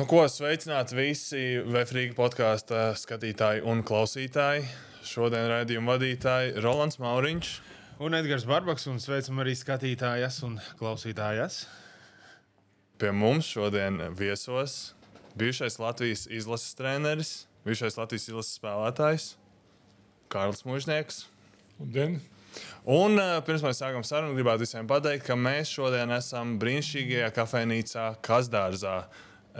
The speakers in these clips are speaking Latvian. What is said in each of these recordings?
Nu, ko sveicināti visi Vēfrīga podkāstu skatītāji un klausītāji. Šodien raidījuma vadītāji Rolands Mauriņš. Un Edgars Barbaks, un sveicam arī skatītājas un klausītājas. Pie mums šodien viesos bijušais Latvijas izlases treneris, bijušais Latvijas izlases spēlētājs Kārlis Mūžnieks. Labdien! Un uh, pirms mēs sākam sarunu, gribētu visiem pateikt, ka mēs šodien esam brīnišķīgajā kafejnīcā Kazdārzā.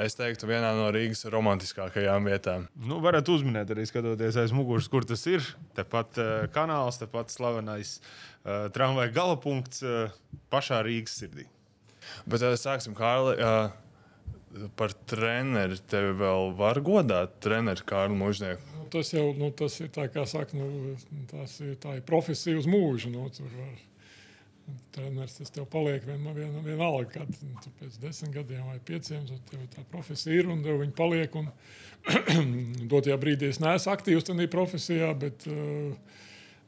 Es teiktu, vienā no Rīgas romantiskākajām vietām. Nu, varat uzminēt, arī skatoties aiz muguras, kur tas ir. Tepat uh, kanāls, tepat slavenais uh, tramvaja galapunkts uh, pašā Rīgas sirdī. Bet uh, sāksim, Kārli. Uh, par treneri tevi vēl var godāt, treneri Kārlu Mūžnieku. Nu, tas jau nu, tas ir tā, kā saka, nu, tas ir, tā ir profesija uz mūžu. Nu, treneris tas tev paliek vienalga, vien, vienalga kad tu pēc desmit gadiem vai pieciem. Tev tā profesija ir un tev viņa paliek. Un, dotajā brīdī es neesmu aktīvs tajā profesijā, bet, eh,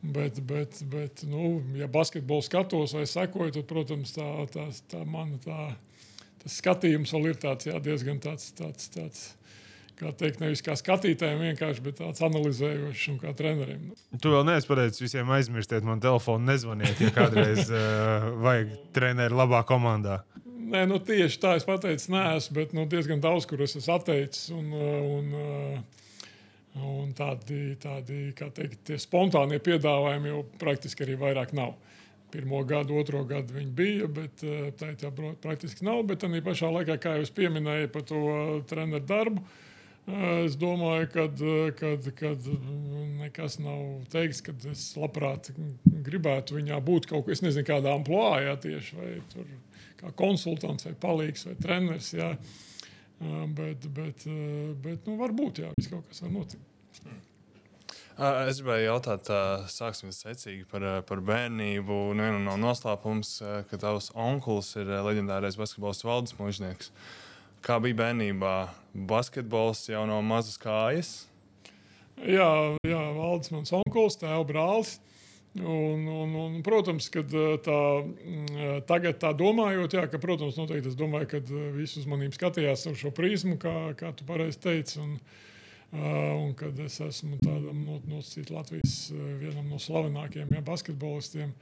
bet, bet, bet nu, ja basketbolu skatos vai sekoju, tad, protams, tā, tā, tā mana tā, tas skatījums vēl ir tāds, jā, diezgan tāds. tāds, tāds kā teikt, nevis kā skatītājiem vienkārši, bet tāds analizējošs un kā trenerim. Tu vēl neesi pateicis visiem aizmirstiet man telefonu, nezvaniet, ja kādreiz uh, vajag treneri labā komandā. Nē, nu, tieši tā es pateicu, nē, bet nu, diezgan daudz, kur es esmu atteicis. Un, un, un tādi, tādi kā teikt, tie spontānie piedāvājumi jau praktiski arī vairāk nav. Pirmo gadu, otro gadu viņi bija, bet tā jau praktiski nav. Bet tā pašā laikā, kā jau es pieminēju par to treneru darbu, uh, Es domāju, ka kad nekas nav teikts, ka es labprāt gribētu viņā būt kaut kādā, nezinu, kādā amplitūdā, tieši vai tur, kā konsultants, vai palīgs, vai treneris. Jā. Bet, bet, bet nu, varbūt jā, kaut kas var notikt. Es gribēju jautāt, sāksim secīgi par, par bērnību. Viena no noslēpums, ka tavs onkls ir leģendārais basketbols valdes mūžnieks. Uh, Kā bija bērnībā? Basketbols jau no mazas kājas. Jā, jā Valdis, mans onkls, tēva brālis. Un, un, un, protams, ka tā, tagad tā domājot, jā, ka, protams, noteikti es domāju, ka visi uz maniem skatījās ar šo prizmu, kā, kā tu pareizi teici. Un, un kad es esmu tādam no, no Latvijas vienam no slavenākajiem ja, basketbolistiem,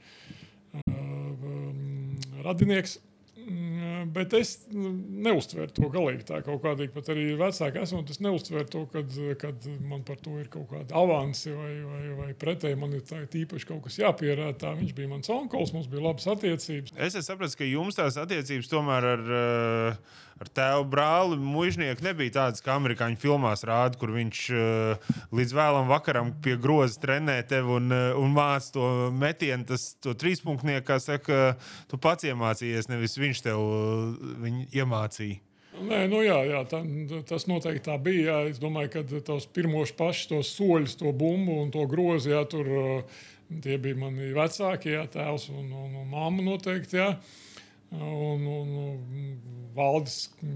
radinieks. Mm, bet es nu, neuztveru to galīgi tā kaut kādīgi. Pat arī vecāki esmu, es neuztveru to, kad, kad man par to ir kaut kāda avansi vai, vai, vai pretēji man ir tā, īpaši kaut kas jāpierāda. Viņš bija mans onkls, mums bija labas attiecības. Es saprotu, ka jums tās attiecības tomēr ar, eh, ar tēvu brāli mužnieku nebija tādas, kā amerikāņu filmās rāda, kur viņš eh, līdz vēlam vakaram pie groza trenē tevi un, eh, un māca to metienu, tas trīspunktnieku, kā saka, tu pats iemācījies, nevis viņš tev iemācīja. Nē, nu jā, jā tā, tas noteikti tā bija. Jā. Es domāju, ka tos pirmos pašus tos soļus, to bumbu un to grozu, jā, tur tie bija mani vecākie, jā, tēvs un, un, un mamma noteikti. Jā. Un, un, valdis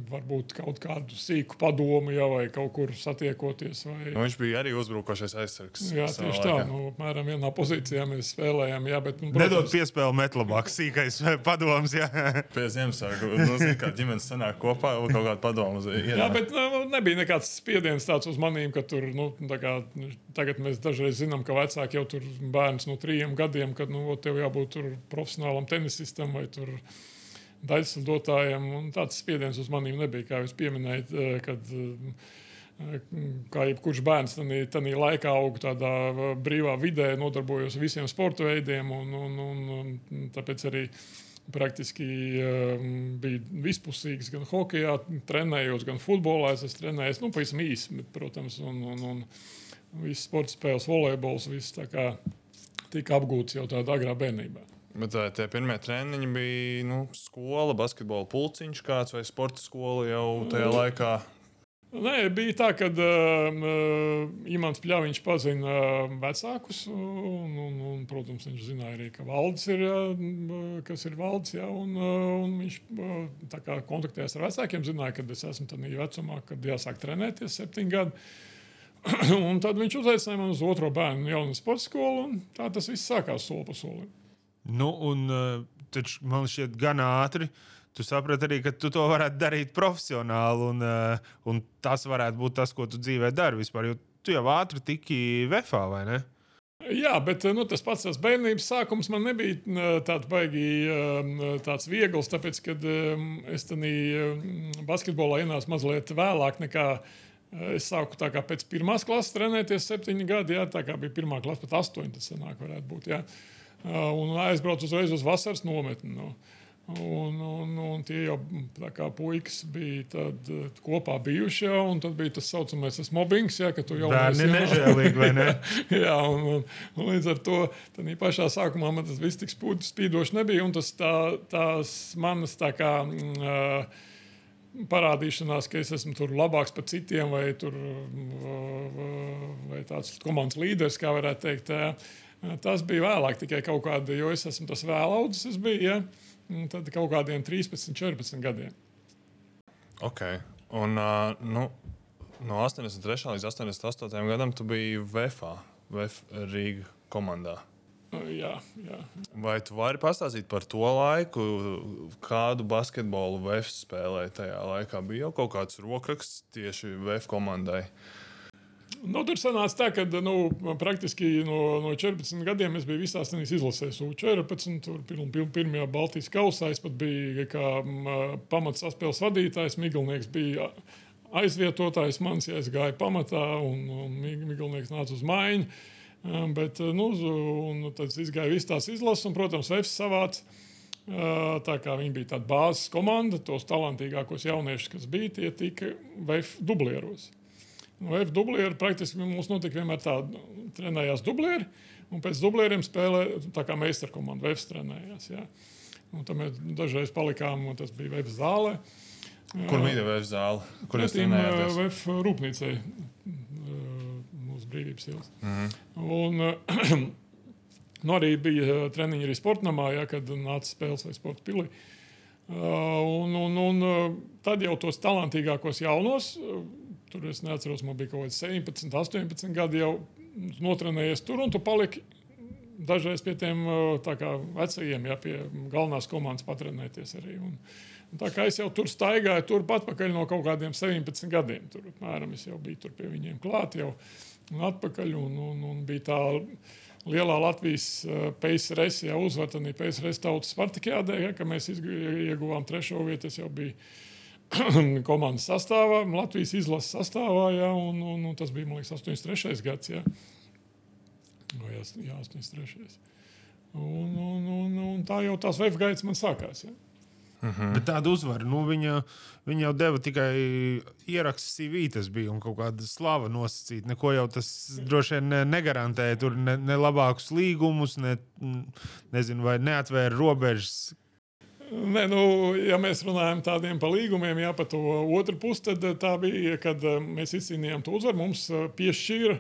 varbūt kaut kādu sīku padomu, ja, vai kaut kur satiekoties. Vai... Nu, viņš bija arī uzbrukošais aizsargs. Jā, tieši tā. Nu, apmēram vienā pozīcijā mēs spēlējām. Jā, bet, nu, protams... Nedod piespēli metlabāk, sīkais padoms. Jā. Pie Ziemassvētku nu, kā ģimenes sanāk kopā, kaut kāda padoma. Jā, bet nu, nebija nekāds spiediens tāds uz manīm, ka tur, nu, kā, tagad mēs dažreiz zinām, ka vecāki jau tur bērns no trījiem gadiem, kad, nu, tev jābūt profesionālam tenisistam vai tur daļslidotājiem. Tāds spiediens uz maniem nebija, kā jūs pieminējāt, eh, kad eh, kā jebkurš bērns tajā laikā aug tādā eh, brīvā vidē, nodarbojos ar visiem sporta veidiem. Un, un, un, un tāpēc arī praktiski um, bija vispusīgs gan hokeja, trenējos, gan futbolā. Es esmu trenējies nu, pavisam īsi, bet, protams, un, un, un visas sporta spēles, volejbols, viss tika apgūts jau tādā agrā bērnībā. Bet vai tie pirmie treniņi bija nu, skola, basketbola pulciņš kāds vai sporta skola jau tajā mm. laikā? Nē, bija tā, ka uh, Imants Pļāviņš pazina uh, vecākus. Un, un, un, protams, viņš zināja arī, ka valdes ir, uh, kas ir valdes. Ja, un, uh, un viņš uh, kontaktējās ar vecākiem, zināja, ka es esmu tādā vecumā, kad jāsāk trenēties septiņu gadu. un tad viņš uzaicināja mani uz otro bērnu jaunu sporta skolu. Tā tas viss sākās soli pa solim. Nu, un, uh, taču man šķiet gan ātri. Tu saprati arī, ka tu to varētu darīt profesionāli, un, uh, un tas varētu būt tas, ko tu dzīvē dari vispār. Jo tu jau ātri tiki vefā, vai ne? Jā, bet nu, tas pats tas bērnības sākums man nebija eh, tāds baigi tāds viegls, tāpēc, kad es tādā basketbolā ienācu mazliet vēlāk nekā Es sāku tā kā pēc pirmās klases trenēties, septiņi gadi. Jā, tā kā bija pirmā klase, pat astoņi tas sanāk, varētu būt. Jā. Un aizbraucu uzreiz uz vasaras nometni. No. Un, un, un tie jau kā puikas bija tad, kopā bijuši. Jā, un tad bija tas tā saucamais tas mobbings, jā, ka tu jau tādu nežēlīgi, vai ne? jā, un, un, un līdz ar to pašā sākumā man tas viss tik spīdoši nebija. Un tas tā, tās manas tā kā. Uh, parādīšanās, ka es esmu tur labāks par citiem, vai, tur, vai tāds komandas līderis, kā varētu teikt. Tas bija vēlāk, tikai kaut kāda, jo es esmu tas vēlaudzis, es biju, ja? tad kaut kādiem 13, 14 gadiem. Ok, un uh, nu, no 83. līdz 88. gadam tu biji VFA, VF Rīga komandā. Jā, jā. Vai tu vari pastāstīt par to laiku, kādu basketbolu VF spēlēja tajā laikā? Bija jau kaut kāds rokraksts tieši VF komandai. Nu, tur sanāca tā, ka nu, praktiski no, no 14 gadiem es biju visās tās izlasēs. U14, tur pirm, pirm, pirmajā Baltijas kausā es pat biju kā pamats saspēles vadītājs. Miglnieks bija aizvietotājs, mans ja es gāju pamatā, un, un Miglnieks nāca uz maiņu. Bet, nu, un, tad izgāja visas tās izlases, un, protams, Vēfs savāca. Tā kā viņi bija tāda bāzes komanda, tos talantīgākos jauniešus, kas bija, tie tika VF dublieros. VF dublieri praktiski mums notika vienmēr tāda, trenējās dublieri, un pēc dublieriem spēlē tā kā meistarkomanda VF trenējās. Ja. Un tad mēs dažreiz palikām, un tas bija VF zālē. Kur bija VF zāle? Kur jūs trenējāties? VF rūpnīcai brīvības ielas. -hmm. Un, Nu, arī bija treniņi arī sportamā, ja, kad nāca spēles vai sporta pilī. Uh, un, un, un tad jau tos talantīgākos jaunos, tur es neatceros, man bija kaut kāds 17, 18 gadi jau notrenējies tur, un tu paliki dažreiz pie tiem vecajiem, ja pie galvenās komandas patrenēties arī. Un, un tā kā es jau tur staigāju, turpat atpakaļ no kaut kādiem 17 gadiem. Tur, apmēram, es jau biju tur pie viņiem klāt. Jau, un atpakaļ. Un, un, un bija tā lielā Latvijas PSRS tad bija PSRS tautas Spartakijādē, ja, ka mēs ieguvām trešo vietu. Tas jau bija komandas sastāvā, Latvijas izlases sastāvā, ja, un, un, un tas bija, liekas, 83. gads. Ja. Vai, jā, 83. Un, un, un, un tā jau tās veif gaitas man sākās. Ja. Uh mhm. -huh. Bet tāda uzvara, nu, viņa, viņa jau deva tikai ierakstu CV, tas bija un kaut kāda slava nosacīta. Neko jau tas droši vien ne, negarantēja. Tur ne, ne labākus līgumus, ne, nezinu, vai neatvēra robežas. Nē, nu, ja mēs runājam tādiem par līgumiem, jā, pa to otru pusi, tad tā bija, kad eh, mēs izcīnījām to uzvaru. Mums eh, piešķīra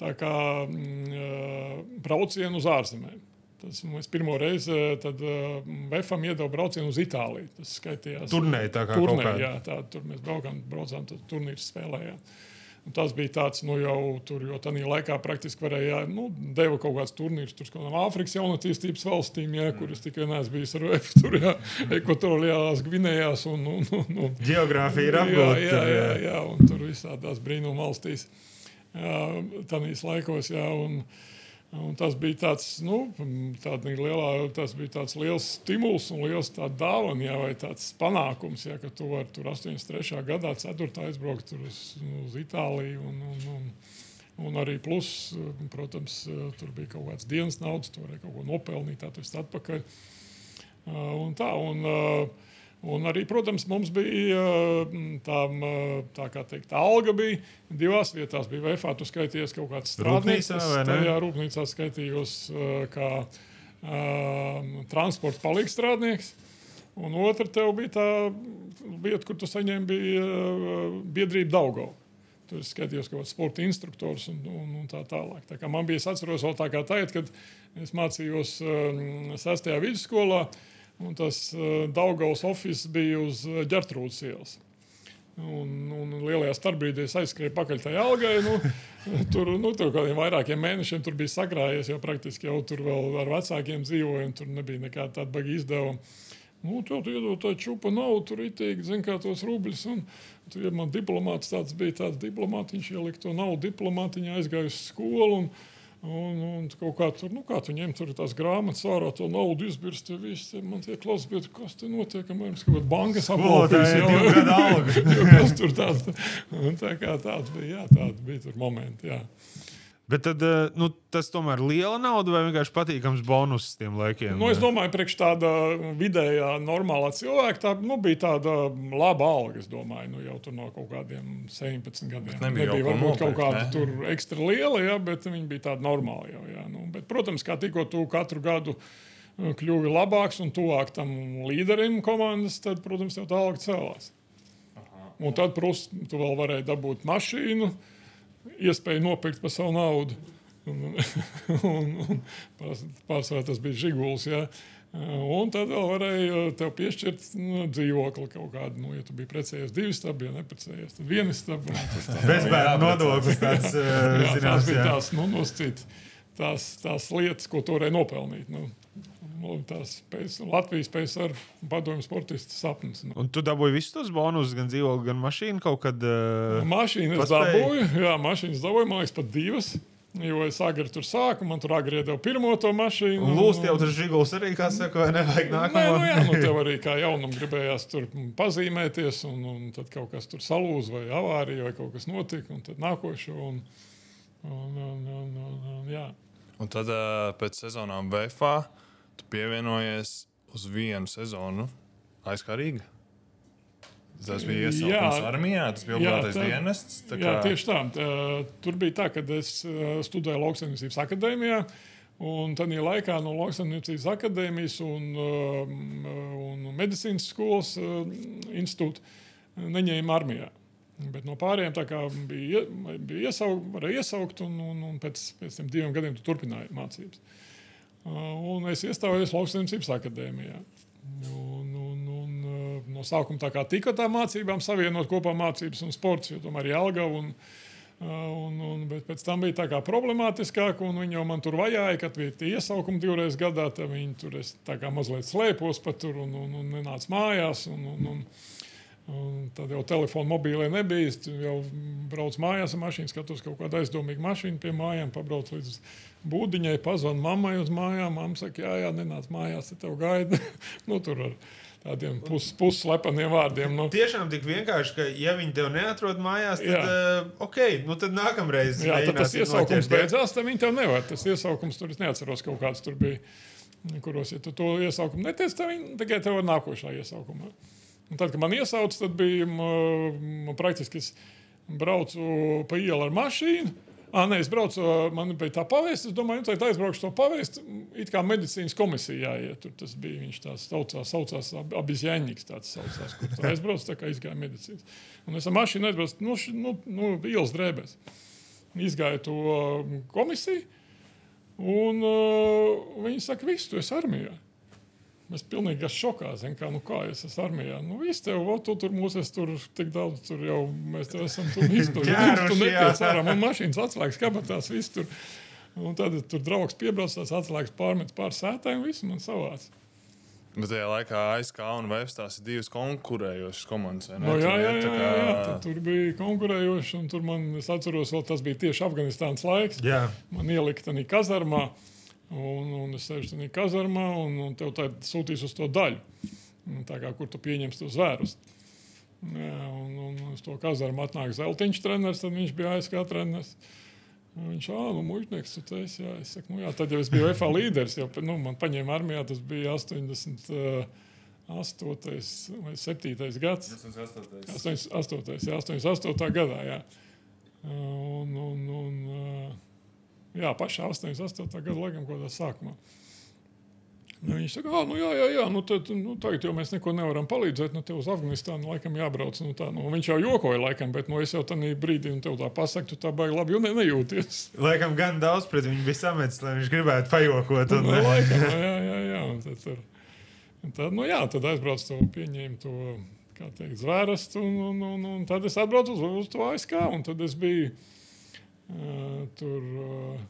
tā kā mm, braucienu uz ārzemēm. Tas mēs pirmo reizi Vēfam uh, iedevu braucienu uz Itāliju. Tas skaitījās turnīrā. Tā kā turnē, jā, tā, tur mēs braukām, braucām, tad turnīrs spēlējām. Un tas bija tāds, nu, jau tur, jo tajā laikā praktiski varēja, nu, deva kaut kāds turnīrs tur kādām Āfrikas jaunatīstības valstīm, jā, kuras tikai neesmu bijis ar UF, tur, jā, ekvatoriālās Gvinējās un, un, un, un Geogrāfija ir apgūta. Jā, jā, jā, jā, un tur visādās brīnum valstīs, tādīs laikos, jā, un, Un tas bija tāds, nu, lielā, tas bija tāds liels stimuls un liels dāvana, jā, vai tāds panākums, jā, ka tu vari tur 83. gadā, 4. aizbraukt uz, uz Itāliju. Un, un, un, un arī plus, protams, tur bija kaut kāds dienas naudas, tu vari kaut ko nopelnīt, tas atpakaļ. Un tā, un, uh, Un arī, protams, mums bija tā, tā kā teikt, alga bija divās vietās. Bija VFā, tu skaitījies kaut kāds strādnieks. Tajā rūpnīcā skaitījos kā um, transporta palīgstrādnieks. Un otra tev bija tā vieta, kur tu saņēmi, bija uh, biedrība Daugau. Tur es skatījos, kā sporta instruktors un, un, un tā tālāk. Tā man bija, es atceros vēl tā kā tagad, kad es mācījos um, sestajā vidusskolā. Uh, Un tas uh, Daugaus oficiāls bija uz uh, Gertrūdas ielas. Un, un lielajā starpbrīdī es aizskrēju pakaļ tajā algai. Nu, tur nu, tur kādiem vairākiem mēnešiem tur bija sakrājies, jo praktiski jau tur vēl ar vecākiem dzīvoju, un tur nebija nekāda tāda baga izdevuma. Nu, tur tu iedod tādu čūpu naudu, tur itīgi, zin, kā tos rubļus. Un, tur, ja man diplomāts tāds bija, tāds diplomāts, viņš ielika to naudu diplomātiņā, aizgāja uz skolu. Un, Un, un kaut kā tur, nu, kā tu ņem tur tās grāmatas, ārā to naudu izbirst, ja viss te man tie klausās, bet kas te notiek, man ir kaut kāda bankas Skolotāji ir divu gadu alga. kas tur tāds, tā kā tāds bija, jā, tāds bija tur momenti, jā. Bet tad, eh, nu, tas tomēr ir liela nauda vai vienkārši patīkams bonus tiem laikiem? Nu, es domāju, priekš tāda vidējā, normālā cilvēka, tā nu, bija tāda laba alga. Es domāju, nu, jau no kaut kādiem 17 gadiem. nebija jau ko varbūt kaut nopirkt, kāda ne? tur ekstra liela, jā, bet viņi bija tādi normāli. Jau, jā, nu, bet, protams, kā tikko tu katru gadu uh, kļuvi labāks un tuvāk tam līderim komandas, tad, protams, jau tā alga cēlās. Un tad, protams, tu vēl varēji dabūt mašīnu, iespēju nopirkt par savu naudu. Un, un, un pārs- pārsvarā tas bija žiguls. Ja? Un tad vēl varēja tev piešķirt nu, dzīvokli kaut kādu. Nu, ja tu biji precējies divi stabi, ja neprecējies, tad viena tas tā. Bezbērnu nodoklis tāds, Jā, zināms, bija jā. tās, nu, noscīt, tās, tās lietas, ko varēji nopelnīt. Nu, nu, tās pēc, Latvijas PSR padomju sportistu sapnis. Nu. Un tu dabūji visus tos bonusus, gan dzīvokli, gan mašīnu kaut kad. Uh, Mašīnas paspēji? dabūju, jā, mašīnas dabūju, man liekas, pat divas. Jo es agri tur sāku, man tur agri iedeva pirmo to mašīnu. un lūst jau tas žiguls arī, kā saka, vai nevajag Nē, nākamo. nu, jā, nu, tev arī kā jaunam gribējās tur pazīmēties, un, un tad kaut kas tur salūza, vai avārija, vai kaut kas notika, un tad nākošo. Un, un, un, un, un, un, jā. Un tad uh, pēc sezonām VFā tu pievienojies uz vienu sezonu aizkarīgi. Tas bija iesaistīts Jā. armijā, tas bija obligātais dienests. tā Jā, kā- tieši tā. Tā, Tur bija tā, ka es studēju lauksaimniecības akadēmijā. Un tad laikā no lauksaimniecības akadēmijas un, un medicīnas skolas institūta neņēma armijā. Bet no pārējiem tā kā bija, bija iesaukt, varēja iesaukt, un, un, un pēc, pēc tam diviem gadiem tu turpināji mācības. Uh, Un es iestājos lauksaimniecības akadēmijā. Un, un, un, uh, no sākuma tā kā tika tā mācībām savienot kopā mācības un sports, jo tomēr ir Jālgava. Un, uh, un, un, bet pēc tam bija tā kā problemātiskāk, un viņi jau man tur vajāja, kad bija tie iesaukumi divreiz gadā. Tad viņi tur es tā kā mazliet slēpos pat tur un, un, un nenāca mājās. Un, un, un, Un tad jau telefona mobīlē nebija. Es jau braucu mājās ar mašīnu, skatos kaut kādu aizdomīgu mašīnu pie mājām, pabraucu līdz būdiņai, pazvanu mammai uz mājām. Mamma saka, jā, jā, nenāc mājās, te tev gaida. nu, tur ar tādiem pus, pusslepeniem vārdiem. Nu, Tiešām tik vienkārši, ka, ja viņi tev neatrod mājās, tad, uh, ok, nu tad nākamreiz. jā, tad tas iesaukums noķert, beidzās, tad viņi tev nevar. Tas iesaukums tur es neatceros kaut kāds tur bija. Kuros, ja tu to iesaukumu neteici, tad viņi tikai tev ir nākošā iesaukumā. Un tad, kad man iesauca, tad bija m, praktiski es braucu pa ielu ar mašīnu. Ah, nē, es braucu, man bija tā pavēsts. Es domāju, nu, tad aizbraukšu to pavēst. It kā medicīnas komisija jāiet. Tur tas bija viņš tāds saucās, saucās Abizjāņģis. Tāds saucās, kur tur aizbraucu, tā kā izgāja medicīnas. Un es ar mašīnu aizbraucu, nu, nu, nu ielas drēbēs. Izgāju to um, komisiju. Un uh, viņi saka, viss, tu esi armijā. Mēs pilnīgi esam šokā. Zin, kā, nu, kā es esmu armijā? Nu, viss tev, o, tu tur mūs esi tur tik daudz, tur jau mēs te esam tur izpildījuši. Ķēruši, Tu jā. netiec ārā, man mašīnas atslēgas kabatās, viss tur. Un tad tur draugs piebrauc, tās atslēgas pārmet pār sētēm, viss man savāds. Bet tajā laikā ASK un VFS tās ir divas konkurējošas komandas. No, jā, Tur jā, jā, kā- jā. Tad tur bija konkurējoši, un tur man, es atceros, vēl tas bija tieši Afganistānas laiks. Jā, man ielika tādā kazarmā, un, un es sēžu tajā kazarmā, un, un tev tā sūtīs uz to daļu, tā kā kur tu pieņemsi tos vērus. Jā, un, un uz to kazarmu atnāk Zeltiņš treneris, tad viņš bija ASK treneris. Viņš ah, nu, muļķinieks, tu esi. Jā, es saku, nu, jā, tad jau es biju FA līderis. Jau, nu, man paņēma armijā, tas bija 88. vai 7. gads. 88. Jā, 88. gadā. Jā. Un, un, un, jā, pašā 88. gada laikam, kaut kādā sākumā. Nu, viņš saka, nu jā, jā, jā nu, tad, nu, tagad jau mēs neko nevaram palīdzēt. Nu, tev uz Afganistānu laikam jābrauc. Nu, tā, nu, viņš jau jokoja, laikam, bet nu, es jau tādā brīdī, un tev tā pasaku, tu tā baigi labi, ne, nejūties. laikam gan daudz pret viņu bija sametis, lai viņš gribētu pajokot. Un, Nu, laikam, jā, jā, jā. Un tad, tur, un tad, nu, jā, tad aizbrauc to pieņēmu to kā teikt, zvērestu. Un, un, un, un tad es atbraucu uz, uz to ASK, un tad es biju tur. Uh,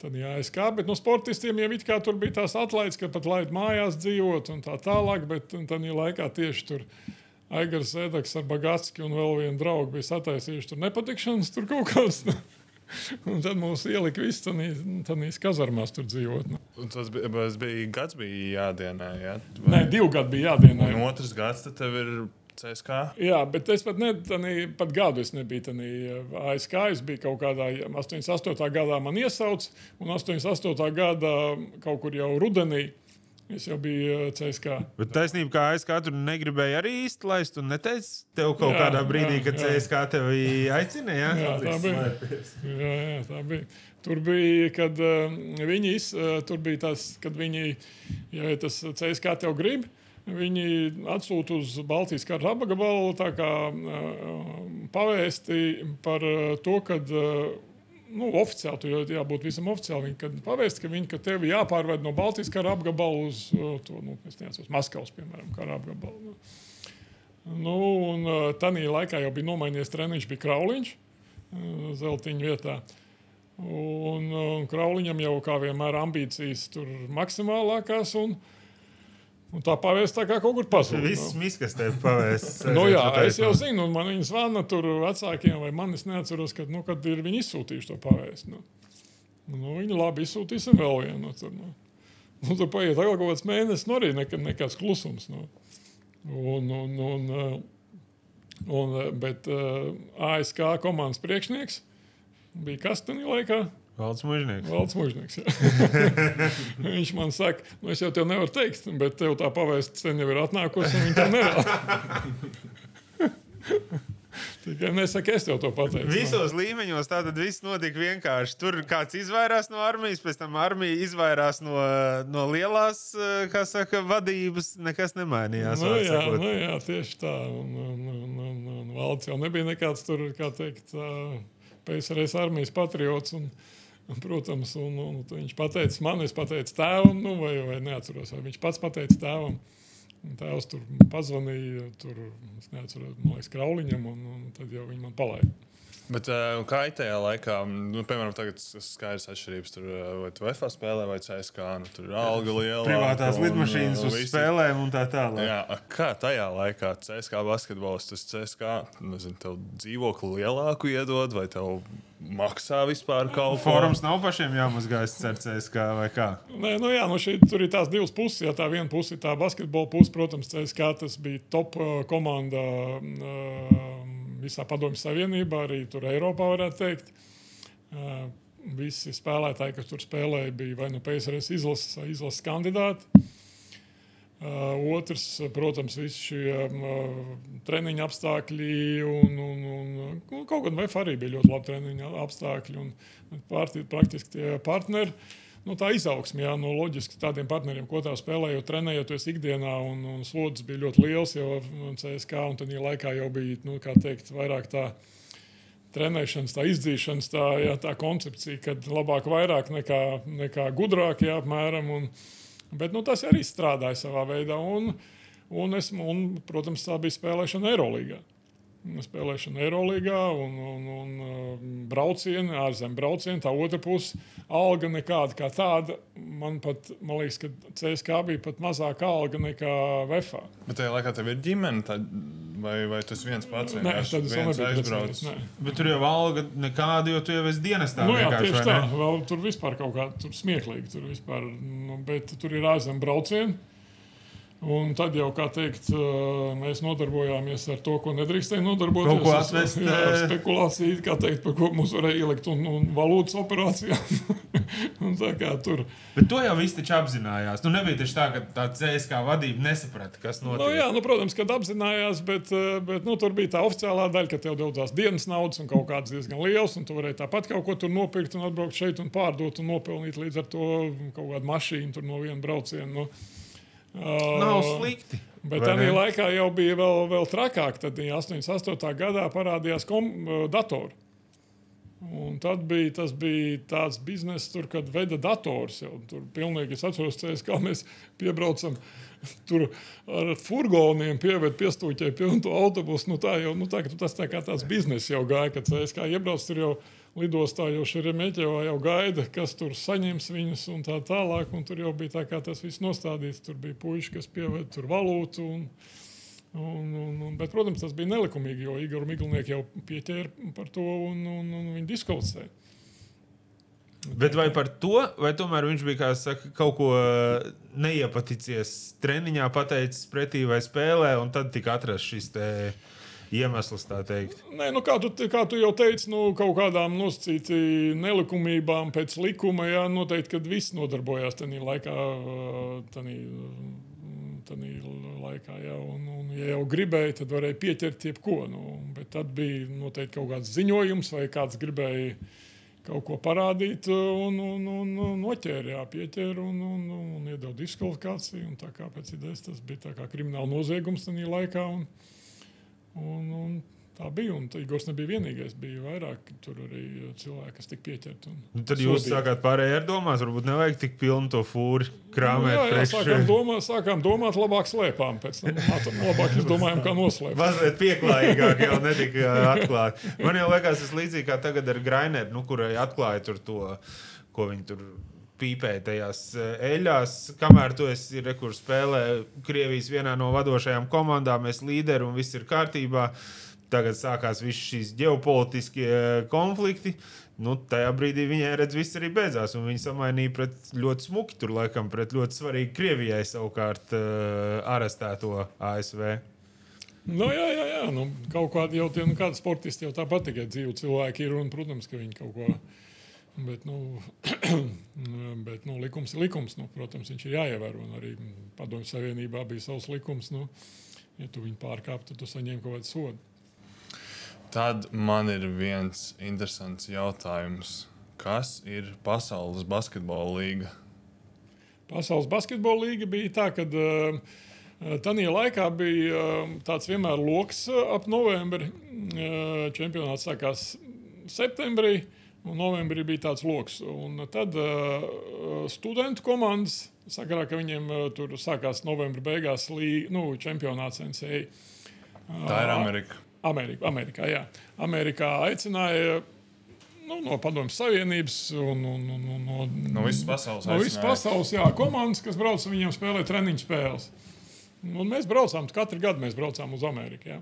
Tad jā, es kā, bet no sportistiem jau it kā tur bija tās atlaides, ka pat laid mājās dzīvot un tā tālāk, bet tad laikā tieši tur Aigars Zēdaks ar Bagatski un vēl vienu draugu bija sataisījuši tur nepatikšanas, tur kaut kas. Un tad mums ielika viss tādā kazarmās tur dzīvot. Nu. Un tas bija, bija gads, bija jādienē. Jā? Vai... Nē, divi gadi bija jādienē. Un otrs gads, tev ir CSK. Jā, bet es pat, ne, tanī, pat gadu es nebiju tādā eh, ASK. Es biju kaut kādā 88. gadā, man iesauc, un 88. gada kaut kur jau rudenī. Es jau biju eh, CSK. Bet taisnība, kā ASK tur negribēja arī īsti laist, un neteica tev kaut jā, kādā brīdī, jā, kad jā. CSK tevi aicināja. Jā, tā bija. Jā, jā, tā bija. Tur bija, kad uh, viņi, uh, tur bija tas, kad viņi, ja tas CSK tev grib, uh, Viņi atsūta uz Baltijas kara apgabalu pavēsti par to, ka nu, oficiāli tur jābūt visam oficiāli. Viņi, kad pavēst, ka, viņi, ka tev jāpārved no Baltijas kara apgabala uz, to, nu, neatceros, Maskavas, piemēram, kara apgabalu. Nu, un tādā laikā jau bija nomainījies treniņš, bija Krauliņš Zeltiņa vietā. Un, un Krauliņam jau kā vienmēr ambīcijas tur maksimālākās. Un, uh, Un tā pavēsta tā kā kaut kur pazuda. Viss nu. miskas tev pavēsta. nu, jā, es jau zinu, un man viņi zvana tur vecākiem, vai man es neatceros, kad, nu, kad ir viņi izsūtījuši to pavēstu. Nu. Nu, viņi labi izsūtīsim vēl vienu. Nu, tur, nu. Nu, tur paiet vēl kaut kāds mēnesis, nu arī nekad, nekāds klusums. Nu. Un, un, un, un, bet uh, ASK komandas priekšnieks bija kas tajā laikā? Valds Mūžnieks. Valds Mūžnieks viņš man saka, nu es jau tev nevaru teikt, bet tev tā pavēsts sen jau ir atnākusi, un viņi tev nevēl. Tikai nesaka, es tev to pateicu. Visos no. līmeņos tā tad viss notika vienkārši. Tur kāds izvairās no armijas, pēc tam armija izvairās no, no lielās saka, vadības. Nekas nemainījās. Nu, jā, nu, jā, tieši tā. Un, un, un, un, un valsts jau nebija nekāds tur, kā teikt, PSRS armijas patriots. Un, Protams, un, un viņš pateica man, es pateicu tēvam, nu, vai, vai neatceros, vai viņš pats pateica tēvam. Un tēvs tur pazvanīja, tur, neatceros, man liekas, Krauliņam, un, un tad jau viņi man palaida. Bet uh, kā tajā laikā, nu, piemēram, tagad ir skaidrs atšķirības. Tur vai tu FA spēlē, vai CSK, nu, tur ir alga liela. Privātās un, lidmašīnas uz visi. spēlēm un tā tālāk. Jā, kā tajā laikā CSK basketbols, tas CSK, nezinu, tev dzīvokli lielāku iedod, vai tev maksā vispār kaut ko. Forums nav pašiem jāmazgājas ar CSK vai kā? Nē, nu jā, nu šī, tur ir tās divas puses. Ja tā viena puse ir tā basketbola puse, protams, CSK tas bija top uh, komanda. Uh, visā Padomju Savienībā, arī tur Eiropā varētu teikt. Uh, visi spēlētāji, kas tur spēlēja, bija vai nu PSRS izlases izlases kandidāti. Otrs, protams, visi šie treniņa apstākļi un, un, un, un kaut gan VF arī bija ļoti labi treniņa apstākļi un pārti, praktiski tie partneri. Nu, tā izaugsme, jā, nu, loģiski tādiem partneriem, ko tā spēlējot, trenējoties ikdienā, un, un slodzes bija ļoti liels jau CSK, un tad laikā jau bija, nu, kā teikt, vairāk tā trenēšanas, tā izdzīšanas, tā, jā, tā koncepcija, kad labāk vairāk nekā, nekā gudrāk, jā, apmēram. Un, bet nu, tas arī strādāja savā veidā, un, un, es, un protams, tā bija spēlēšana Eirolandā spēlēšana Eirolandā un, un, un uh, braucieni, ārzemju braucieni. Tā otra puse - alga nekāda kā tāda. Man pat, man liekas, ka CSK bija pat mazāka alga nekā VFA. Bet tajā laikā tev ir ģimene, tā, vai, vai tas viens pats - nebiju aizbraucis. Bet tur jau alga nekāda, jo tu jau esi dienestā. Nu, jā, tieši tā. Vēl, tur vispār kaut kā tur smieklīgi. Tur vispār, nu, bet tur ir ārzemju braucieni. Un tad jau, kā teikt, mēs nodarbojāmies ar to, ko nedrīkstēja nodarboties. Kaut ko atvest. Jā, spekulācija, kā teikt, par ko mums varēja ielikt un, un valūtas operācijā. un tā kā tur. Bet to jau viss taču apzinājās. Nu, nebija taču tā, ka tā CSK vadība nesaprata, kas notiek. Nu, jā, nu, protams, kad apzinājās, bet, bet nu, tur bija tā oficiālā daļa, ka tev dod tās dienas naudas un kaut kāds diezgan liels, un tu varēji tāpat kaut ko tur nopirkt un atbraukt šeit un pārdot un nopelnīt līdz ar to kaut kādu mašīnu no viena brauciena. Nu. Nav slikti. Bet tajā laikā jau bija vēl, vēl trakāk. Tad 88. gadā parādījās kom, datori. Un tad bija, tas bija tāds bizness, tur, kad veda dators. Jau, tur pilnīgi es atceros, cēs, kā mēs piebraucam. Tur ar furgoniem pieved piestūķēju pilnu to autobusu. Nu, tā jau nu, tā, tas tā kā tāds bizness jau gāja, kad es kā iebraucu tur jau lidostā, jau šī meķevā jau gaida, kas tur saņems viņus un tā tālāk. Un tur jau bija tā kā tas viss nostādīts. Tur bija puiši, kas pieved tur valūtu. Un, Un, un, un, bet, protams, tas bija nelikumīgi, jo Igor Miglinieks jau pieķēra par to un, un, un viņi diskutēja. Bet vai par to, vai tomēr viņš bija saka, kaut ko neiepaticies treniņā, pateicis pretī vai spēlē, un tad tika atrasts šis iemesls, tā teikt? Nē, nu, kā, tu, kā tu jau teici, nu, kaut kādām nosacītām nelikumībām pēc likuma, jā, noteikti, kad viss nodarbojās tajā laikā. Tanī, laikā. Ja, un, un, ja jau gribēja, tad varēja pieķert jebko. Nu, bet tad bija noteikti kaut kāds ziņojums, vai kāds gribēja kaut ko parādīt, un, un, un, un noķēra, jā, pieķēra un, un, un, un iedod diskvalifikāciju. Tā kā pēc idejas tas bija krimināla noziegums tajā laikā. Un, un, un, Tā bija. Un Igors nebija vienīgais. Bija vairāk tur arī cilvēki, kas tika pieķerti. Nu, tad jūs sodīja. sākāt pārējai ar domās, varbūt nevajag tik pilnu to fūri krāmēt. Nu, jā, jā sākām, domāt, sākām domāt, labāk slēpām. Pēc tam labāk izdomājām, kā noslēpt. Mazliet pieklājīgāk jau netika atklāti. Man jau liekas, tas līdzīgi kā tagad ar Graineru, nu, kurai atklāja to, ko viņi tur pīpēja tajās eļļās, kamēr tu esi rekursu spēlē Krievijas vienā no vadošajām komandām, es līderi un viss ir kārtībā. Tagad sākās visas šīs ģeopolitiskie eh, konflikti. Nu, tajā brīdī viņai redz, viss arī beidzās. Viņa samainīja pret ļoti smuki, tur laikam pret ļoti svarīgu Krievijai savukārt uh, arestēto ASV. Nu, jā, jā, jā. Nu, kaut kādi jau tie nu, sportisti jau tāpat tikai dzīvi cilvēki ir. Un, protams, ka viņi kaut ko. Bet, nu, bet nu, likums ir likums. Nu, protams, viņš ir jāievēro. Arī Padomju Savienībā bija savs likums. Nu, ja tu viņu pārkāptu, tad tu saņem kaut kādu sodu. Tad man ir viens interesants jautājums. Kas ir Pasaules basketbola līga? Pasaules basketbola līga bija tā, ka uh, tajā laikā bija uh, tāds vienmēr lokus uh, ap novembri. Uh, čempionāts sākās septembrī, un novembrī bija tāds lokus. Un tad uh, studentu komandas, sakarā, ka viņiem uh, tur sākās novembra beigās līga, nu, čempionāts NCAA. Uh, tā ir Amerika. Amerika, Amerikā, jā. Amerikā aicināja nu, no Padomju Savienības un, un, un, un no, no visas pasaules. No visas pasaules jā, komandas, kas brauc viņiem spēlēt treniņu spēles. Un mēs braucām, katru gadu mēs braucām uz Ameriku. Jā.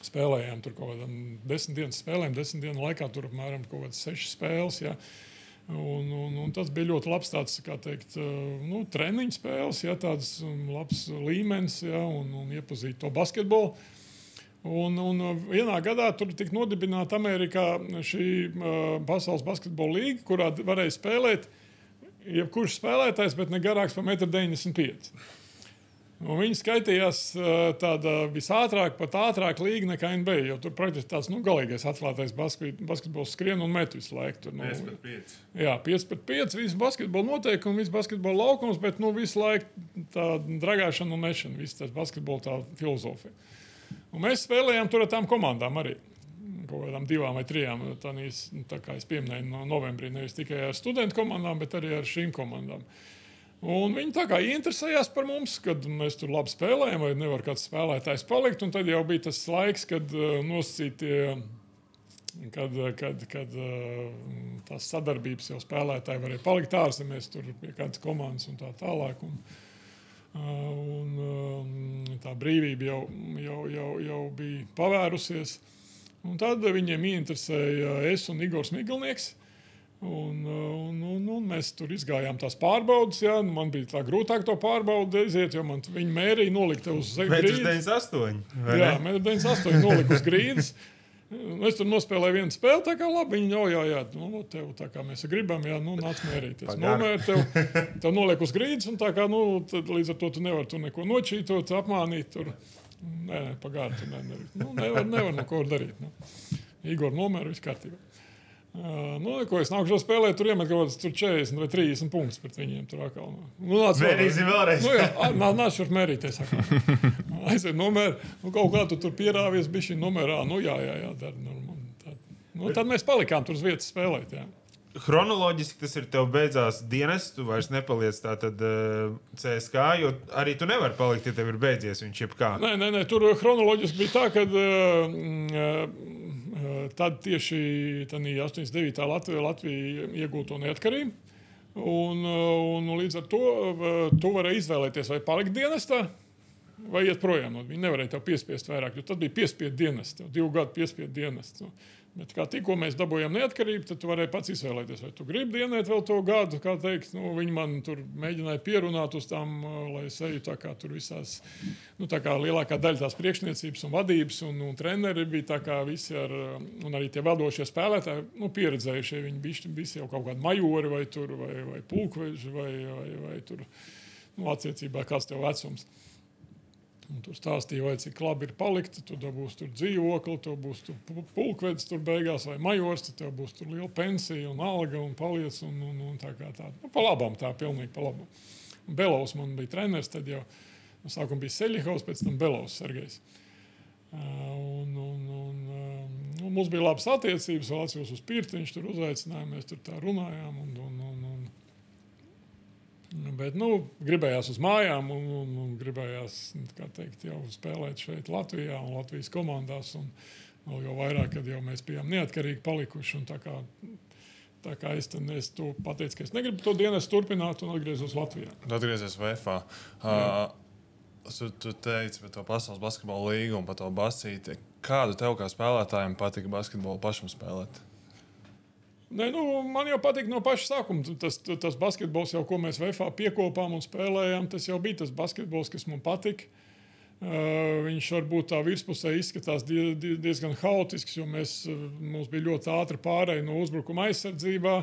Spēlējām tur kaut kādām desmit dienas spēlēm, desmit dienu laikā tur apmēram kaut kādas sešas spēles. Jā. Un, un, un tas bija ļoti labs tāds, teikt, nu, treniņu spēles, jā, tāds labs līmenis jā, un, un iepazīt to basketbolu. Un, un vienā gadā tur tika nodibināta Amerikā šī uh, pasaules basketbola līnija, kurā varēja spēlēt jebkurš spēlētājs, bet ne garāks par 1,95 m. Viņi skaitījās uh, tāda visātrāk, pat ātrāk līga nekā NBA. Jo tur praktiski tāds nu, galīgais atklātais basket, basketbols skrien un met visu laiku. Tur, nu, 5 pret 5. Jā, 5 pret 5. Viss basketbola noteikumi, viss basketbola laukums, bet nu, visu laiku tā dragāšana un mešana, viss tas basketbola tā filozofija. Un mēs spēlējām tur ar tām komandām arī. Kaut kādām divām vai trijām. Tādīs, tā kā es pieminēju, no novembrī nevis tikai ar studentu komandām, bet arī ar šīm komandām. Un viņi tā kā interesējās par mums, kad mēs tur labi spēlējām, vai nevar kāds spēlētājs palikt. Un tad jau bija tas laiks, kad uh, nosacītie, kad, kad, kad uh, tās sadarbības jau spēlētāji varēja palikt ārzemēs, tur pie kādas komandas un tā tālāk. Un, Un, tā brīvība jau, jau, jau, jau bija pavērusies. Un tad viņiem interesēja es un Igors Miglnieks. Un, un, un, un mēs tur izgājām tās pārbaudes. Jā. Nu, man bija tā grūtāk to pārbaudīt, iziet, jo man viņa mērīja nolikt uz zemes. 98. Jā, 98 nolikt uz grīdas. Nu, es tur nospēlēju vienu spēli, tā kā labi. Viņi jau, jā, jā, nu, tev, tā kā mēs gribam, jā, nu, nāc mērīties. Nomēr tev, tev noliek uz grīdas, un tā kā, nu, tad, līdz ar to tu nevari tur neko nočītot, apmānīt. Tur. Nē, nē pagāri, tu nevari. Nu, nevar, nevar neko darīt. Nu. Igor nomēra, viss kārtībā. Uh, nu, ko es nāku šo spēlēt, tur iemet kaut kādas 40 vai 30 punktus pret viņiem. Tur atkal. Nu, nāc, Mērīsim vēlreiz. Nu, jā, nāc, nāc šur mērīties. Aiziet nomēr, nu, kaut kā tu tur pierāvies, bija šī numerā. Nu, jā, jā, jā, dar, nu, tā, Nu, tad mēs palikām tur uz vietas spēlēt. Jā. Chronoloģiski tas ir tev beidzās dienas, tu vairs nepaliec tādā uh, CSK, jo arī tu nevari palikt, ja tev ir beidzies viņš jebkā. Nē, nē, nē, tur chronoloģiski bija tā, ka uh, uh, tad tieši 89. Latvija, Latvija iegūto neatkarību. Un, un līdz ar to tu vari izvēlēties, vai palikt dienestā, vai iet projām. Viņi nevarēja tev piespiest vairāk, jo tad bija piespiedu dienas, divu gadu piespiedu dienas. Bet kā tikko mēs dabūjām neatkarību, tad tu varēji pats izvēlēties, vai tu gribi dienēt vēl to gadu. Teikt, nu, viņi man tur mēģināja pierunāt uz tām, lai es eju tā kā tur visās, nu, tā kā lielākā daļa tās priekšniecības un vadības un, un treneri bija tā kā visi ar, un arī tie vadošie spēlētāji, nu, pieredzējušie. Viņi bija visi jau kaut kādi majori vai, tur, vai, vai pulkveži vai, vai, vai tur, nu, attiecībā kāds tev vecums. Un tur stāstīja, vai cik labi ir palikt. Tu dabūsi tur dzīvokli, tu būsi pulkvedis, tur beigās vai majors, tad tev būs liela pensija un alga un paliec. Un, un, un tā kā tā. Nu, pa labam tā, pilnīgi pa labam. Un Belovs man bija treneris, tad jau no sākuma bija Seļikovs, pēc tam Belovs Sergejs. Un, un, un, uh, mums bija labas attiecības, vēl atceros uz pirti, viņš tur uzaicināja, mēs tur tā runājām. Un, un, un, un, Bet, nu, gribējās uz mājām, un, un, un gribējās teikt, jau spēlēt šeit, Latvijā un Latvijas komandās. Un, vēl jau vairāk, kad jau mēs bijām neatkarīgi palikuši. Tā kā, tā kā es, ten, es pateicu, ka es negribu to dienu turpināt un atgriezos Latvijā. Atgriezties VFā. Uh, tu, tu teici par to pasaules basketbola līgu un par to basīti. Kādu tev kā spēlētājiem patika basketbolu pašam spēlēt? Ne, nu, man jau patīk no paša sākuma. Tas, tas basketbols, jau, ko mēs VFā piekopām un spēlējām, tas jau bija tas basketbols, kas man patika. Uh, viņš varbūt tā virspusē izskatās die, die, diezgan haotisks, jo mēs, mums bija ļoti ātra pārēja no uzbrukuma aizsardzībā.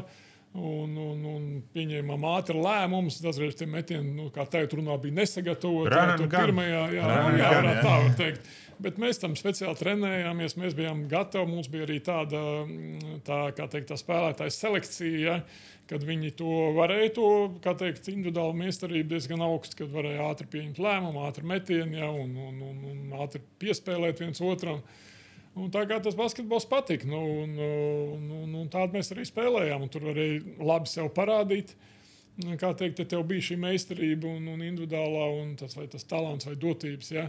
Un, un, un pieņēmām ātri lēmumus. Dažreiz tie metieni, nu, kā teikt, runā bija nesagatavoti. Pirmajā, jā, jā, jā, jā, tā var teikt. Bet mēs tam speciāli trenējāmies, mēs bijām gatavi. Mums bija arī tāda tā, teikt, tā spēlētāja selekcija, ja, kad viņi to varēja, to, kā teikt, individuāli meistarību diezgan augstu, kad varēja ātri pieņemt lēmumu, ātri metienu ja, un, un, un, un ātri piespēlēt viens otram. Un tā kā tas basketbols patika, nu, un, un, un, un tādu mēs arī spēlējām. Tur varēja labi sev parādīt. Kā teikt, ja tev bija šī meistarība un, un individuālā, un tas, vai tas talants vai dotības. Ja.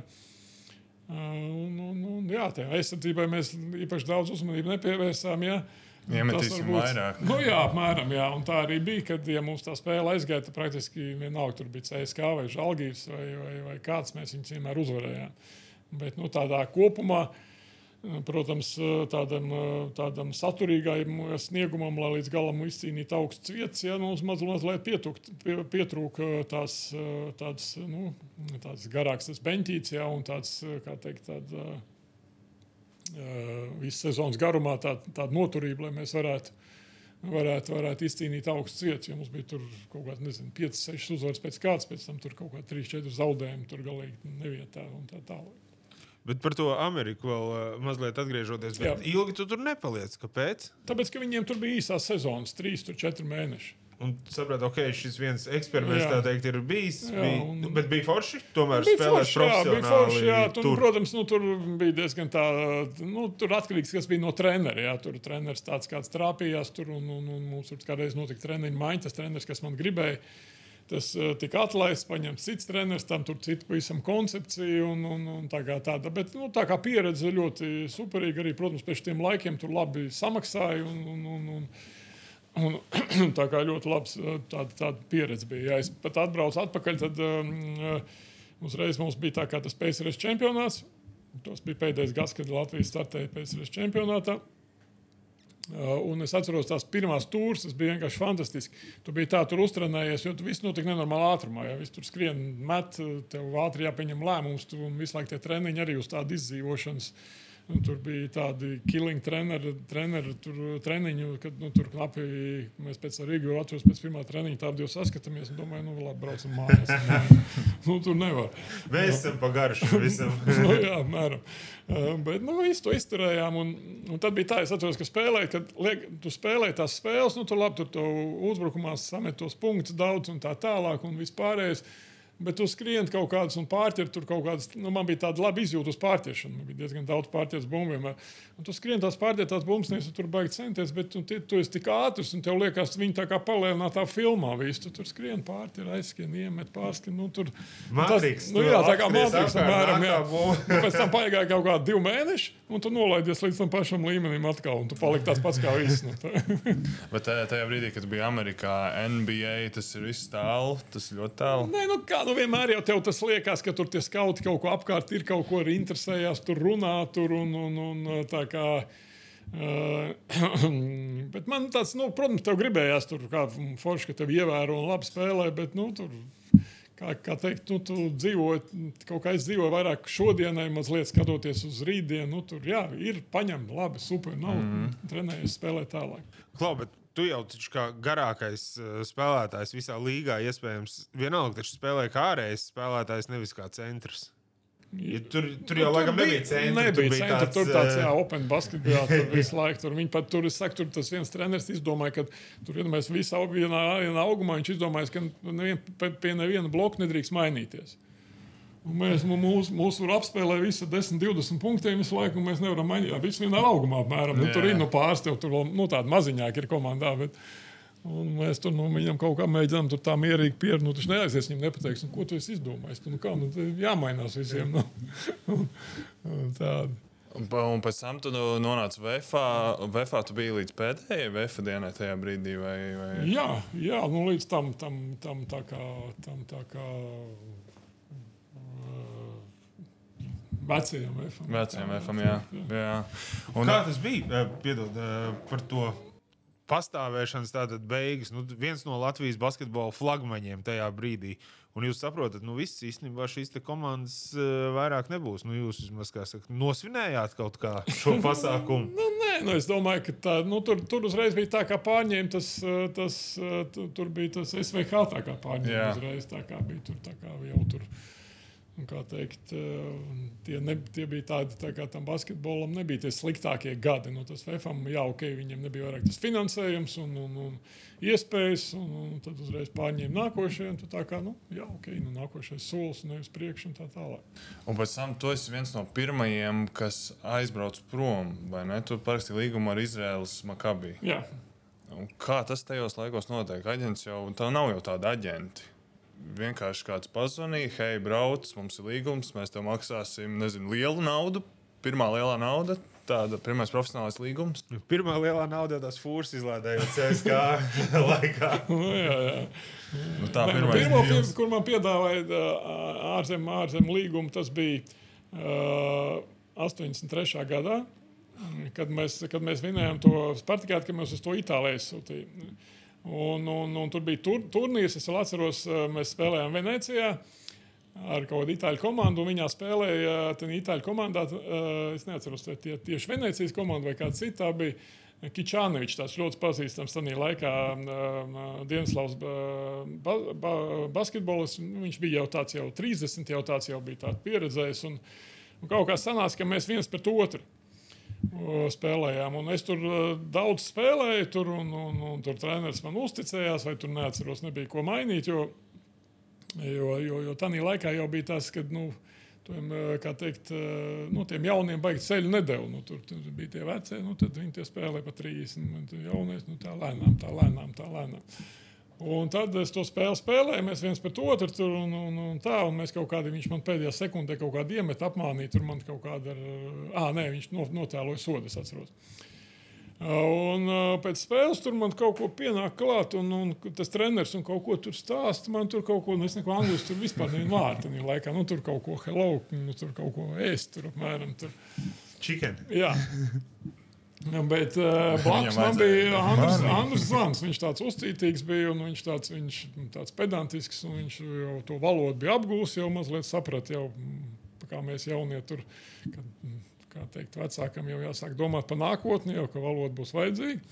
Un, un, un, jā, tajā aizsardzībai mēs īpaši daudz uzmanību nepievērsām. Ja. Iemetīsim varbūt, vairāk. Nu, jā, apmēram. Jā. Un tā arī bija, kad ja mums tā spēle aizgāja. Tad praktiski vienalga tur bija CSK vai Žalgīrs vai, vai, vai kāds. Mēs viņus vienmēr uzvarējām. Bet nu, tādā kopumā uh, Protams, tādam, tādam saturīgam sniegumam, lai līdz galam izcīnītu augstas vietas, ja mums maz, mazliet pietrūka, pie, pietrūka tās, tādas, nu, tādas garākas tas beņķītes, ja, un tāds, kā teikt, tāda, visu sezonas garumā tāda, tāda noturība, lai mēs varētu, varētu, varētu izcīnīt augstas vietas. Ja mums bija tur kaut kāda, nezinu, 5, 6 uzvaras pēc kādas, pēc tam tur kaut kāda 3, 4 zaudējumi, tur galīgi nevietā un tā tālāk. Bet par to Ameriku vēl uh, mazliet atgriežoties. Ilgi tu tur nepaliec. Kāpēc? Tāpēc, ka viņiem tur bija īsās sezonas, 3-4 mēneši. Un sapratu, ok, šis viens eksperiments jā. teikt, ir bijis. Jā, bija, un... Bet bija forši. Tomēr bija spēlēt forši, jā, bija forši, jā, tur, tur. Protams, nu, tur bija diezgan tā, nu, tur atkarīgs, kas bija no treneris. Jā, tur treneris tāds kāds trāpījās tur, un, un, un mums tur kādreiz notika treniņa maiņa. Tas treneris, kas man gribēja Tas uh, tika atlaists, paņemts cits treneris, tam tur cita pavisam koncepcija. Un, un, un tā kā tāda. Bet nu, tā kā pieredze ļoti superīga. Arī, protams, pēc tiem laikiem tur labi samaksāja. Un, un, un, un, Un, tā kā ļoti labs tāda, tāda pieredze bija. Ja es pat atbraucu atpakaļ, tad um, uzreiz mums bija tā kā tas PSRS čempionāts. Tas bija pēdējais gads, kad Latvija startēja PSRS čempionātā. Uh, un es atceros tās pirmās stūres, tas bija vienkārši fantastiski. Tu biji tā, tur uztrenējies, jo tu viss notika nenormālā ātrumā. Ja viss tur skrien, met, tev ātri jāpieņem lēmums, un visu laiku tie treniņi arī uz tādu izdzīvošanas. Uh, Un tur bija tādi killing treneri, treneri tur treniņu, kad nu, tur knapi mēs pēc Rīgas atceros pēc pirmā treniņa tādu jau saskatāmies un domāju, nu labi, braucam mājās. nu, tur nevar. Mēs esam pa garšu visam. nu, jā, mēram. Bet nu, visu to izturējām. Un, un tad bija tā, es atceros, ka spēlēji, kad liek, tu spēlēji tās spēles, nu tur labi, tur uzbrukumā samet tos punktus daudz un tā tālāk un vispārējais. Bet tu skrieni kaut kādas un pārķer tur kaut kādas. Nu, man bija tāda laba izjūta uz pārķeršanu. Man bija diezgan daudz vienmēr. Un tu skrieni tās pārķertās bumbas, neesi tur baigi centies, bet tu, tu, tu esi tik ātrs un tev liekas, viņi tā kā palielinātā filmā visu. Tu tur skrieni pārķer, aizskrien, iemet pārskrien. Nu, tur, Matrix, nu, tu jā, tā kā apkārt, apmēram, jā. Un pēc tam pagāja kaut kādi divi mēneši, un tu nolaidies līdz tam pašam līmenim atkal, un tu paliki tāds pats kā viss. Nu, tā. Bet tajā, tajā brīdī, kad bija Amerikā, NBA, tas ir viss tālu, tas ir ļoti tālu. Nē, nu kā nu vienmēr jau tev tas liekas, ka tur tie skauti kaut ko apkārt ir, kaut ko arī interesējās, tur runā, tur un, un, un tā kā. Uh, bet man tāds, nu, protams, tev gribējās tur kā forši, ka tev ievēro un labi spēlē, bet, nu, tur, kā, kā teikt, nu, tu dzīvo, kaut kā es dzīvoju vairāk šodienai, mazliet skatoties uz rītdienu, nu, tur, jā, ir paņem, labi, super, nav, mm -hmm. trenējies, spēlē tālāk. Klau, bet tu jau taču kā garākais uh, spēlētājs visā līgā, iespējams, vienalga taču spēlē kā ārējais spēlētājs, nevis kā centrs. Ja tur, tur jau laikam nebija centra. Nebija tur centra. Tur tāds, eh, jā, open basketbolā tur visu laiku. Tur viņi pat tur, es saku, tur tas viens treneris izdomāja, ka tur, ja mēs visi aug vienā, vienā augumā, viņš izdomāja, ka nevien, pie, pie neviena bloka nedrīkst mainīties. Mēs mūsu mūs tur apspēlējām visu 10, 20 punktiem visu laiku, un mēs nevaram mainīt. Viss vienā augumā apmēram. Nu, tur ir nu, pāris, tev tur vēl nu, tādi maziņāki ir komandā. Bet, Un mēs tur nu, viņam kaut kā mēģinām tur tā mierīgi pierādīt. Nu, tas neaizies viņam nepateiks, nu, ko tu esi izdomājis. Nu, kā, nu, jāmainās visiem. Nu. Tāda. Un, un pēc tam tu nonāci VFā. VFā tu biji līdz pēdējai VFā dienai tajā brīdī. Vai, vai... Jā, jā nu, līdz tam, tam, tam tā kā. Tam, tā kā uh, Vecajam FM. Vecajam VFam, jā. jā. Un, Kā tas bija? Eh, Piedod eh, par to pastāvēšanas tātad beigas. Nu, viens no Latvijas basketbola flagmaņiem tajā brīdī. Un jūs saprotat, nu viss īstenībā šīs te komandas uh, vairāk nebūs. Nu, jūs vismaz kā saka, nosvinējāt kaut kā šo pasākumu. Nu, nē, nu, es domāju, ka tā, nu, tur, tur uzreiz bija tā, kā pārņēma tas, tas tu- tur bija tas SVH tā kā pārņēma uzreiz. Tā kā bija tur, tā kā jau tur. Kā teikt, uh, tie, ne, tie bija tādi, tā kā tam basketbolam nebija tie sliktākie gadi. Nu, tas FFM, jā, ok, viņiem nebija vairāk tas finansējums un, un, un iespējas, un, un tad uzreiz pārņēma tu Tā kā, nu, jā, ok, nu, nākošais solis, nevis priekš un tā tālāk. un pēc tam tu esi viens no pirmajiem, kas aizbrauc prom. vai ne? Tu parakstīji līgumu ar. Jā, Un Kā tas tajos laikos notiek? Aģents jau tā nav jau tāda aģenta. Vienkārši kāds pazvanīja, hei, brauc, mums ir līgums, mēs tev maksāsim nezinu, lielu naudu. Pirmā lielā nauda, tāda pirmais profesionālais līgums. Pirmā lielā nauda jau tās fūras izlādējot CSK laikā. nu, jā, jā. Nu, tā nu, pirmais pirmo, pie, kur man piedāvāja ārzem, ārzem līgumu, tas bija uh, 83. gadā, kad mēs, kad mēs vinējām to Spartakātu, kad mēs uz to Itāliju sūtījām. Un, un, un tur bija tur, turnīrs, es vēl atceros, ā, mēs spēlējām Venecijā. Ar kaut kādu itāļu komandu. un Viņā spēlēja tā itāļu komandā. ā, Es neatceros, vai tie tieši Venecijas komanda vai kāda cita bija. Kičānevičs, tāds ļoti pazīstams tajā laikā, uh, Dienaslavs ba, ba, basketbolists. Viņš bija jau tāds, jau 30, jau tāds jau bija pieredzējis. Un, un kaut kā sanāca, ka mēs viens pret otru spēlējām. Un es tur uh, daudz spēlēju, tur, un, un, un tur treneris man uzticējās, vai tur neatceros, nebija ko mainīt. Jo, jo, jo, jo tajā laikā jau bija tas, ka. Nu, Tiem, eh, kā teikt, eh, nu, tiem jauniem baigi ceļu nedēļu. Nu, tur, tur bija tie veci, nu, tad viņi tie spēlēja pa 30. un tur Jaunais, nu, tā lēnām, tā lēnām, tā lēnām. Un tad es to spēli spēlēju, mēs viens pret otru tur un, un, un tā, un mēs kaut kādā, viņš man pēdējā sekundē kaut kādu iemet, apmānīja, tur man kaut kāda, ah, nē, viņš no- notēloja sodu, es atceros. Un pēc spēles tur man kaut ko pienāk klāt, un, un tas treneris un kaut ko tur stāsta. Man tur kaut ko, nu, es neko angļuiski tur vispār nevienu vārdu. Laikā, nu, tur kaut ko hello, nu, tur kaut ko ēst, tur apmēram. Tur. Chicken. Jā. Ja, Bet uh, blakus man bija Andris. Andris Zvans. Viņš tāds uzcītīgs bija un viņš tāds, viņš, tāds pedantisks. Viņš jau to valodu bija apgūlis, jau mazliet saprata, jau, mm, kā mēs jaunie tur. Kad, mm, Kā teikt, vecākam jau jāsāk domāt par nākotni, jau ka valoda būs vajadzīga.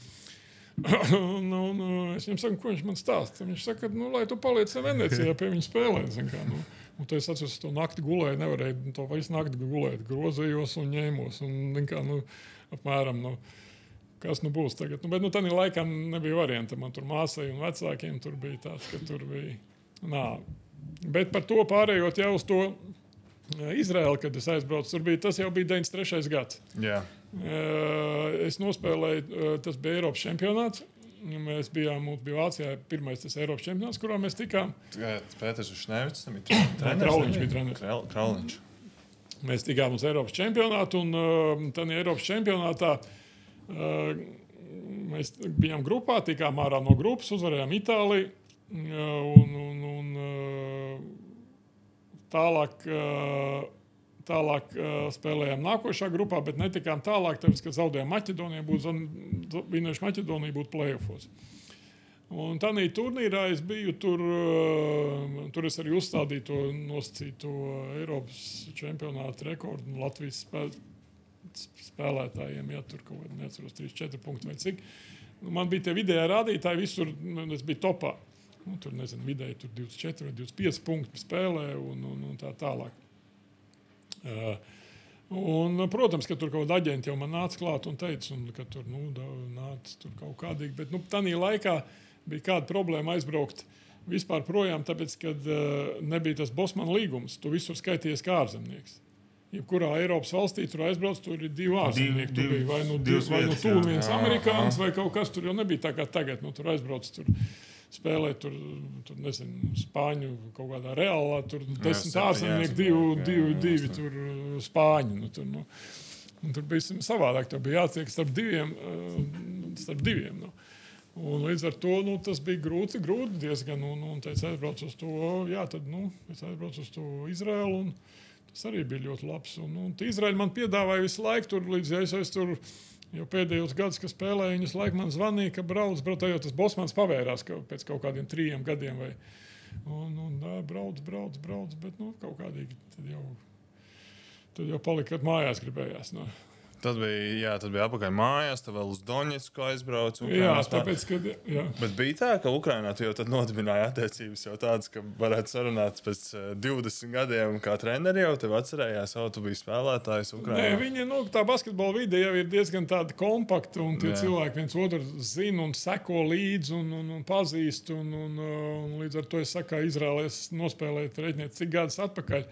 un, un, un es viņam saku, ko viņš man stāsta. Viņš saka, nu, lai tu paliec Venecijā pie viņa Kā, nu. Un es atceros, ka to naktī gulēju, nevarēju to visu naktī gulēt. Grozījos un ņēmos. Un, kā, nu, apmēram, nu, kas nu būs tagad. Nu, bet nu, tādā laikā nebija varianta. Man tur māsai un vecākiem tur bija tāds, ka tur bija. Nā, Bet par to pārējot jau uz to eh, Izraēlu, kad es aizbraucu, tur bija tas jau bija 93. gads. Eh, Es nospēlēju, eh, tas bija Eiropas čempionāts. Mēs bijām, mums bija Vācijā pirmais tas Eiropas čempionāts, kurā mēs tikām. Pēters Šnēvits, tam bija treneris. Krauliņš bija treneris. Krau- Krauliņš. Mēs tikām uz Eiropas čempionātu, un uh, tādā Eiropas čempionātā uh, mēs bijām grupā, tikām ārā no grupas, uzvarējām Itāliju. Uh, un, un, un, uh, tālāk, uh, tālāk spēlējām nākošā grupā, bet netikām tālāk, tāpēc, ka zaudējām Maķedoniju, būtu vienojuši Maķedoniju, būtu plēsofos. Un tādā turnīrā es biju tur, uh, tur es arī uzstādīju to nosacīto Eiropas čempionāta rekordu nu, Latvijas spē, spēlētājiem. Ja tur kaut kādā neatceros, 3, 4 punkti vai cik. Nu, Man bija tie vidējie rādītāji, visur nu, es biju topā. Nu, tur nezinu, vidēji tur 24 vai 25 punkti spēlē un, un, un tā tālāk. Uh, Un, protams, ka tur kaut kāda aģenta jau man nāca klāt un teica, un, ka tur nu, nāca tur kaut kādīgi. Bet nu, tajā laikā bija kāda problēma aizbraukt vispār projām, tāpēc, ka uh, nebija tas Bosmana līgums. Tu visur skaities kā ārzemnieks. Jebkurā Eiropas valstī tur aizbrauc, tur ir divi ārzemnieki. Tur div- bija vai nu divi, vai nu jā. viens amerikānis, vai kaut kas tur jau nebija tā kā tagad. Nu, tur aizbrauc, tur spēlē, tur, tur nezinu, spāņu kaut kādā reālā, tur desmit ārzemnieki, divi, divi, divi tur uh, spāņi. Nu, tur, nu. Un tur bija savādāk. Tur bija jātiek starp diviem. uh, Starp diviem nu. Un līdz ar to nu, tas bija grūti, grūti diezgan. Un, un es aizbraucu uz to, jā, tad nu, es aizbraucu uz to Izraelu. un Tas arī bija ļoti labs. Un, un Izraela man piedāvāja visu laiku, tur, līdz ja es, es tur jau pēdējos gados, kad spēlēju, viņas laiku man zvanīja, ka brauc, brauc, jau tas Bosmans pavērās ka pēc kaut kādiem trim gadiem. Vai, un, un, dā, brauc, brauc, brauc, bet nu, kaut kādīgi tad jau, tad jau palika, mājās gribējās. Nu. Tad bija, jā, tad bija apakaļ mājās, tad vēl uz Doņetsku aizbraucu. Jā, Ukrainās pār- tāpēc, ka. Jā. Bet bija tā, ka Ukrainā tu jau tad nodibināji attiecības jau tādas, ka varētu sarunāt pēc eh, 20 gadiem, kā treneri jau tevi atcerējās, jau tu biji spēlētājs Nē, Ukrainā. viņi, nu, tā basketbola vide jau ir diezgan tāda kompakta, un tie Jā. cilvēki viens otru zina un seko līdzi un, un, un pazīst. Un, un, un līdz ar to es saku, es nospēlēju treniņu cik gadus atpakaļ.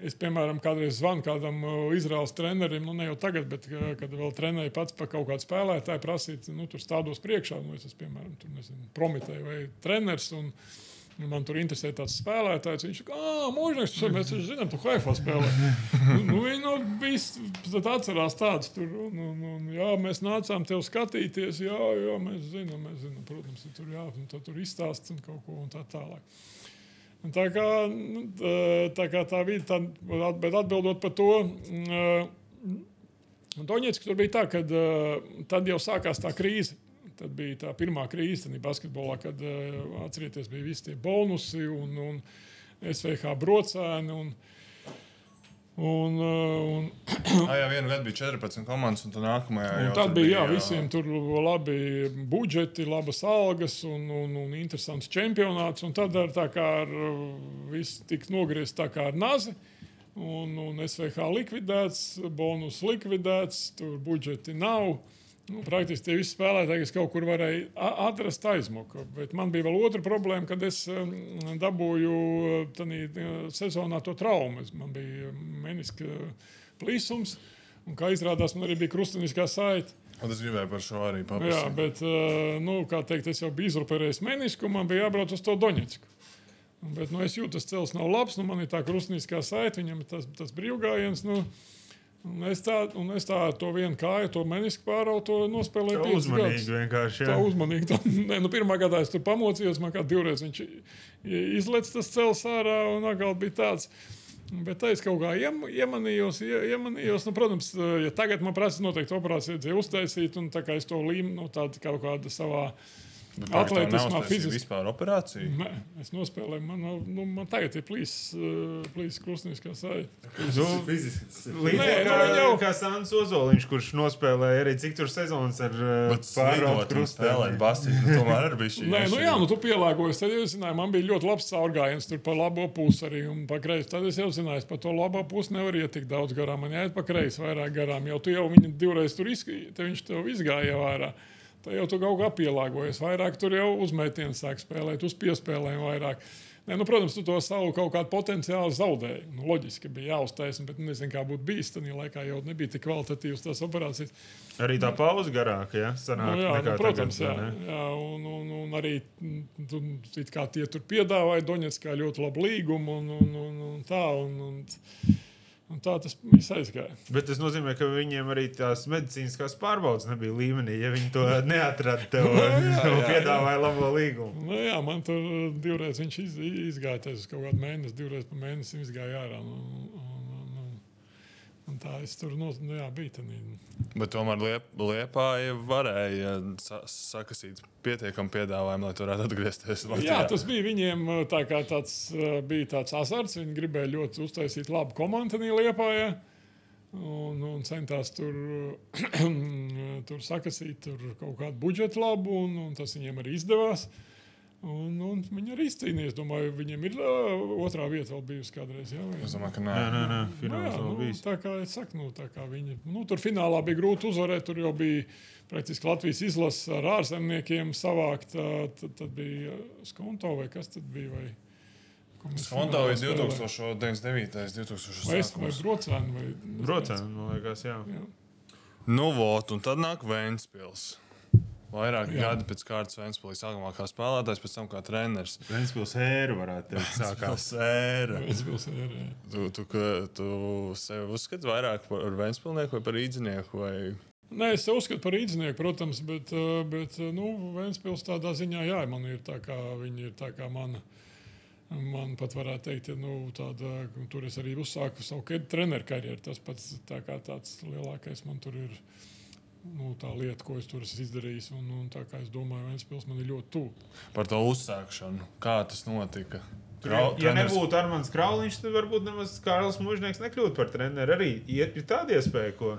Es, piemēram, kādreiz zvanu kādam uh, Izraels trenerim, nu ne jau tagad, bet uh, kad vēl trenēju pats par kaut kādu spēlētāju, prasīt, nu, tur stādos priekšā, nu, es esmu, piemēram, tur, nezinu, promitēju vai treneris. Un, un Man tur interesē tāds spēlētājs. Viņš saka, ah, mūžīgs, mēs taču zinām, tu Haifā spēlē. nu, viņi nu, visi atcerās tādus tur. Un, un, un, jā, mēs nācām tev skatīties. Jā, jā mēs zinām, mēs zinām. Protams, tur, jā, un tad tur izstāsts un kaut ko un tā tālāk. Un tā kā nu, tā, kā tā vide, tā, bet atbildot par to, Doņetskas tur bija tā, ka tad jau sākās tā krīze. Tad bija tā pirmā krīze basketbolā, kad uh, atcerieties, bija visi tie bonusi un, un SVH brocēni. Un, un, uh, un, jā, vienu gadu bija 14 komandas, un tad nākamajā Un jau tad bija jā, visiem tur labi budžeti, labas algas un, un, un interesants čempionāts. Un tad ar, tā kā ar, uh, viss tika nogriezts tā kā ar nazi. Un, un SVH likvidēts, bonus likvidēts, tur budžeti nav. Nu, praktiski tie visi spēlētāji, kas kaut kur varēja atrast aizmuku. Bet man bija vēl otra problēma, kad es um, dabūju tādā sezonā to traumu. Man bija meniska plīsums, un kā izrādās, man arī bija krustveida saite. Un es gribēju par šo arī Jā, paprasīt. bet, uh, nu, kā teikt, es jau biju izruperējis menisku, un man bija jābrauc uz to Doņetsku. Bet nu, es jūtu, tas ceļš nav labs. Nu, man ir tā krustveida saite, viņam ir tas, tas brīvgājiens. Nu, un es, tā, es tā ar to vienu kāju, to menisku pārautu, to nospēlēju. piecus Uzmanīgi vienkārši. Tā Jā. uzmanīgi. Tā, nē, nu, pirmā gadā es tur pamocījos, man kā divreiz viņš izlaiž tas cels ārā, un atkal bija tāds. Bet tā es kaut kā iem, iemanījos, ie, iemanījos. Nu, protams, ja tagad man prasa noteikti operāciju dzēju uztaisīt, un tā kā es to līmu, nu, tāda kaut kāda savā atletismā, fiziski. Vispār operācija. Nē, es nospēlēju, man, nu, man tagad ir plīsīs krustveida kā saite. Nu, Fiziski. Līdzīgi nu, jau- kā Sants Ozoliņš, kurš nospēlēja arī cik tur sezonas ar spēlēt basīti. Nu, tomēr arī bija šī. Nē, nu jā, nu tu pielāgojies. Tad jau zināju, man bija ļoti labs caurgājiens tur pa labo pusi arī un pa kreisi. Tad es jau zināju, pa to labo pusi nevar iet tik daudz garām. Man jāiet pa kreisi vairāk garām. Jau tu jau viņu divreiz tur izgāji, te viņš tev izgāja ārā. Tad jau tu kaut kā pielāgojies. Vairāk tur jau uzmetienu sāk spēlēt, uz piespēlēm vairāk. Ne, nu, protams, tu to savu kaut kādu potenciālu zaudēji. Nu, loģiski, bija jāuztaisa, bet nezinu, kā būtu bijis. Tajā laikā jau nebija tik kvalitatīvas tās operācijas. Arī tā pauze garāka, ja? Sanāk, Nu, jā, nu, protams, tagad, jā, ne? jā un, un, un arī mm, tu, tie tur piedāvāja Doņetskā ļoti labu līgumu un, un, un, un tā. Un, un, un tā tas viss aizgāja. Bet tas nozīmē, ka viņiem arī tās medicīniskās pārbaudes nebija līmenī. Ja viņi to neatrada, tev tev piedāvāja labo līgumu. Nu, jā, man tur divreiz viņš iz, izgāja tas kaut kādu mēnesi, divreiz pa mēnesi izgāja ārā. Nu, un, un, un, un tā es tur no, nu, jā, biju. Tanī. Bet tomēr liep, Liepā varēja sa sakasīt pietiekami piedāvājumu, lai tu varētu atgriezties Latvijā. Jā, tas bija viņiem uh, tā tāds, uh, bija tāds azarts. Viņi gribēja ļoti uztaisīt labu komandu Lietpā. Un, un centās tur, tur sakasīt tur kaut kādu budžetu labu, un, un tas viņiem arī izdevās. Un, un viņi arī izcīnījās. Domāju, viņiem ir uh, otrā vieta vēl bijusi kādreiz. Jā, vai- Es domāju, ka nē. Nē, nē, nē, Nu, nu, bijis. tā kā es saku, nu, tā kā viņi, nu, tur finālā bija grūti uzvarēt. Tur jau bija praktiski Latvijas izlase ar ārzemniekiem savākt. tā- Tad, tad bija Skonto vai kas tad bija? Vai, finālā ir spēlējām? 2099, 2000. Vai es- vai Brocēni vai Brocēni, man liekas, jā. Jā. Nu, vot, un tad nāk Vēnspils. Vairāk Jā. gadi pēc kārtas Vēnspilī sākumā kā spēlētājs, pēc tam kā treneris. Ventspils ēru varētu teikt. Sākās. Sēra. Ventspils ir, jā. Tu, tu, ka- tu sevi uzskati vairāk par Vēnspilnieku vai par īdzinieku? Vai... Nē, es sev uzskatu par īdzinieku, protams, bet, eh, bet eh, nu, Vēnspils tādā ziņā, jā, man ir tā kā viņi ir tā kā mana. Man pat varētu teikt, ka nu, tāda, tur es arī uzsāku savu treneru karjeru. Tas pats tā kā tāds lielākais man tur ir. Nu, tā lieta, ko es tur esmu izdarījis, un, un tā kā es domāju, Vēnspils man ir ļoti tuvu. Par to uzsākšanu. Kā tas notika? Ja, Krau- ja treneris- nebūtu Armāns Krauliņš, tad varbūt nemaz Kārlis Mūžnieks nekļūtu par treneru. Arī ir, tāda iespēja, ko.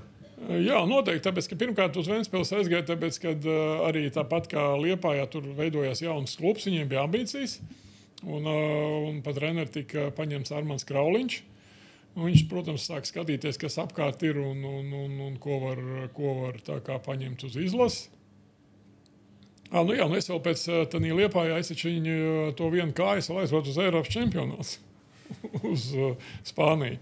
Jā, noteikti. Tāpēc, ka pirmkārt uz Vēnspils aizgāja, tāpēc, ka uh, arī tāpat kā Liepājā tur veidojās jauns klubs, viņiem bija ambīcijas. Un, uh, un pat treneris tika paņemts Armāns Krauliņš. Un viņš, protams, sāk skatīties, kas apkārt ir un, un, un, un ko var, ko var paņemt uz izlasi. Ah, nu jā, nu es vēl pēc tam liepājā aizsācu viņu to vienu kāju, lai aizbraucu uz Eiropas čempionātu, uz Spāniju.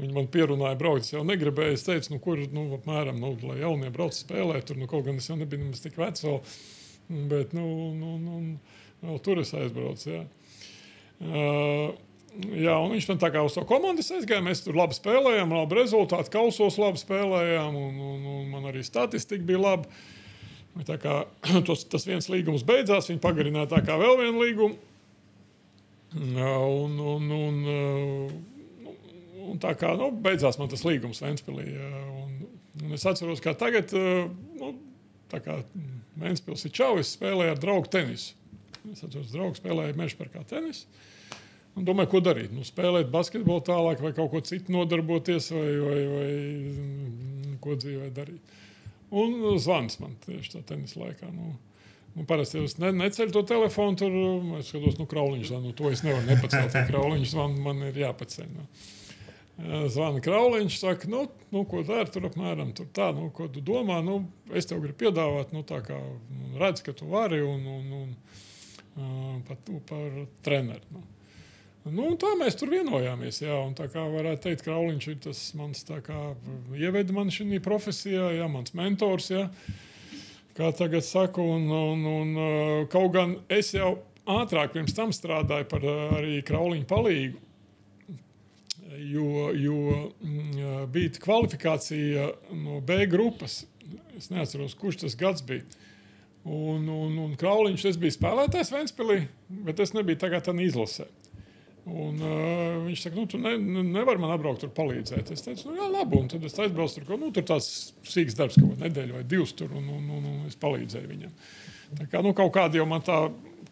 Viņi man pierunāja, braukt. Es jau negribēju. Es teicu, nu, kur nu, apmēram, nu, lai jaunie brauc spēlēt. Tur nu, kaut gan es jau nebiju nemaz tik vecs. Vēl, bet nu, nu, nu, vēl tur es aizbraucu. Jā. Uh, jā, un viņš man tā kā uz to komandu aizgāja. Mēs tur labi spēlējām, labi rezultāti, kausos labi spēlējām. Un, un, un man arī statistika bija laba. Kā tos, tas viens līgums beidzās, viņi pagarināja tā kā vēl vienu līgumu. Un, un, un, un, un tā kā nu, beidzās man tas līgums un es atceros, kā tagad, nu, tā kā Vēnspils ir čauvis, spēlēja ar draugu tenisu. Es atceros, draugs spēlēja mežparkā tenisu. Un domāju, ko darīt. Nu, spēlēt basketbolu tālāk, vai kaut ko citu nodarboties, vai, vai, vai mm, ko dzīvē darīt. Un zvans man tieši tā tenisa laikā. Nu, nu, parasti es ne, neceļu to telefonu, tur es skatos, nu, krauliņš zvan. Nu, to es nevaru nepacelt. Krauliņš zvan, man ir jāpaceļ. Nu. Zvana krauliņš, saka, nu, nu ko dari tur apmēram tur tā, nu, ko tu domā. Nu, es tev gribu piedāvāt, nu, tā kā nu, redz, ka tu vari un, un, un uh, pat, par treneru. Nu. Nu, tā mēs tur vienojāmies. Jā, un tā kā varētu teikt, Krauliņš ir tas mans ieveda man šajā profesijā, jā, mans mentors. Jā. Kā tagad saku, un, un, un kaut gan es jau ātrāk pirms tam strādāju par arī Krauliņu palīgu. Jo, jo mm, bija kvalifikācija no B grupas. Es neatceros, kurš tas gads bija. Un, un, un Krauliņš, es biju spēlētājs Ventspīlī, bet es nebiju tagad izlasē. Un, uh, viņš saka, nu, tu ne, ne, nevari man atbraukt, tur palīdzēt. Es teicu, nu, jā, labi. Un tad es aizbraucu tur, ko, nu, tur tāds sīgs darbs, kaut kāda nedēļa vai divas tur, un, un, un, un es palīdzēju viņam. Tā kā nu, kaut kāda jau man tā,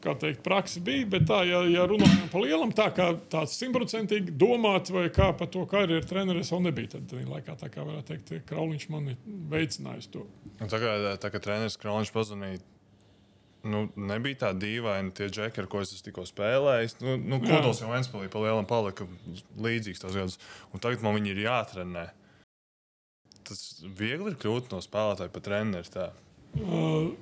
kā teikt, praksa bija, bet tā, ja, ja runājam par lielam, tā kā tāds simtprocentīgi domāt, vai kā par to karjeru treneris vēl nebija, tad laikā, tā kā varētu teikt, Krauliņš man veicinājis to. Un tagad, tā kā treneris Krauliņš pazvanīja nu, nebija tā dīvaina tie džekļi, ar ko es tikko spēlēju. Nu, nu, Kodols jau Vēnspēlī pa lielam palika līdzīgs tos gadus. Un tagad man viņi ir jātrenē. Tas viegli ir kļūt no spēlētāja pa treneri. Tā. Uh,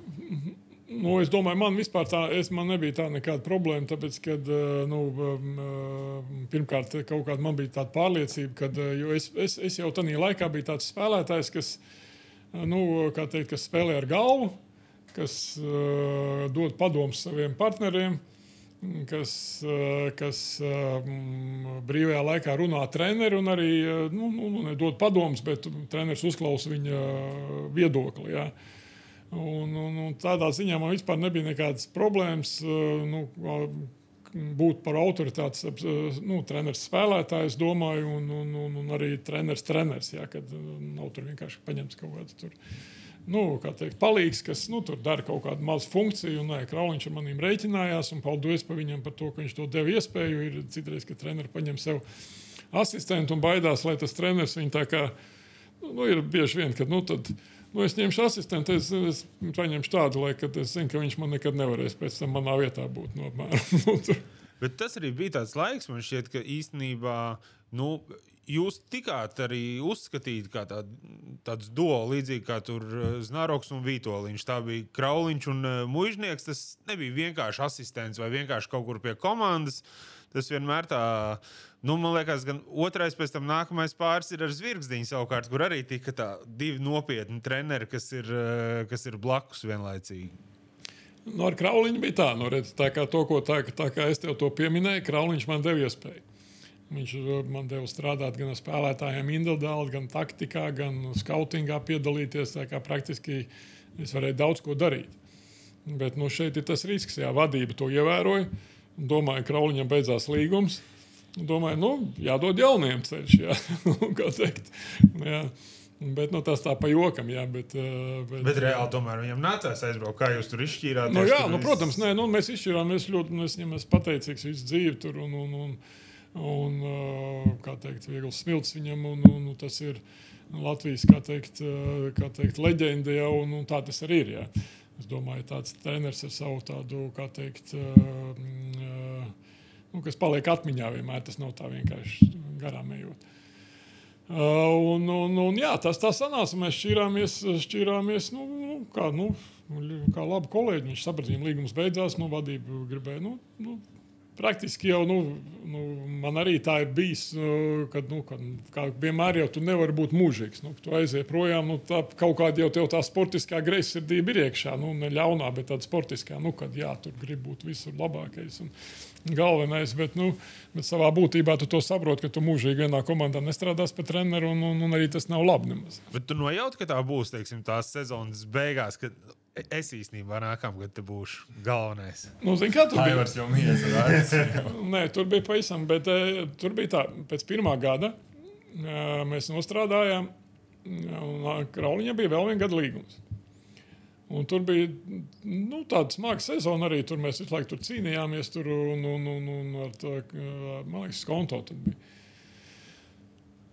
Nu, es domāju, man vispār tā, es, man nebija tā nekāda problēma. Tāpēc, kad, eh, nu, um, eh, pirmkārt, kaut kāda man bija tāda pārliecība, ka es, es, es jau tajā laikā biju tāds spēlētājs, kas, nu, teikt, kas spēlē ar galvu, kas uh, dod padomus saviem partneriem. Kas, kas um, brīvajā laikā runā treneri un arī nu, nu, nedod padomus, bet treneris uzklausa viņa viedokli. Ja. Uh, Un, un, un tādā ziņā man vispār nebija nekādas problēmas nu, būt par autoritātes eh, nu, treneris spēlētājs, domāju, un, un, un, un arī treneris, treneris jā, kad nav tur vienkārši paņemts kaut kāds tur. Nu, teikt, palīgs, kas nu, tur dara kaut kādu mazu funkciju, un Krauliņš ar maniem rēķinājās, un paldies par viņam par to, ka viņš to deva iespēju. Ir citreiz, ka treneris paņem sev asistentu un baidās, lai tas treneris viņu tā kā, nu, ir bieži vien, kad, nu, tad, Nu, es ņemšu asistentu, es, es paņemšu tādu, lai es zinu, ka viņš man nekad nevarēs pēc tam manā vietā būt. No, nu, Bet tas arī bija tāds laiks, man šķiet, ka īstenībā nu, jūs tikāt arī uzskatīt kā tād, tāds duo, līdzīgi kā tur eh, Znaroks un Vitoļņš. Tā bija Krauliņš un uh, Mužnieks. Tas nebija vienkārši asistents vai vienkārši kaut kur pie komandas. Tas vienmēr tā Nu, man liekas, gan otrais, pēc tam nākamais pāris ir ar zvirgzdiņu, savukārt, kur arī tika tā divi nopietni treneri, kas ir, eh, kas ir blakus vienlaicīgi. Nu, ar Krauliņu bija tā, nu, redz, tā kā to, tā, tā kā es tev to pieminēju, Krauliņš man deva iespēju. Viņš man deva strādāt gan ar spēlētājiem individuāli, gan taktikā, gan skautingā piedalīties. Praktiski es varēju daudz ko darīt. Bet nu, šeit ir tas risks, ja vadība to ievēroja. Domāju, ka Krauliņam beidzās līgums. Domāju, nu, jādod jauniem ceļš, jā, kā teikt. Jā. Bet nu, tas tā pa jokam, jā. Bet, bet, bet reāli tomēr viņam nācās aizbraukt. Kā jūs tur izšķīrāt? Nu, jā, nu, protams, nē, nu, mēs izšķirāmies ļoti, nu, es viņam esmu pateicīgs visu dzīvi tur. Un, un, un, un eh, teikt, viegls smilts viņam. Un, un, un tas ir Latvijas, kā teikt, eh, kā teikt leģenda jau, un, un tā tas arī ir. Jā. Es domāju, tāds treneris ar savu tādu, kā teikt, nu, kas paliek atmiņā vienmēr. Tas nav tā vienkārši garām ejot. Un, un, un, jā, tas tā sanāca. Mēs šķirāmies, šķirāmies nu, nu, kā, nu, kā labi kolēģi. Viņš sapratīja, līgums beidzās, nu, vadība gribēja. Nu, nu, praktiski jau nu, nu, man arī tā ir bijis, nu, kad, nu, kad vienmēr jau tu nevari būt mūžīgs. Nu, tu aizies projām, nu, tā, kaut kāda jau tā sportiskā greizsirdība ir iekšā. Nu, ne ļaunā, bet tāda sportiskā, nu, kad jā, tur grib būt visur labākais. Un, galvenais, bet, nu, bet savā būtībā tu to saproti, ka tu mūžīgi vienā komandā nestrādās pie treneru, un, un, un arī tas nav labi. Nemaz. Bet tu nojauti, ka tā būs teiksim, tās sezonas beigās. Kad... Es īstenībā nākamgad te būšu galvenais. Nu, zin, kā tur bija? jau miesa, Nē, tur bija pavisam, bet e, tur bija tā, pēc pirmā gada e, mēs nostrādājām, un Krauliņam bija vēl viena gada līgums. Un tur bija nu, tāda smaga sezona arī. Tur mēs visu laiku tur cīnījāmies. Tur, un, un, un, un ar tā, man liekas, konto tur bija.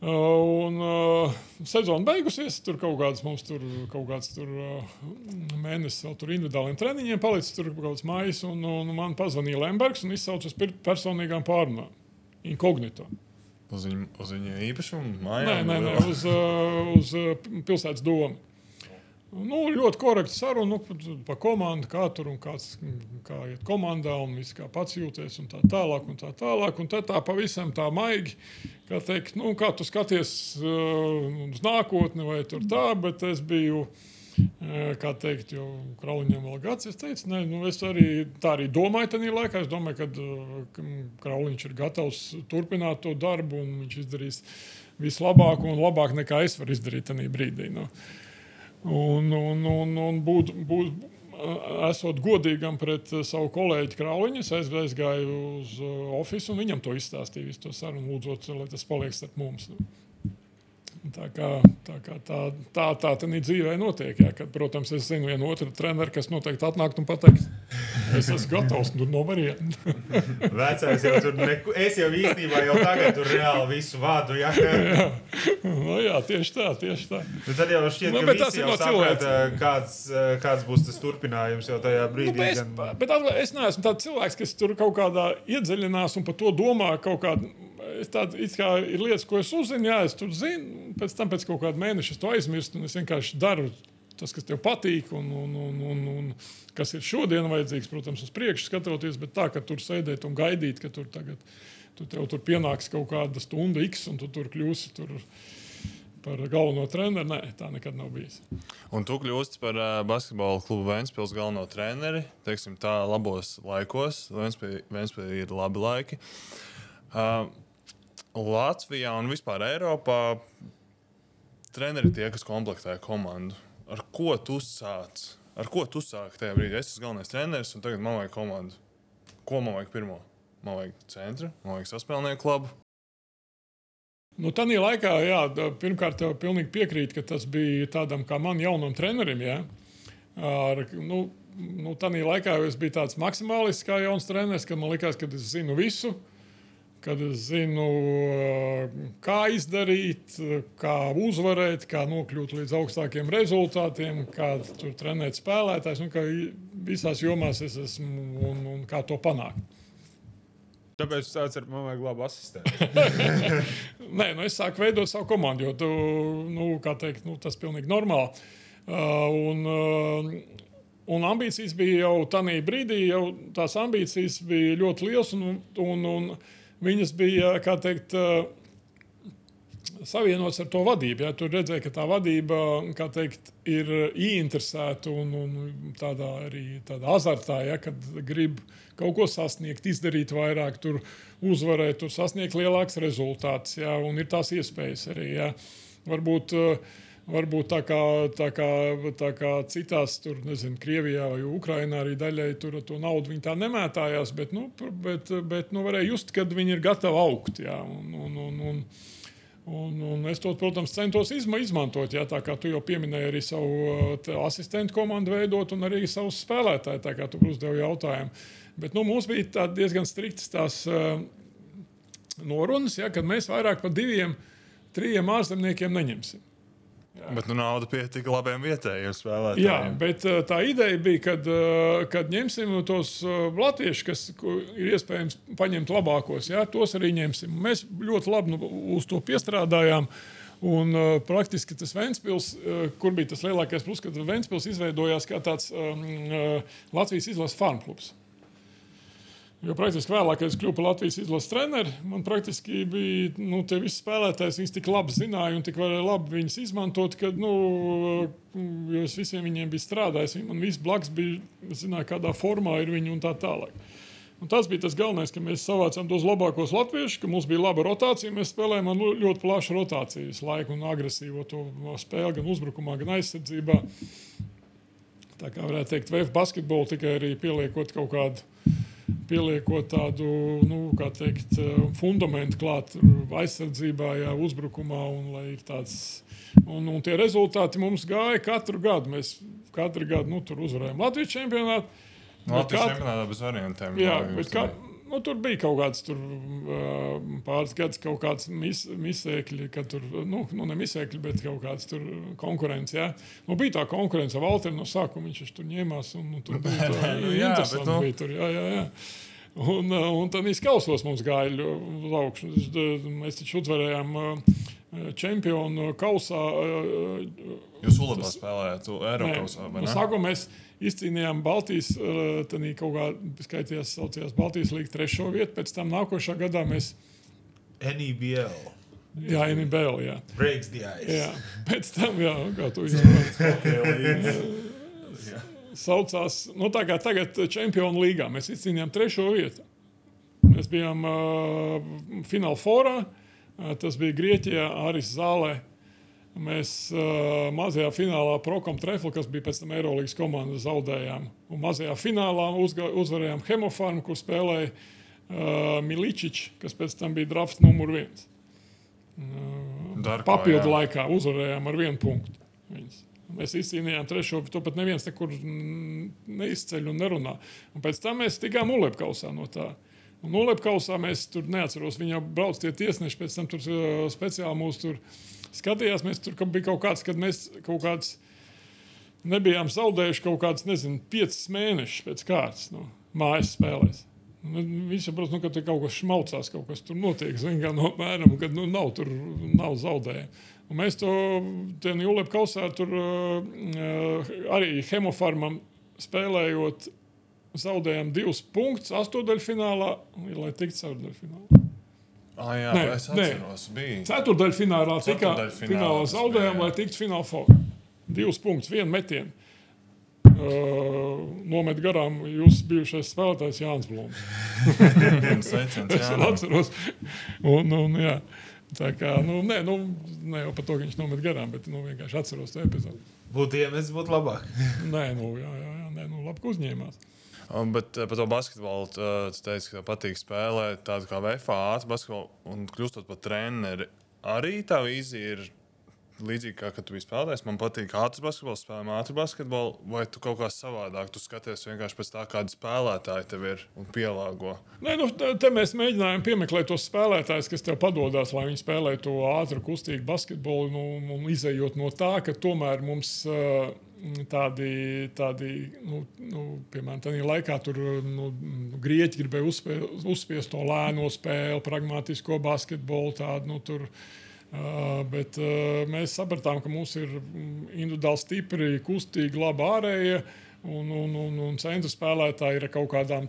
Un uh, sezona beigusies. Tur kaut kāds mums tur kaut kāds tur, uh, mēnesis vēl tur individuāliem treniņiem palicis. Tur kaut kāds mājas. Un, un man pazvanīja Lembergs un izsauca uz personīgām pārunām. Inkognito. Uz viņa, uz viņa īpašumu mājā? Nē, nē, nē uz, uh, uz pilsētas domu. Nu, ļoti korekta saruna nu, par komandu, kā tur un kāds, kā iet komandā un viss kā pats jūties un tā tālāk. Un tā tālāk. Un tad tā pavisam tā maigi, kā teikt, nu, kā tu skaties uh, uz nākotni vai tur tā, bet es biju. Uh, kā teikt, jau Krauliņam vēl gads. Es teicu, ne, nu, es arī tā arī domāju, tajā laikā. Es domāju, ka uh, Krauliņš ir gatavs turpināt to darbu un viņš izdarīs vislabāk un labāk nekā es varu izdarīt tajā brīdī. Nu. No. Un, un, un, un būt, būt, esot godīgam pret savu kolēģi Krauliņu, es aizgāju uz oficiālu un viņam to izstāstīju, visu to sarunu, lūdzot, lai tas paliek starp mums. Tā kā tā, kā tā, tā, tā, tā dzīvē notiek. Jā, kad, protams, es zinu vienu otru treneru, kas noteikti atnākt un pateiks, es esmu gatavs nu, no variantiem. Vecais jau tur neku, es jau īstenībā jau tagad tur reāli visu vādu. Jā, jā. Nu, jā tieši tā, tieši tā. Nu, tad jau šķiet, nu, ka tas ir no cilvēka. Kāds, kāds būs tas turpinājums jau tajā brīdī? Nu, bet, gan... bet, bet es neesmu tāds cilvēks, kas tur kaut kādā iedziļinās un par to domā kaut kādā tāda, ir lietas, ko es uzzinu, jā, es tur zinu. Pēc tam, pēc kaut kāda mēneša, to aizmirstu. Es vienkārši daru tas, kas tev patīk, un, un, un, un, un kas ir šodien vajadzīgs, protams, uz priekšu skatoties, bet tā, ka tur sēdēt un gaidīt, ka tur tagad tu tev tur pienāks kaut kāda stunda X, un tu tur kļūsi tur par galveno treneru. Nē, tā nekad nav bijis. Un tu kļūsi par uh, basketbola klubu Vēnspils galveno treneri. Teiksim, tā labos laikos. Vēnspilī ir labi laiki. Uh, Latvijā un vispār Eiropā treneri tie, kas komplektē komandu. Ar ko tu sāc? Ar ko tu sāki tajā brīdī? Es esmu galvenais treneris, un tagad man vajag komandu. Ko man vajag pirmo? Man vajag centru, man vajag saspēlnieku klubu, Nu, Tādā laikā, jā, pirmkārt, jau pilnīgi piekrītu, ka tas bija tādam kā man jaunam trenerim. Jā. Ar, nu, nu, Tādā laikā es biju tāds maksimālists, kā jauns treneris, kad man likās, ka es zinu visu. Kad es zinu, kā izdarīt, kā uzvarēt, kā nokļūt līdz augstākiem rezultātiem, kā trenēt spēlētājs, un ka visās jomās es esmu un, un kā to panākt. Tāpēc es sāku ar man vajag labu asistentu. Nē, nu es sāku veidot savu komandu, jo tu, nu, teikt, nu, tas ir pilnīgi normāli. Uh, un, uh, un ambīcijas bija jau tajā brīdī, jau tās ambīcijas bija ļoti liels, un, un, un viņas bija, kā teikt, uh, savienots ar to vadību. Ja? Tur redzēja, ka tā vadība teikt, ir ieinteresēta un, un tādā arī tādā azartā, ja? kad grib kaut ko sasniegt, izdarīt vairāk, tur uzvarēt, tur sasniegt lielāks rezultāts. Ja? Un ir tās iespējas arī. Ja? Varbūt, Varbūt tā kā, tā kā, tā kā citās, tur, nezinu, Krievijā vai Ukrajinā arī daļai tur to naudu viņi tā nemētājās, bet, nu, bet, bet nu, varēja just, kad viņi ir gatavi augt. Jā, un, un, un, un, Un, un es to, protams, centos izma, izmantot. Jā, tā kā tu jau pieminēji, arī savu asistentu komandu veidot, un arī savus spēlētājus, tā kā tu uzdevi jautājumu. Bet nu, mums bija diezgan striktas tās uh, norunas, ja, kad mēs vairāk par diviem, trim ārzemniekiem neņemsim. Jā. Bet nu, nauda pietika labiem vietējiem spēlētājiem. Jā, bet uh, tā ideja bija, kad, uh, kad ņemsim tos uh, latviešus, kas ir iespējams paņemt labākos, jā, tos arī ņemsim. Mēs ļoti labi nu, uz to piestrādājām. Un, uh, praktiski tas Vēnspils, uh, kur bija tas lielākais plus, ka Vēnspils izveidojās kā tāds um, uh, Latvijas izlases farm klubs. Jo praktiski vēlāk, kad es kļuvu par Latvijas izlases treneru, man praktiski bija nu, tie visi spēlētāji, viņas tik labi zināja un tik labi viņas izmantot, ka nu, es visiem viņiem biju strādājis. Viņi man viss blakus bija, zināja, kādā formā ir viņi un tā tālāk. Un tas bija tas galvenais, ka mēs savācām tos labākos latviešus, ka mums bija laba rotācija. Mēs spēlējām ļoti plašu rotācijas laiku un agresīvo spēli gan uzbrukumā, gan aizsardzībā. Tā kā varētu teikt, VF basketbolu tikai arī pieliekot kaut kādu pieliekot tādu nu, teikt, fundamentu klāt aizsardzībā, jā, uzbrukumā. Un, tāds, un, un tie rezultāti mums gāja katru gadu. Mēs katru gadu nu, uzvarējām Latvijas čempionātu. Latvijas čempionātā bez variantiem. Jā, bet kā, nu, tur bija kaut kāds tur, uh, pāris gadus, kaut kāds mis, misēkļi, ka tur, nu, nu ne misēkļi, bet kaut kāds tur konkurence. Jā. Nu, bija tā konkurence ar Valteru no sākuma, viņš tur ņēmās un nu, tur bija tā, jā, interesanti. Nu... Bija tur, jā, jā, jā. Un, un tad izkausos mums gāja laukšu. Mēs taču uzvarējām čempionu kausā. Jūs Ulabā spēlējāt Eiropas kausā? Sākumā mēs izcīnījām Baltijas, eh, tad kaut kā skaitījās, saucījās Baltijas līnija trešo vietu. Pēc tam nākošā gadā mēs. NBL. Jā, NBL. Jā. Breaks the ice. Jā, pēc tam, jā, kā tu izdarīji. Saucās, nu tā kā tagad Čempionu līgā mēs izcīnījām trešo vietu. Mēs bijām uh, fināla forā. Uh, tas bija Grieķijā, Aris Zālē. Mēs uh, mazajā finālā Prokam Treflu, kas bija pēc tam Eirolandes komanda, zaudējām. Un mazajā finālā uzga, uzvarējām Hemofarmu, kur spēlēja uh, Miličičs, kas pēc tam bija drafts numur viens. Uh, Darko, papildu jā. laikā uzvarējām ar vienu punktu. Viņas. Mēs izcīnījām trešo, to pat neviens nekur neizceļ un nerunā. Un pēc tam mēs tikām Ulepkausā no tā. Un Ulepkausā mēs tur neatceros, viņa brauc tie tiesneši, pēc tam tur uh, speciāli mūs tur skatījās, mēs tur bija kaut kāds, kad mēs kaut kāds nebijām zaudējuši kaut kāds, nezinu, piecus mēnešus pēc kārtas no mājas spēlēs. Nu, Viņš saprot, nu, ka tur kaut kas šmaucās, kaut kas tur notiek. Zin, kā, no mēram, kad nu, nav, tur nav zaudējumu. Un mēs to Jūlijā kausā tur uh, arī hemofarmam spēlējot, zaudējām divus punktus astotdaļfinālā, lai tiktu ceturdaļfinālā. Ah, jā, Nē, nē, es nē. atceros, bija. Ceturdaļfinālā Ceturtdaļfinālā finālā zaudējām, lai tiktu finālā fāzē. Divus punktus, vienu metienu. Uh, nomet garām jūsu bijušais spēlētājs Jānis Blūms. Es vēl atceros. Un, un, jā. Tā kā, nu, nē, nu, ne jau par to, ka viņš nomet garām, bet nu, vienkārši atceros to epizodi. Būtu iemests, būtu labāk. Nē, nu, jā, jā, jā, nē, nu, labi, ka uzņēmās. Un, Bet eh, par to basketbolu eh, tu teici, ka patīk spēlēt tādu kā VFA ātrā basketbolu. Un kļūstot par treneri, arī tā vīzija ir līdzīga, kā kad tu biji spēlētājs. Man patīk ātrā basketbols, spēlējam ātrā basketbolu, vai tu kaut kā savādāk. Tu skaties vienkārši pēc tā, kāda spēlētāja tev ir un pielāgo. Nē, nu, te, mēs mēģinājām piemeklēt tos spēlētājus, kas tev padodas, lai viņi spēlē to ātru, kustīgu basketbolu. Nu, un izējot no tā, ka tomēr mums uh, tādi, tādi nu, nu, piemēram, tādā laikā tur nu, grieķi gribēja uzspē, uzspiest to lēno spēli, pragmatisko basketbolu. Tādu, nu, tur, Uh, bet uh, mēs sapratām, ka mums ir mm, individuāli stipri, kustīgi, labi ārējie. Un, un, un, un centra spēlētāji ir kaut kādām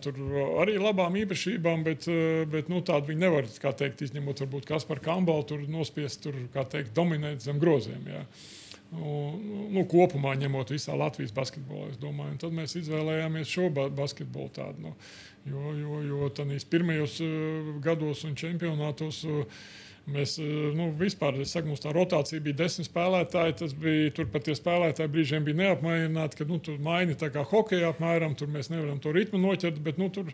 arī labām īpašībām, bet, bet nu, tādu viņi nevar, teikt, izņemot varbūt Kasparu Kambalu, tur nospiest, tur, kā teikt, dominēt zem groziem. Jā. Un, nu, kopumā ņemot visā Latvijas basketbolā, es domāju, tad mēs izvēlējāmies šo ba basketbolu tādu. Nu, jo jo, jo tādīs pirmajos uh, gados un čempionātos. Uh, Mēs eh, nu, vispār, es saku, mums tā rotācija bija desmit spēlētāji. Tas bija tur pat tie spēlētāji brīžiem bija neapmierināti, ka nu, tur maini tā kā hokeja apmēram, tur mēs nevaram to ritmu noķert. Bet, nu, tur,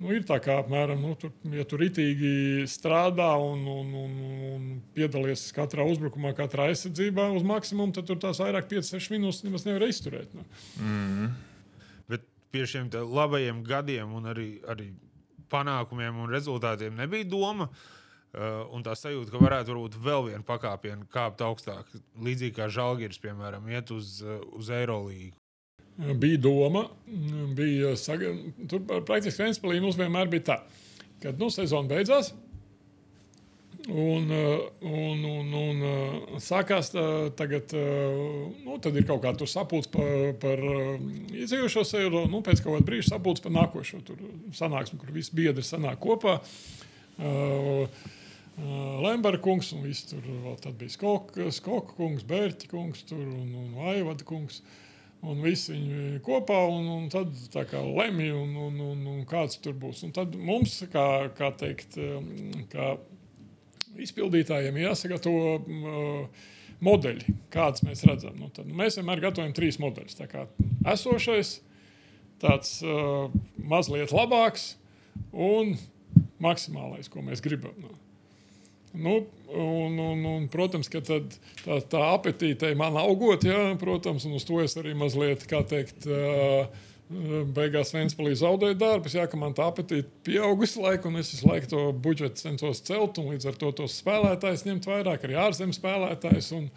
Nu, ir tā kā, apmēram, nu, tur, ja tu ritīgi strādā un, un, un, un piedalies katrā uzbrukumā, katrā aizsardzībā uz maksimumu, tad tur tās vairāk 5-6 minūtes nemaz nevar izturēt. Nu. Bet pie šiem labajiem gadiem un arī, arī panākumiem un rezultātiem nebija doma. Uh, un tā sajūta, ka varētu būt vēl viena pakāpiena, kāpt augstāk. Līdzīgi kā Žalgiris, piemēram, iet uz, uh, uz Eirolīgu. Bija doma, bija saga... tur praktiski Vēnspēlī mums vienmēr bija tā, ka nu, sezona beidzās. Un, uh, un, un, un uh, sākās uh, tagad, uh, nu, tad ir kaut kāda sapulce par, par uh, izējošo sēru, nu, pēc kaut kāda brīža sapulce par nākošo tur sanāksmi, kur visi biedri sanāk kopā. Uh, Lemberga kungs, un viss tur vēl bija Skoka, kungs, Bērķa kungs tur, un, un Aivada kungs. Un visi viņi kopā, un, un tad tā kā lemj, un, un, un, un kāds tur būs. Un tad mums, kā, kā teikt, um, kā izpildītājiem, jāsagatavo uh, modeļi, kādus mēs redzam. Nu, tad, mēs vienmēr gatavojam trīs modeļus. Tā kā esošais, tāds uh, mazliet labāks un maksimālais, ko mēs gribam. Nu. Nu, un, un, un, protams, ka tā, tā apetīte man augot, jā, protams, un uz to es arī mazliet, kā teikt, uh, beigās Vēnspēlī zaudēju darbus, jā, ka man tā apetīte pieaugusi laiku, un es visu laiku to budžetu centos celt, un līdz ar to tos spēlētājus ņemt vairāk, arī ārzemes spēlētājus. Un,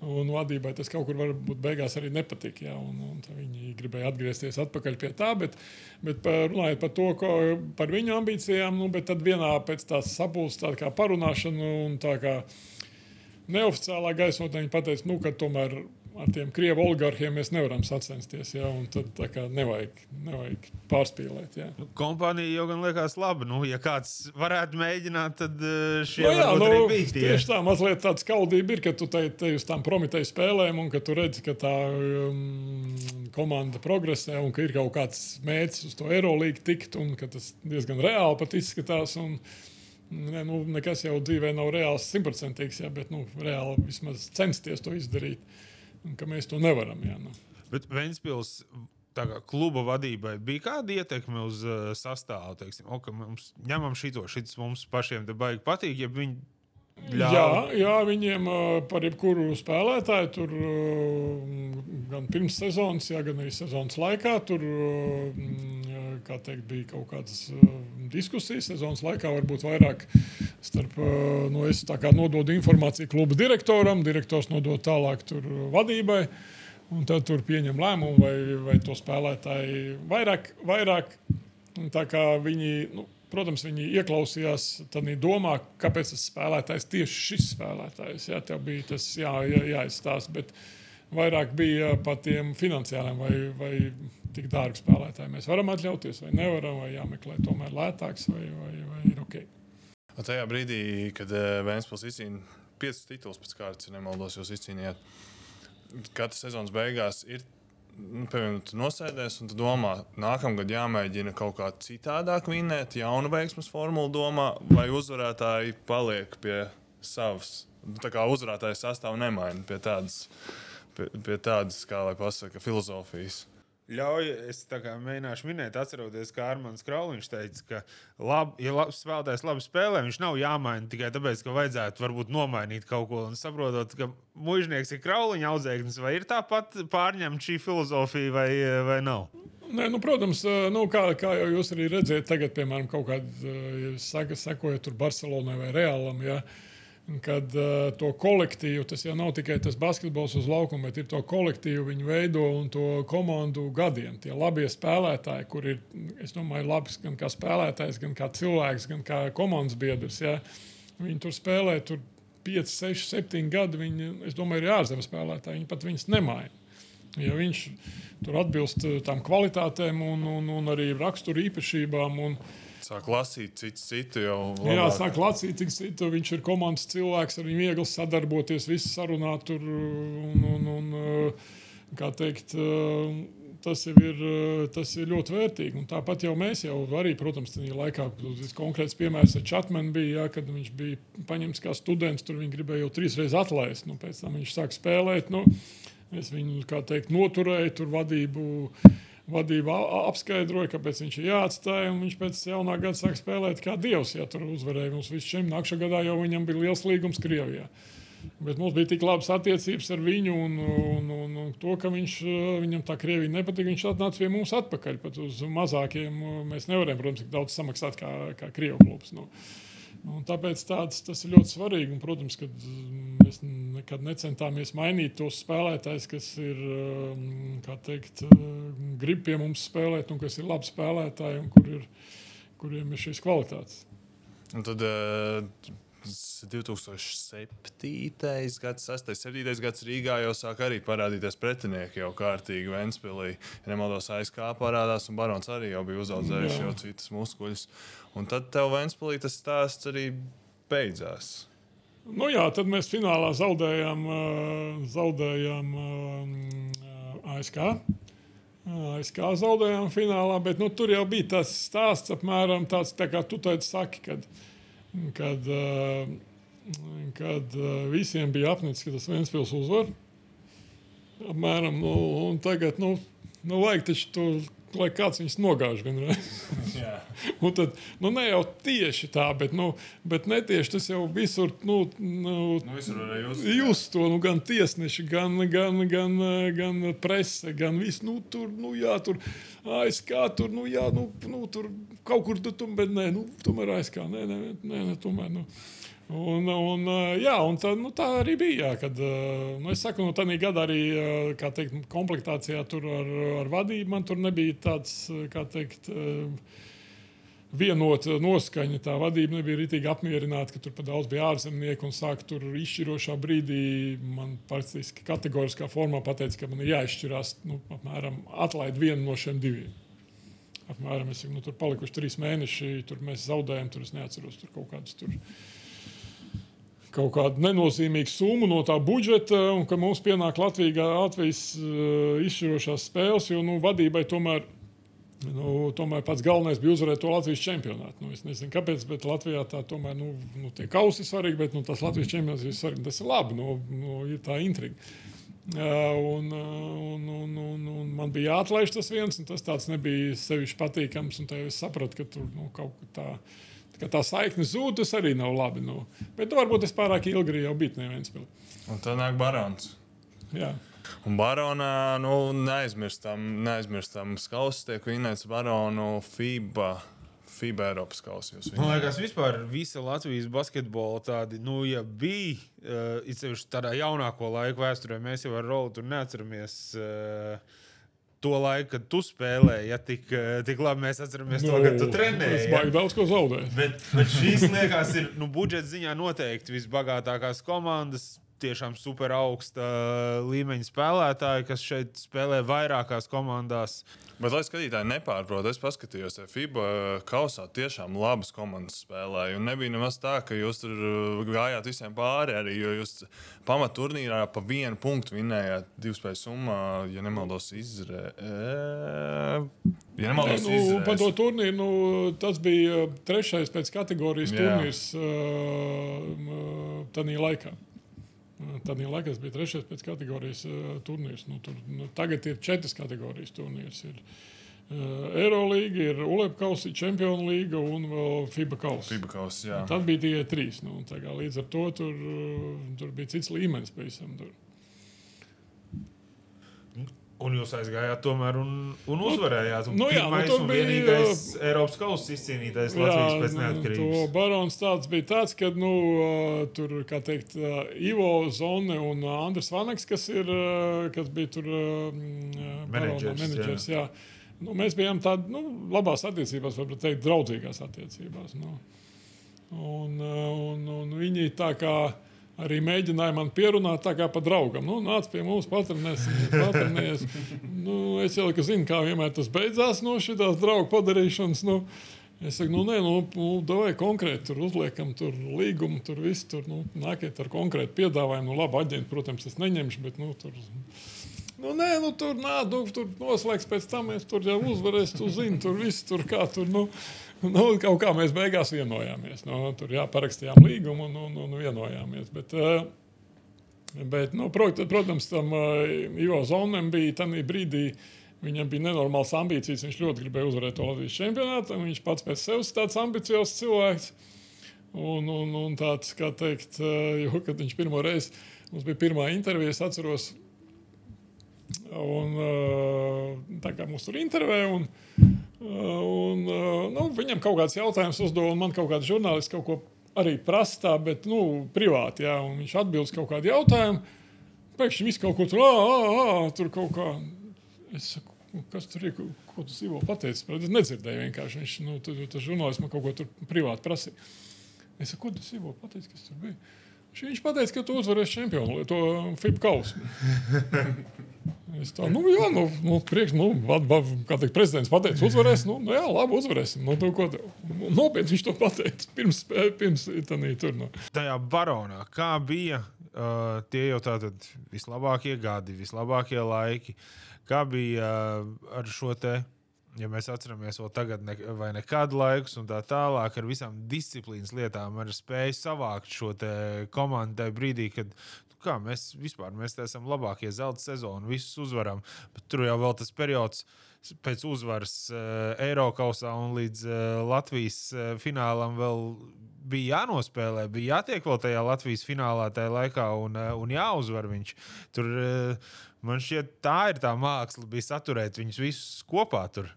Un vadībai tas kaut kur varbūt beigās arī nepatika. Jā, un, un viņi gribēja atgriezties pie tā, bet, bet par, runājot par to, ko, par viņu ambīcijām, nu, tad vienā pēc tās sapulces tā kā parunāšana un tā kā neoficiālā gaisotnē viņi pateica, nu, ka tomēr ar tiem krievu oligarhiem mēs nevaram sacensties. Un tad tā kā nevajag, nevajag pārspīlēt. Jā. Nu, kompānija jau gan liekas labi. Nu, ja kāds varētu mēģināt, tad uh, šie Nu, jā, nu, bija tie. tieši tā, mazliet tāda skaudība ir, ka tu te, te uz tām prometēju spēlēm, un ka tu redzi, ka tā um, komanda progresē, un ka ir kaut kāds mērķis uz to Eirolīgu tikt, un ka tas diezgan reāli pat izskatās. Un, ne, nu, nekas jau dzīvē nav reāls, simtprocentīgs, jā, bet nu, reāli vismaz censties to izdarīt, un ka mēs to nevaram. Jā, nu. Bet Vēnspils. Tā kā kluba vadībai bija kāda ietekme uz uh, sastāvu, teiksim, o, ka mums ņemam šito, šis mums pašiem te baigi patīk, ja viņi ļauj. Jā, jā, viņiem ā, par jebkuru spēlētāju tur ā, gan pirms sezonas, jā, gan arī sezonas laikā tur kā teikt, bija kaut kādas ā, diskusijas. Sezonas laikā varbūt vairāk starp, ā, nu, es tā kā nododu informāciju kluba direktoram, direktors nodod tālāk tur vadībai. Un tad tur pieņem lēmumu, vai, vai to spēlētāju vairāk, vairāk Tā kā viņi, nu, protams, viņi ieklausījās tādā domā, kāpēc tas spēlētājs tieši šis spēlētājs. Jā, tev bija tas jā, jā, jāizstāsta, bet vairāk bija par tiem finansiāliem vai, vai tik dārgu spēlētāju. Mēs varam atļauties, vai nevaram, vai jāmeklē tomēr lētāks, vai, vai, vai ir ok. Un tajā brīdī, kad uh, Vēnspils izcīnīja piecus titulus pēc kārtas, ja nemaldos, jūs izcīnījāt, katras sezonas beigās ir. nu, Piemēram, tu nosēdies un tu domā, nākamgad jāmēģina kaut kā citādāk vinēt, jaunu veiksmus formulu domā, vai uzvarētāji paliek pie savas. Nu, Tā kā uzvarētājs sastāv nemaina pie tādas, pie, pie tādas kā lai pasaka, filozofijas. Ļauj, es mēģināšu minēt, atceroties, kā Armāns Krauliņš teica, ka, lab, ja labs spēlētājs labi spēlē, viņš nav jāmaina tikai tāpēc, ka vajadzētu varbūt nomainīt kaut ko. Un saprotot, ka mužnieks ir Krauliņa audzēknis, vai ir tāpat pārņemta šī filozofija, vai, vai nav? Nē, nu, protams, nu, kā, kā jau jūs arī redzat, tagad, piemēram, kaut kādā saka, sekojot tur Barcelonai vai Realam. Ja, Kad uh, to kolektīvu, tas jau nav tikai tas basketbols uz laukuma, bet ir to kolektīvu, viņi veido un to komandu gadiem. Tie labie spēlētāji, kur ir, es domāju, labs gan kā spēlētājs, gan kā cilvēks, gan kā komandas biedrs. Ja, viņi tur spēlē tur 5, 6, 7 gadi. Viņi, es domāju, ir ārzemes spēlētāji. Viņi pat viņus nemaina. Ja viņš tur atbilst uh, tām kvalitātēm un, un, un arī rakstura īpašībām. Un, Sāk lasīt citu, citu jau. Jā, labāk. sāk lasīt, cik citu. Viņš ir komandas cilvēks, ar viņu viegli sadarboties, visu sarunāt. Tur, un, un, un, uh, kā teikt, uh, tas ir, uh, tas ir ļoti vērtīgi. Un tāpat jau mēs jau arī, protams, tajā laikā, tas konkrēts piemērs ar Čatmanu bija, jā, kad viņš bija paņemts kā students, tur viņi gribēja jau trīs reizes atlaist. Nu, pēc tam viņš sāk spēlēt. Nu, es viņu, kā teikt, noturēju, tur vadību vadība apskaidroja, kāpēc viņš ir jāatstāj. Viņš pēc jaunā gada sāk spēlēt kā dievs. Ja tur uzvarēja mums visu šiem, nākamā gadā jau viņam bija liels līgums Krievijā. Bet mums bija tik labas attiecības ar viņu, un, un, un, un to, ka viņš, viņam tā Krievija nepatika. Viņš atnāca pie mums atpakaļ. Pat uz mazākiem mēs nevarējām, protams, tik daudz samaksāt kā, kā Krievijas klubs. Nu. Un tāpēc tāds, tas ir ļoti svarīgi. Un, protams, ka mm, mēs nekad necentāmies mainīt tos spēlētājus, kas ir, mm, teikt, mm, grib pie mums spēlēt un kas ir labi spēlētāji un kur ir, kuriem ir šīs kvalitātes. Un tad uh, 2007. gads, 6. 7. gads Rīgā jau sāk arī parādīties pretinieki jau kārtīgi Ventspīlī. Ja nemaldos, ASK parādās, un Barons arī jau bija uzaudzējuši Jā. jau citas muskuļus. Un tad tev Ventspīlī tas stāsts arī beidzās. Nu, jā, tad mēs finālā zaudējām, ā, zaudējām ā, ASK. ASK zaudējām finālā, bet nu, tur jau bija tas stāsts apmēram tāds, tā kā tu teici, saki, kad, kad, ā, kad ā, visiem bija apnicis, ka tas viens pils uzvar. Apmēram, nu, un tagad, nu, nu vajag taču to, lai kāds viņus nogāž vienreiz. Un tad, nu, ne jau tieši tā, bet, nu, bet netieši tas jau visur, nu, nu, Nu, visur jūs. Jūs to nu, gan tiesneši, gan, gan, gan, gan prese, gan viss. Nu, tur, nu, jā, tur ASK, tur, nu, jā, nu, nu, tur kaut kur tur, tur bet nē, nu, tomēr ASK, nē, nē, nē, nē tomēr. Nu. Un, un, eh, jā, un tā, nu, tā arī bija. Jā, kad, eh, nu, es saku, nu, tādā gadā arī eh, teikt, komplektācijā ar, ar vadību man tur nebija tāds, kā teikt, vienota noskaņa. Tā vadība nebija rītīgi apmierināta, ka tur pa daudz bija ārzemnieku un sāka tur izšķirošā brīdī. Man praktiski kategoriskā formā pateica, ka man ir jāizšķirās nu, apmēram atlaid vienu no šiem diviem. Apmēram es, nu, tur palikuši trīs mēneši, tur mēs zaudējām, tur es neatceros tur kaut kādus. Tur, Kaut kādu nenozīmīgu summu no tā budžeta, un ka mums pienāk Latvijā, Latvijas uh, izšķirošās spēles, jo nu, vadībai tomēr Nu, tomēr pats galvenais bija uzvarēt to Latvijas čempionātu. Nu, es nezinu, kāpēc, bet Latvijā tā tomēr nu, nu, tie kausi ir svarīgi, bet nu, tas Latvijas čempionāts ir svarīgi. Tas ir labi, nu, nu, ir tā intriga. Uh, un, uh, un, un, un, un man bija jāatlaiž tas viens, un tas tāds nebija sevišķi patīkams. tad Es sapratu, ka tur nu, kaut kā tā, ka tā saikne zūd, tas arī nav labi. Nu. Bet varbūt es pārāk ilgi jau biju neviens pilsēta. Un tad nāk Barons. Jā. Un baronā nu, neaizmirstam, neaizmirstam skausts tiek vinēts baronu FIBA. FIBA Eiropas kausa. jūs Man liekas, vispār visa Latvijas basketbola tāda, nu, ja bija, uh, it sevišķi tādā jaunāko laiku vēsturē, mēs jau ar Rolu tur neatceramies. Uh, to laiku, kad tu spēlēji, ja tik, eh, tik labi mēs atceramies to, kad tu Es trenēji. Ja? baigi daudz ko zaudēju. Bet, bet šīs liekas, ir nu, budžeta ziņā noteikti visbagātākās komandas. Tiešām super augsta līmeņa spēlētāji, kas šeit spēlē vairākās komandās. Bet, lai skatītāji nepārprot, es paskatījos, ka FIBA kausā tiešām labas komandas spēlēja. Un nebija nemaz tā, ka jūs tur uh, gājāt visiem pāri, arī jo jūs pamatturnīrā pa vienu punktu vinējāt divu spēju summā, ja nemaldos, Izraēlā. Ja nemaldos, Nu, par to turnīru nu, tas bija trešais pēc kategorijas turnīrs uh, tādā laikā. Tad laikā tas bija trešais pēc kategorijas uh, turnīrs. Nu, tur, nu, tagad ir četras kategorijas turnīrs. Ir, uh, Eurolīga, ir ULEP kausa, Čempionu līga un vēl FIBA kausa. FIBA kausā, jā. Tad bija tikai trīs. Nu, kā līdz ar to tur, uh, tur bija cits līmenis pavisam. Tur. Un jūs aizgājāt tomēr un, un uzvarējāt. Un nu jā, nu tur bija, vienīgais Eiropas kausa izcīnītais Latvijas pēc nu, neatkarības. To barons tāds bija tāds, ka nu, uh, tur, kā teikt, uh, Ivo Zone un uh, Andris Vanaks, kas, ir, uh, kas bija tur uh, Menedžers, menedžers. Jā. Nu, mēs bijām tādā nu, labās attiecībās, varbūt teikt, draudzīgās attiecībās. Nu. Un, uh, un, un viņi tā kā arī mēģināja man pierunāt tā kā pa draugam. Nu, nāc pie mums, patrenēties. nu, es jau ka zinu, kā vienmēr tas beidzās no šīs draugu padarīšanas. Nu, Es saku, nu, nē, nu, nu vai konkrēti tur uzliekam tur līgumu, tur viss tur nu, nākiet ar konkrētu piedāvājumu. Nu, labi, aģenti, protams, es neņemšu, bet nu, tur. Nu, nē, nu, tur nāk, nu, tur noslēgs pēc tam, mēs tur jau uzvarēsim, tu zini, tur viss tur kā tur. Nu, Nu, kaut kā mēs beigās vienojāmies. Nu, tur jā, parakstījām līgumu un, un, un vienojāmies. Bet, uh, bet, nu, prot, protams, tam uh, Ivo Zonam bija tajā brīdī. Viņam bija nenormāls ambīcijas. Viņš ļoti gribēja uzvarēt to Latvijas čempionātu. Viņš pats pēc sevis tāds ambiciozs cilvēks. Un, un, un tāds, kā teikt, uh, jo, kad viņš pirmo reizi mums bija pirmā intervija, es atceros, un uh, kā mums tur intervēja. Un, Un, uh, nu, viņam kaut kāds jautājums uzdeva, un man kaut kāds žurnālists kaut ko arī prasa, bet nu, privāti. Jā, viņš atbild uz kaut kādu jautājumu. Pēkšņi viss kaut ko tur, ā, tur kaut kā. Es saku, "Nu, kas tur ir, ko, ko tas Ivo pateicis? Es nedzirdēju vienkārši. Viņš, nu, tu, tas žurnālists man kaut ko tur privāti prasīja. Es saku, ko tas Ivo pateicis, kas tur bija? Viņš- Viņš teica, ka tu uzvarēsi čempionu, to FIP kausu. Es tā, nu, jā, nu, nu priekš, nu, vad, kā teikt, prezidents pateica, uzvarēs, nu, nu jā, labi, uzvarēsim. Nu, tu, ko, tev? Nu, Nopietni viņš to pateica pirms, pirms tanī, tur. Nu. Tajā baronā, kā bija uh, tie jau tātad vislabākie gadi, vislabākie laiki, kā bija uh, ar šo te. Ja mēs atceramies vēl tagad, ne, vai nekad laikus, un tā tālāk, ar visām disciplīnas lietām, ar spēju savākt šo komandu tajā brīdī, kad nu, kā, mēs vispār mēs esam labākie zelta sezonu, visus uzvaram. Bet tur jau vēl tas periods pēc uzvaras uh, Eiropausā un līdz uh, Latvijas uh, finālam vēl bija jānospēlē, bija jātiek vēl tajā Latvijas finālā tajā laikā un, uh, un jāuzvar viņš. Tur uh, man šķiet, tā ir tā māksla, bija saturēt viņus visus kopā tur.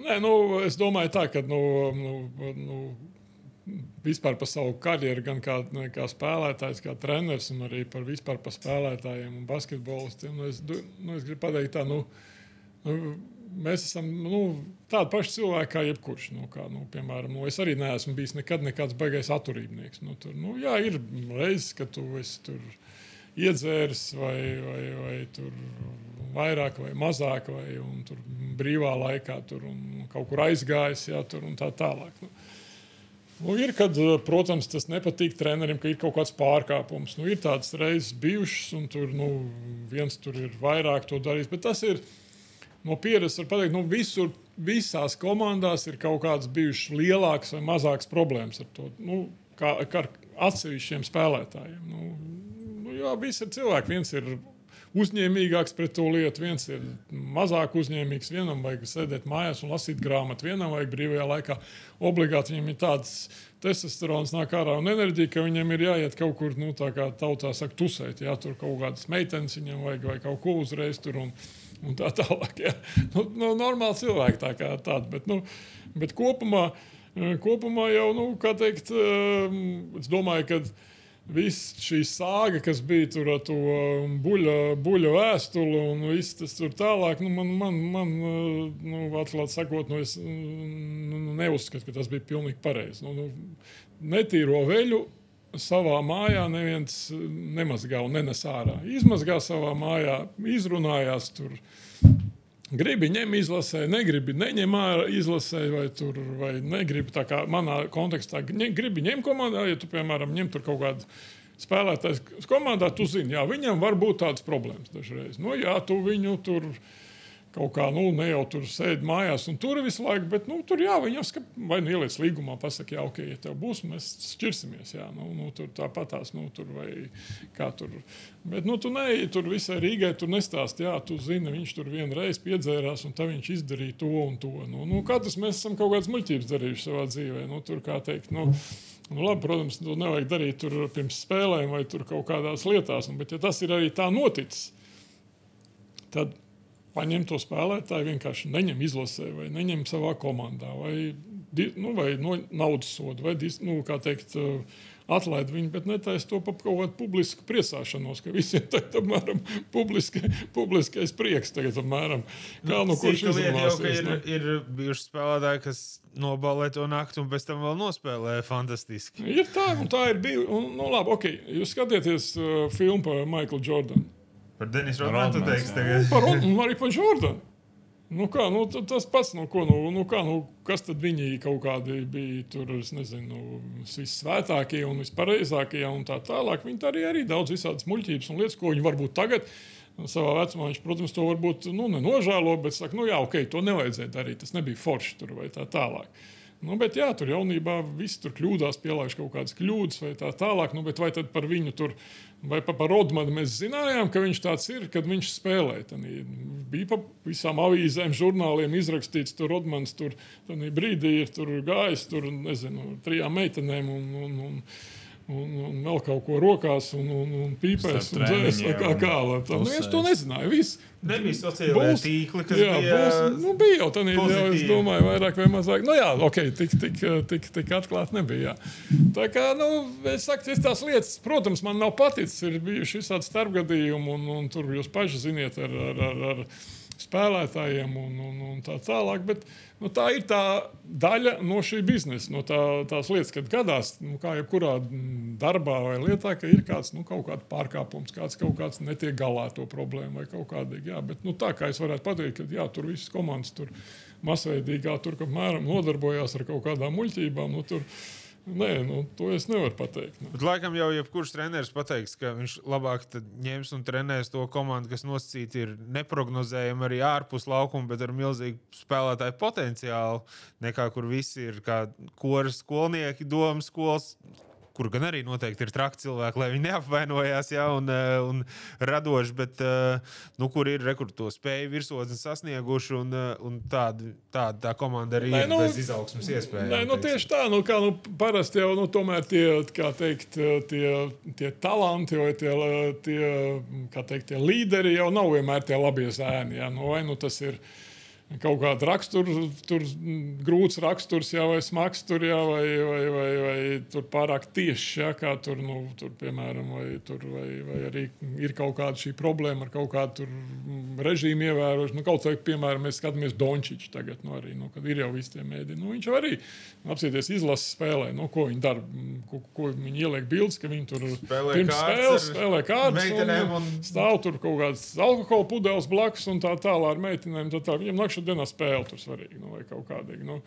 Nē, nu, es domāju, tā, ka nu, nu, nu, vispār par savu karjeru, gan kā, kā spēlētājs, kā treneris, un arī par vispār par spēlētājiem un basketbolistiem. Nu, es, nu, es gribu pateikt, tā, nu, nu, mēs esam nu, tādi paši cilvēki kā jebkurš. Nu, kā, nu, piemēram, nu, es arī neesmu bijis nekad nekāds baigais atturībnieks. Nu, tur, nu, jā, ir reizes, kad tu esi tur iedzēris vai, vai, vai tur vairāk vai mazāk, vai tur brīvā laikā tur un kaut kur aizgājis, jā, tur un tā tālāk. Nu. Nu, ir, kad, eh, protams, tas nepatīk trenerim, ka ir kaut kāds pārkāpums. Nu, ir tādas reizes bijušas, un tur nu, viens tur ir vairāk to darījis. Bet tas ir no pieredzes, var pateikt, nu, visur, visās komandās ir kaut kādas bijušas lielākas vai mazākas problēmas ar to. Nu, kā, kā ar atsevišķiem spēlētājiem. Nu, nu, jā, visi ir cilvēki. Viens ir uzņēmīgāks pret to lietu, viens ir mazāk uzņēmīgs. Vienam vajag sēdēt mājās un lasīt grāmatu, vienam vajag brīvajā laikā. Obligāti viņam ir tāds testosterons nāk ārā un enerģija, ka viņam ir jāiet kaut kur, nu, tā kā tautā saka, tusēt. Jā, tur kaut kādas meitenes viņam vajag vai kaut ko uzreiz tur. Un, Un tā tālāk. Jā. Nu, nu, normāli cilvēki tā kā tādi. Bet, nu, bet kopumā, kopumā jau, nu, kā teikt, es domāju, ka Viss šī sāga, kas bija tur ar to buļļa, buļļa vēstuli un viss tas tur tālāk, nu, man, man, man nu, atklāti sakot, nu, es nu, neuzskatu, ka tas bija pilnīgi pareizi. Nu, nu, netīro veļu savā mājā neviens nemazgā un nenes ārā. Izmazgā savā mājā, izrunājās tur Gribi ņem izlasē, negribi neņem ārā izlasē, vai, tur, vai negribi tā kā manā kontekstā. Gribi ņemt komandā, ja tu, piemēram, ņem tur kaut kādu spēlētāju komandā, tu zini, jā, viņam var būt tādas problēmas dažreiz. Nu, jā, tu viņu tur kaut kā, nu, ne jau tur sēdi mājās un tur visu laiku, bet, nu, tur jā, viņi jau vai nu ieliec līgumā, pasakā, jā, ok, ja tev būs, mēs šķirsimies, jā, nu, nu tur tāpatās, nu, tur vai kā tur. Bet, nu, tu neej tur visai Rīgai, tur nestāst, jā, tu zini, viņš tur vienreiz piedzērās un tā viņš izdarīja to un to. Nu, nu katrs mēs esam kaut kādas muļķības darījuši savā dzīvē, nu, tur kā teikt, nu, Nu, labi, protams, to nevajag darīt pirms spēlēm vai kaut kādās lietās, nu, bet ja tas ir arī tā noticis, tad paņem to spēlētāju, vienkārši neņem izlasē, vai neņem savā komandā, vai, nu, vai no naudas sodu, vai nu, teikt, atlaid viņu, bet netaisa to par kaut kādu publisku priecāšanos, ka visiem tagad apmēram publiski, publiskais prieks tagad apmēram. Kā nu, kurš izvēlēsies? Ir, ne? ir bijuši spēlētāji, kas nobalē to nakti un pēc tam vēl nospēlē fantastiski. Ir tā, un tā ir bijusi. Nu, labi, ok, jūs skatieties uh, filmu par Michaelu Jordanu. Par Denisu Rodmanu teiks tagad. Par, un arī par Jordanu. Nu kā, nu, tas pats, nu, ko, nu, nu, kā, nu, kas tad viņi kaut kādi bija tur, es nezinu, vissvētākie un vispareizākie un tā tālāk. Viņi tā arī, arī daudz visādas muļķības un lietas, ko viņi varbūt tagad savā vecumā, viņš, protams, to varbūt nu, nenožēlo, bet saka, nu jā, ok, to nevajadzēja darīt, tas nebija forši tur vai tā tālāk. Nu, bet, jā, tur jaunībā viss tur kļūdās, pielāgojas kaut kādas kļūdas vai tā tālāk. Nu, vai tad par viņu tur, vai pa, par Rodmanu mēs zinājām, ka viņš tāds ir, kad viņš spēlēja. Tad bija pa visām avīzēm, žurnāliem izrakstīts, tur Rodmans tur brīdī ir tur gājis, tur nezinu, trijām meitenēm. Un, un, un, un, un vēl kaut ko rokās, un, un, un pīpēs, un dzēs, kā kā lai tā. Nu, es to nezināju. Viss. Nebija sociālajā tīklā, kas jā, bija. Būs, nu, bija jau tādā veidā, es domāju, vairāk vai mazāk. Nu, jā, ok, tik, tik, tik, tik atklāti nebija. Jā. Tā kā, nu, es saku, tās lietas, protams, man nav paticis. Ir bijuši visādi starpgadījumi, un, un tur jūs paši ziniet ar. ar, ar, ar spēlētājiem un, un, un tā tālāk. Bet, nu, tā ir tā daļa no šī biznesa, no tā, tās lietas, kad gadās, nu, kā jebkurā darbā vai lietā, ka ir kāds nu, kaut kāds pārkāpums, kāds kaut kāds netiek galā ar to problēmu vai kaut kādīgi. Jā, bet nu, tā kā es varētu pateikt, ka jā, tur visas komandas tur masveidīgā tur apmēram nodarbojās ar kaut kādām muļķībām. Nu, tur, Nē, nu, to es nevaru pateikt. Nu. Bet, laikam jau jebkurš treneris pateiks, ka viņš labāk ņems un trenēs to komandu, kas nosacīta ir neparedzējama arī ārpus laukuma, bet ar milzīgu spēlētāju potenciālu, nekā kur visi ir kā koras skolnieki, domas skolas kur gan arī noteikti ir traki cilvēki, lai viņi neapvainojās ja, un, eh, un radoši, bet eh, nu, kur ir rekords to spēju virsotni sasnieguši. Un, eh, un tāda, tāda tā komanda arī nē, ir nu, bez izaugsmas iespējām. Nē, nu, tieši tā, nu, kā nu, parasti jau nu, tie, teikt, tie, tie talanti vai tie, tie, teikt, tie līderi jau nav vienmēr tie labie zēni. Ja? Nu, vai nu tas ir? Kaut kāda rakstura, tur grūts raksturs, jā, vai smags tur, jā, vai, vai, vai, vai tur pārāk tieši, jā, kā tur, nu, tur piemēram, vai, tur, vai, vai arī ir kaut kāda šī problēma ar kaut kādu režīmu ievērošanu. Nu, kaut kā, piemēram, mēs skatāmies Dončiču tagad, nu, arī, nu, kad ir jau visi tie mēdī. Nu, viņš arī, apsieties, izlases spēlē, nu, ko viņi dara, ko, ko viņi ieliek bildes, ka viņi tur spēlē spēles, spēlē kārtas, un, un... stāv tur kaut kāds alkohola pudeles blakus un tā tālāk ar meitenēm. Tā tā. Viņam nakšā dienā spēle tur svarīga. Nu, vai kaut kādīgi. Nu,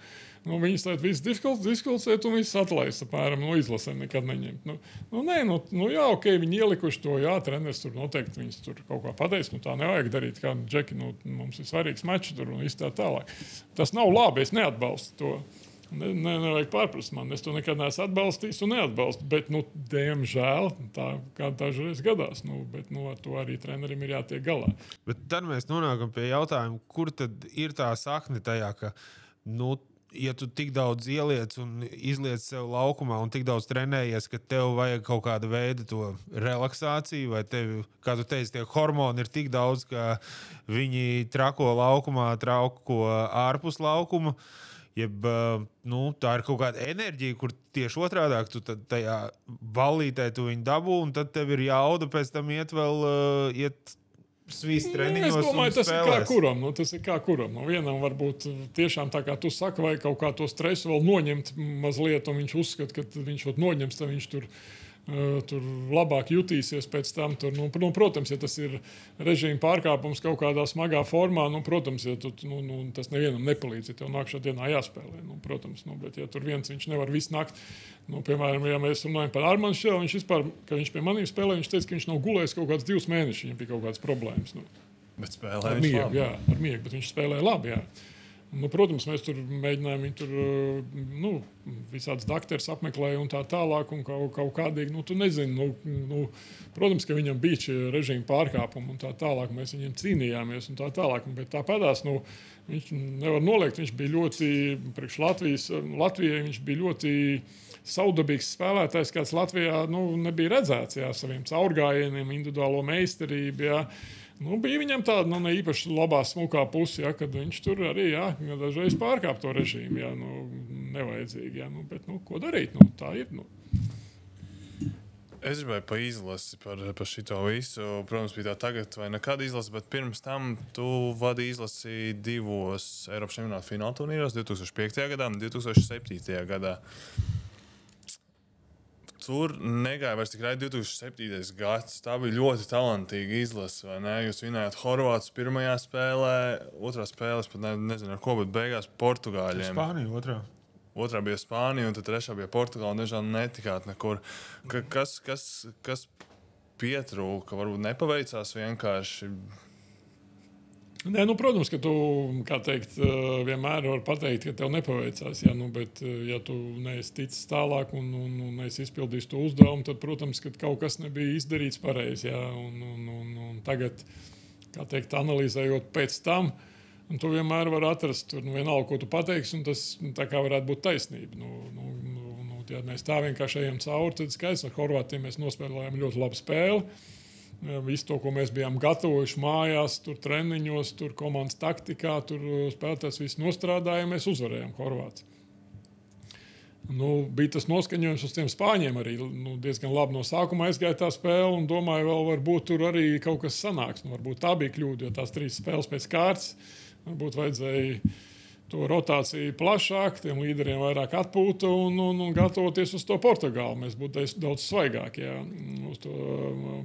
nu, viņas tādu visu diskusēt un viss atlaist. Apmēram no nu, izlasēm nekad neņemt. Nu, nu, nē, nu, nu, jā, ok, viņi ielikuši to, jā, treneris tur noteikti viņas tur kaut kā pateiks. Nu, tā nevajag darīt, kā džeki, nu, mums ir svarīgs mačs tur un viss tā tālāk. Tas nav labi, es neatbalstu to. Ne, ne, nevajag pārprast man. Es to nekad neesmu atbalstījis un neatbalstu. Bet, nu, diemžēl, tā kā dažreiz gadās. Nu, bet, nu, ar to arī trenerim ir jātiek galā. Bet tad mēs nonākam pie jautājuma, kur tad ir tā sakne tajā, ka, nu, ja tu tik daudz ieliec un izliec sev laukumā un tik daudz trenējies, ka tev vajag kaut kāda veida to relaksāciju, vai tev, kā tu teici, tie hormoni ir tik daudz, ka viņi trako laukumā, trauko ārpus laukuma. Jeb, uh, nu, tā ir kaut kāda enerģija, kur tieši otrādi tu tajā ballītē tu viņu dabū, un tad tev ir jauda pēc tam iet vēl uh, iet svīst Nu, treniņos. Es domāju, tas spēlēs. ir kā kuram. Nu, tas ir kā kuram. Nu, vienam varbūt tiešām tā kā tu saki, vai kaut kā to stresu vēl noņemt mazliet, un viņš uzskata, ka viņš to noņems, tad viņš tur. Uh, tur labāk jutīsies pēc tam. Tur, nu, nu, protams, ja tas ir režīma pārkāpums kaut kādā smagā formā, nu, protams, ja tu, nu, nu, tas nevienam nepalīdz. Ja tev nākamā dienā jāspēlē, nu, protams, nu, bet ja tur viens viņš nevar visu nakti, nu, piemēram, ja mēs runājam par Armānu Šēlu, viņš vispār, ka viņš pie maniem spēlē, viņš teica, ka viņš nav gulējis kaut kādus divus mēnešus, viņam bija kaut kādas problēmas. Nu. Bet spēlē Ar miegu, jā, ar miegu, bet viņš spēlēja labi. Jā. Nu, protams, mēs tur mēģinājām viņu tur, uh, nu, visādas doktorus apmeklēt, un tā tālāk. Un kaut, kaut kādīgi, nu, tu nezini, nu, nu, protams, ka viņam bija šie režīma pārkāpumi, un tā tālāk mēs viņiem cīnījāmies. un Tā tālāk, bet tāpatās nu, viņš nevar noliegt. Viņš bija ļoti, priekš Latvijas, Latvijai viņš bija ļoti saudabīgs spēlētājs, kāds Latvijā nu, nebija redzēts jā, saviem caurgājieniem, individuālo meistarību. Jā. Nu, bija viņam tāda nu, ne īpaši labā, smukā puse, ja, kad viņš tur arī jā, dažreiz pārkāpa to režīmu. Jā, nu, nevajadzīgi, jā, nu, bet nu, ko darīt? Nu, tā ir. Nu. Es gribēju par izlasi, par, par šo visu. Protams, bija tā tagad, vai nekad izlase, bet pirms tam tu vadīji izlasi divos Eiropas čempionāta fināla turnīros, 2005. gadā un 2007. gadā. Tur negāja vairs tikai 2007. gads. Tā bija ļoti talantīga izlase. Jūs vinējāt Horvātus pirmajā spēlē, otrā spēlē, pat ne, nezinu, ar ko, bet beigās Portugāļiem. Spānija otrā. Otrā bija Spānija, un trešā bija Portugāla. Dažādi netikāt nekur. Ka, kas, kas, kas pietrūka? Varbūt nepaveicās vienkārši. Nē, nu, protams, ka tu teikt, vienmēr vari pateikt, ka tev nepaveicās. Jā, nu, bet, ja tu neesi ticis tālāk un, un, un neesi izpildījis to uzdevumu, tad, protams, ka kaut kas nebija izdarīts pareizi. jā, Un, un, un, un tagad, kā teikt, analizējot pēc tam, tu vienmēr vari atrast, tur, nu, vienalga, ko tu pateiksi, un tas nu, varētu būt taisnība. Nu, nu, nu, nu, ja mēs tā vienkārši ejam cauri, tad skaidrs, ar Horvātiem mēs nospēlējām ļoti labu spēli. Visu to, ko mēs bijām gatavojuši mājās, tur treniņos, tur komandas taktikā, tur spēlētājs viss nostrādāja, mēs uzvarējām Horvātiju. Nu, bija tas noskaņojums uz tiem spāņiem arī nu, diezgan labi no sākuma aizgāja tā spēle, un domāju, vēl varbūt tur arī kaut kas sanāks. Nu, varbūt tā bija kļūda, jo tās trīs spēles pēc kārtas varbūt vajadzēja to rotāciju plašāk, tiem līderiem vairāk atpūta un, un, un gatavoties uz to Portugāli. Mēs būtu daudz svaigāki jā, uz to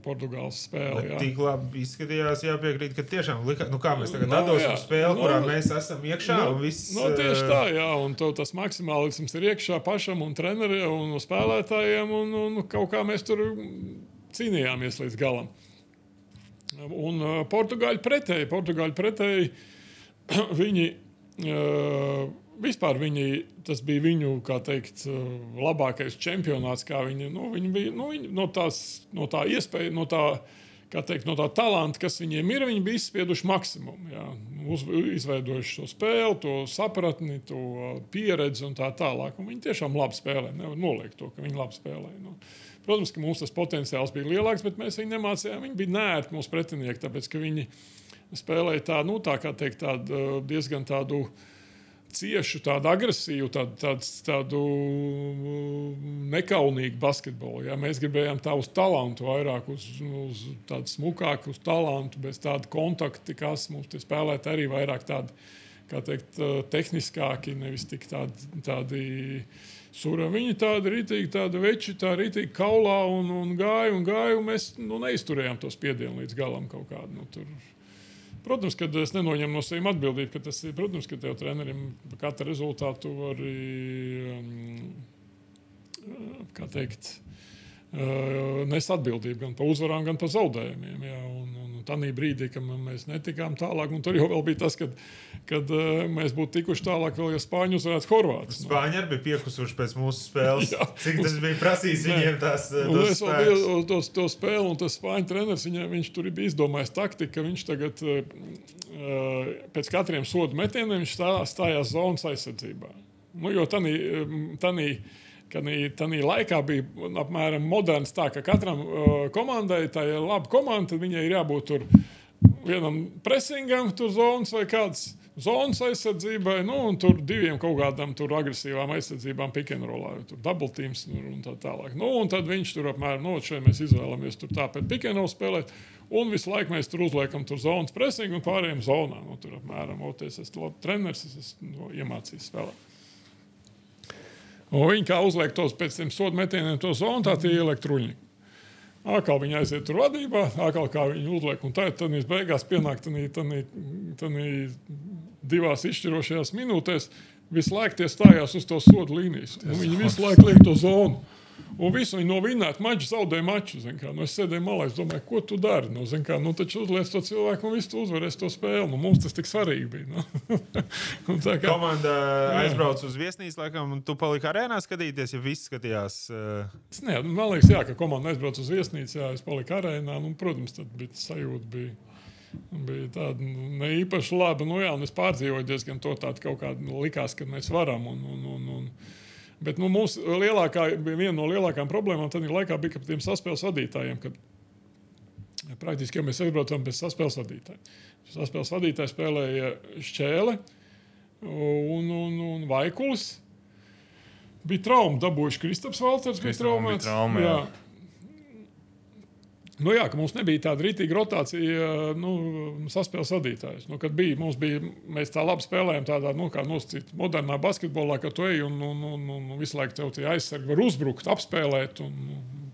Portugāles spēli. Jā. Tik labi izskatījās, jāpiekrīt, ka tiešām lika, nu, kā mēs tagad Nu, atdosim spēli, Nu, kurā mēs esam iekšā. Nu, un viss, nu, tieši tā, jā, un to, tas maksimālisms ir iekšā pašam un treneriem un spēlētājiem, un, un kaut kā mēs tur cīnījāmies līdz galam. Un uh, Portugāļi pretēji, Portugāļi pretēji, viņi vispār viņi, tas bija viņu, teikt, labākais čempionāts, viņi, nu, viņi bija, nu, viņi, no, tās, no tā iespēja, no tā, teikt, no tā talanta, kas viņiem ir, viņi bija izspieduši maksimumu. Jā. Uz, izveidojuši šo spēli, to sapratni, to pieredzi un tā tālāk. Un viņi tiešām labi spēlē. Nevar noliegt to, ka viņi labi spēlē. Nu. Protams, ka mums tas potenciāls bija lielāks, bet mēs viņu nemācījām. Viņi bija nērti mūsu pretinieki, tāpēc ka viņi spēlēja tā, nu, tā kā teikt, tādu, diezgan tādu ciešu, tādu agresīvu, tādu, tādu, tādu nekaunīgu basketbolu. Ja? Mēs gribējām tā uz talantu vairāk, uz, uz tādu smukāku, uz talantu, bez tāda kontakta, kas mums tie spēlētāji arī vairāk tādi, kā teikt, tehniskāki, nevis tik tādi. tādi Sura viņi tādi rītīgi, tādi veči, tā rītīgi kaulā un, un gāja un gāja, un mēs nu, neizturējām to spiedienu līdz galam kaut kādu. Nu, tur. Protams, ka es nenoņemu no sevis atbildību, ka tas ir. Protams, ka tev trenerim katru rezultātu arī, kā teikt, nes atbildību gan par uzvarām, gan par zaudējumiem. Jā, un, un tādā brīdī, kad mēs netikām tālāk, un tur jau bija tas, kad, kad mēs būtu tikuši tālāk, vēl ja Spāņu uzvarētu Horvātus. Spāņi arī bija piekusuši pēc mūsu spēles. Jā. Cik tas bija prasījis viņiem tās Un tos es vēl biju to, to spēli, un tas spāņu treneris, viņa, viņš tur bija izdomājis taktiku, ka viņš tagad pēc katriem sodu metieniem stājās zonas aizsardzībā. Nu, jo tanī, tanī, Tanī laikā bija apmēram moderns tā, ka katram uh, komandai, tā ir laba komanda, tad viņai ir jābūt tur vienam presingam, tur zonas vai kāds zonas aizsardzībai, nu, un tur diviem kaut kādām agresīvām aizsardzībām, pikantrolā, tur dubultīms un tā tālāk. Nu, un tad viņš tur apmēram, nu, šeit mēs izvēlamies tur tāpēc pikantrolu spēlēt. Un visu laiku mēs tur uzliekam tur zonas presingu un pārējiem zonām. Nu, tur apmēram, o, es esmu labs treneris, es esmu no, iemācījis spēlēt. Un viņi kā uzliek tos pēc tam sodu metieniem, to zonu, tā tie ieliek truņi. Atkal viņi aiziet tur vadībā, atkal kā viņi uzliek. Un tad, tad beigās pienāk tādā divās izšķirošajās minūtēs, visu laiku tie stājās uz to sodu līnijas. Viņi visu laiku liek to zonu. Un visu viņi novinēja maču, zaudēja maču. Nu, es sēdēju malā, es domāju, ko tu dari. Nu, kā, nu, taču uzliek to cilvēku un viss uzvarēs to spēli. Nu, mums tas tik svarīgi bija. Nu. kā, Komanda aizbrauca uz viesnīcu, laikam, un tu paliki arēnā skatīties, ja viss skatījās. Uh... Nē, man liekas, jā, ka komanda aizbrauca uz viesnīcu, jā, es paliku arēnā. Nu, protams, tad bija sajūta. Bija. Bija tāda nu, ne īpaši laba. Nu, jā, es pārdzīvoju diezgan to tādu kaut kādu likās, ka mēs varam. Un, un, un, un, Bet nu, mūsu lielākā, viena no lielākajām problēmām tajā laikā bija ar tiem saspēles vadītājiem. Kad, praktiski jau mēs aizbraucām bez saspēles vadītāja. Saspēles vadītājs spēlēja šķēle un, un, un vaikulis. Bija trauma, dabūjuši Kristaps Valters. Bija traumēts. Bija trauma, jā. Jā. Nu, jā, mums nebija tāda rītīga rotācija, nu, saspēles vadītājs. Nu, kad bija, mums bija, mēs tā labi spēlējām tādā, nu, kā nosacīt, modernā basketbolā, ka tu ej un, un, un, un visu laiku tev tie aizsargi var uzbrukt, apspēlēt un,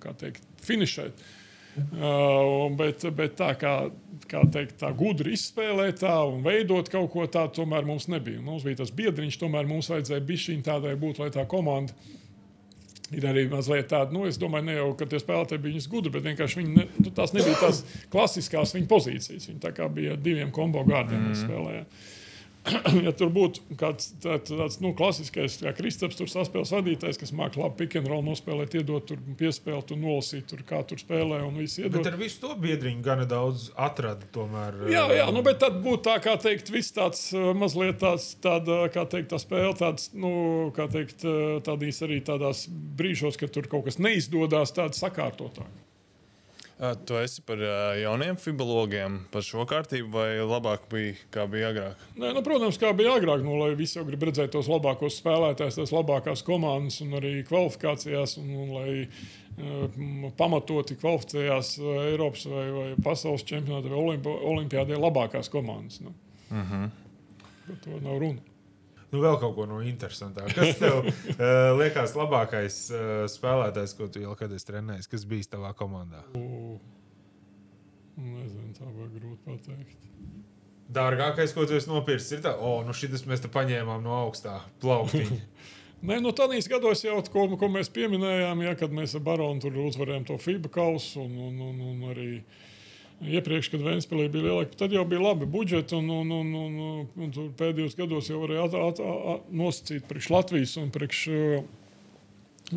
kā teikt, finišēt. Uh, bet, bet tā kā, kā teikt, tā gudri izspēlēt tā un veidot kaut ko tādu, tomēr mums nebija. Mums bija tas biedriņš, tomēr mums vajadzēja bišķiņ tādai būt, lai tā komanda Ir arī mazliet tāda, nu, es domāju, ne jau, ka tie spēlētāji bija gudri, bet vienkārši viņi ne, nu, tās nebija tās klasiskās viņa pozīcijas. Viņi tā kā bija diviem kombo gārdiem mm. spēlējā. ja tur būtu kāds tāds, tāds nu, klasiskais, kā Kristaps, tur saspēles vadītājs, kas māca labi pick and roll nospēlēt, iedot, tur piespēlēt un nolasīt, tur, kā tur spēlē. Bet ar visu to biedriņu gana daudz atrada tomēr. Jā, jā, nu, bet tad būtu tā, kā teikt, viss tāds mazliet tāds, tāda, kā teikt, tā spēle tāds, nu, kā teikt, tādīs arī tādās brīžos, kad tur kaut kas neizdodas, tāda sakārtotāk. Tu esi par jauniem fibologiem, par šo kārtību, vai labāk bija, kā bija agrāk? Nē, nu, protams, kā bija agrāk, nu, lai visi jau grib redzēt tos labākos spēlētājus, tās labākās komandas un arī kvalifikācijās, un, un lai uh, pamatoti kvalificējās Eiropas vai, vai pasaules čempionātā vai olimpi olimpiādē labākās komandas. Nu. Uh mhm. -huh. Par to nav runa. Nu, vēl kaut ko no interesantāka. Kas tev uh, liekas labākais uh, spēlētājs, ko tu jau kādreiz trenējies? Kas bija tavā komandā? Uh, nezinu, tā var grūti pateikt. Dārgākais, ko tu esi nopircis, ir tas, oh, nu šis mēs te paņēmām no augstā plauktiņa. Nē, no tādīs gados jau, ko, ko mēs pieminējām, ja, kad mēs ar Baronu tur uzvarējām to FIBA kausu un, un, un, un arī uh, Iepriekš, kad Vēnspēlī bija lielāka, tad jau bija labi budžeti. Un, un, un, un, un, un pēdējos gados jau varēja at, at, at, nosacīt priekš Latvijas un priekš uh,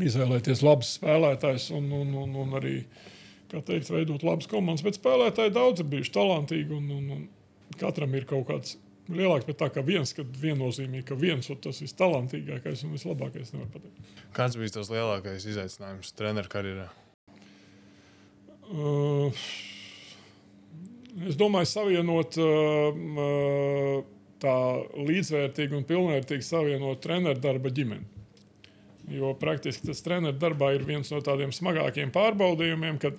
izvēlēties labus spēlētājus un, un, un, un arī teikt, veidot labas komandas. Bet spēlētāji daudz ir bijuši talantīgi un, un, un katram ir kaut kāds lielāks, bet tā kā viens, kad viennozīmīgi, ka viens ir tas vistalantīgākais un vislabākais, nevar pateikt. Kāds bija tas lielākais izaicinājums treneru karjerā? Uh, Es domāju, savienot um, uh, tā līdzvērtīgi un pilnvērtīgi savienot treneru darba ģimeni. Jo praktiski tas treneru darbā ir viens no tādiem smagākiem pārbaudījumiem, kad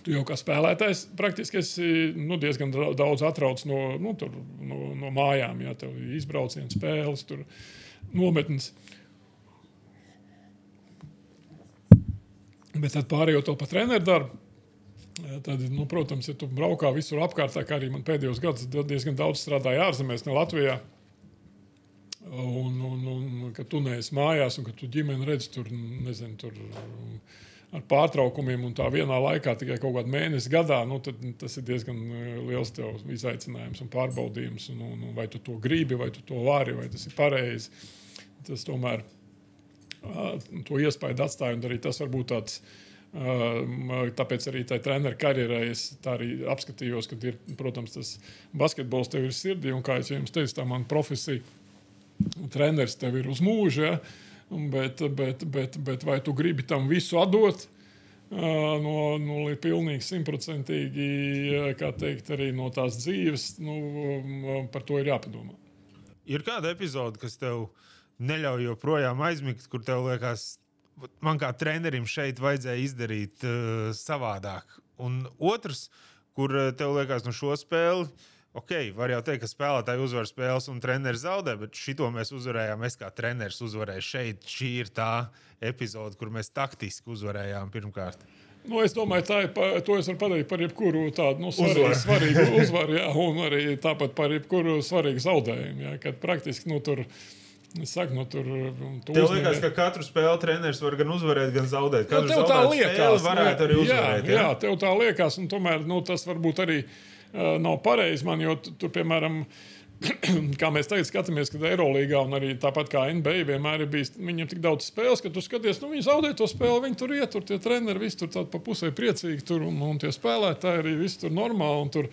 tu jau kā spēlētājs praktiski esi nu, diezgan daudz atrauc no, nu, tur, no, no mājām. Jā, tev ir izbrauciens, spēles, tur, nometnes. Bet tad pārējot to pa treneru darbu Tad, nu, protams, ja tu braukā visur apkārt, kā arī man pēdējos gados diezgan daudz strādāja ārzemēs, ne Latvijā. Un, un, un kad tu neesi mājās, un kad tu ģimeni redz tur, nezinu, tur ar pārtraukumiem, un tā vienā laikā tikai kaut kādu mēnesi gadā, nu, tad tas ir diezgan liels izaicinājums un pārbaudījums. Un, un, un vai tu to gribi, vai tu to vari, vai tas ir pareizi. Tas tomēr to iespēju atstāja, un arī tas var būt tāds Tāpēc arī tajā treneru karjerā es tā arī apskatījos, ka, ir, protams, tas basketbols tev ir sirdī, un kā jau jums teicu, tā mana profesija, treneris tev ir uz mūžu. Ja? Bet, bet, bet, bet vai tu gribi tam visu atdot? no, no līdz pilnīgi simtprocentīgi, kā teikt, arī no tās dzīves, nu, par to ir jāpadomā. Ir kāda epizode, kas tev neļauj joprojām aizmigt, kur tev liekas, man kā trenerim šeit vajadzēja izdarīt uh, savādāk. Un otrs, kur tev liekas, no šo spēli ok, var jau teikt, ka spēlētāji uzvar spēles un treneris zaudē, bet šito mēs uzvarējām. Es kā treneris uzvarēju šeit. Šī ir tā epizode, kur mēs taktiski uzvarējām pirmkārt. Nu, es domāju, tā ir. Pa, to es varu pateikt par jebkuru tādu nu, svarīgu, svarīgu uzvaru, jā, un arī tāpat par jebkuru svarīgu zaudējumu. Jā, kad praktiski nu, tur. Es saku, nu, tur tu Tev uzmanē... liekas, ka katru spēli treneris var gan uzvarēt, gan zaudēt. Katru nu, tev tā liekas, varētu arī uzvarēt. Jā, jā? jā, tev tā liekas, un tomēr nu, tas varbūt arī ir nav pareizi man, jo tur, piemēram, kā mēs tagad skatāmies, kad Eirolandā un arī tāpat kā NBA vienmēr ir bijis, viņiem tik daudz spēles, ka tu skaties, nu, viņi zaudē to spēli, viņi tur iet, tur tie treneri, visi tur pa pusē priecīgi, tur, un, un tie spēlētāji arī viss tur normāli. Tur,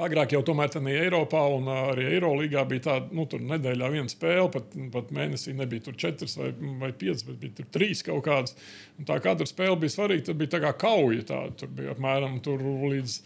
Agrāk jau tomēr tādā Eiropā un arī Eirolandā bija tāda, nu, tur nedēļā viena spēle, pat, pat mēnesī nebija tur četras vai, vai piecas, bet bija tur trīs kaut kādas. Un tā katra spēle bija svarīga, tad bija tā kā kauja. Tā, tur bija apmēram tur līdz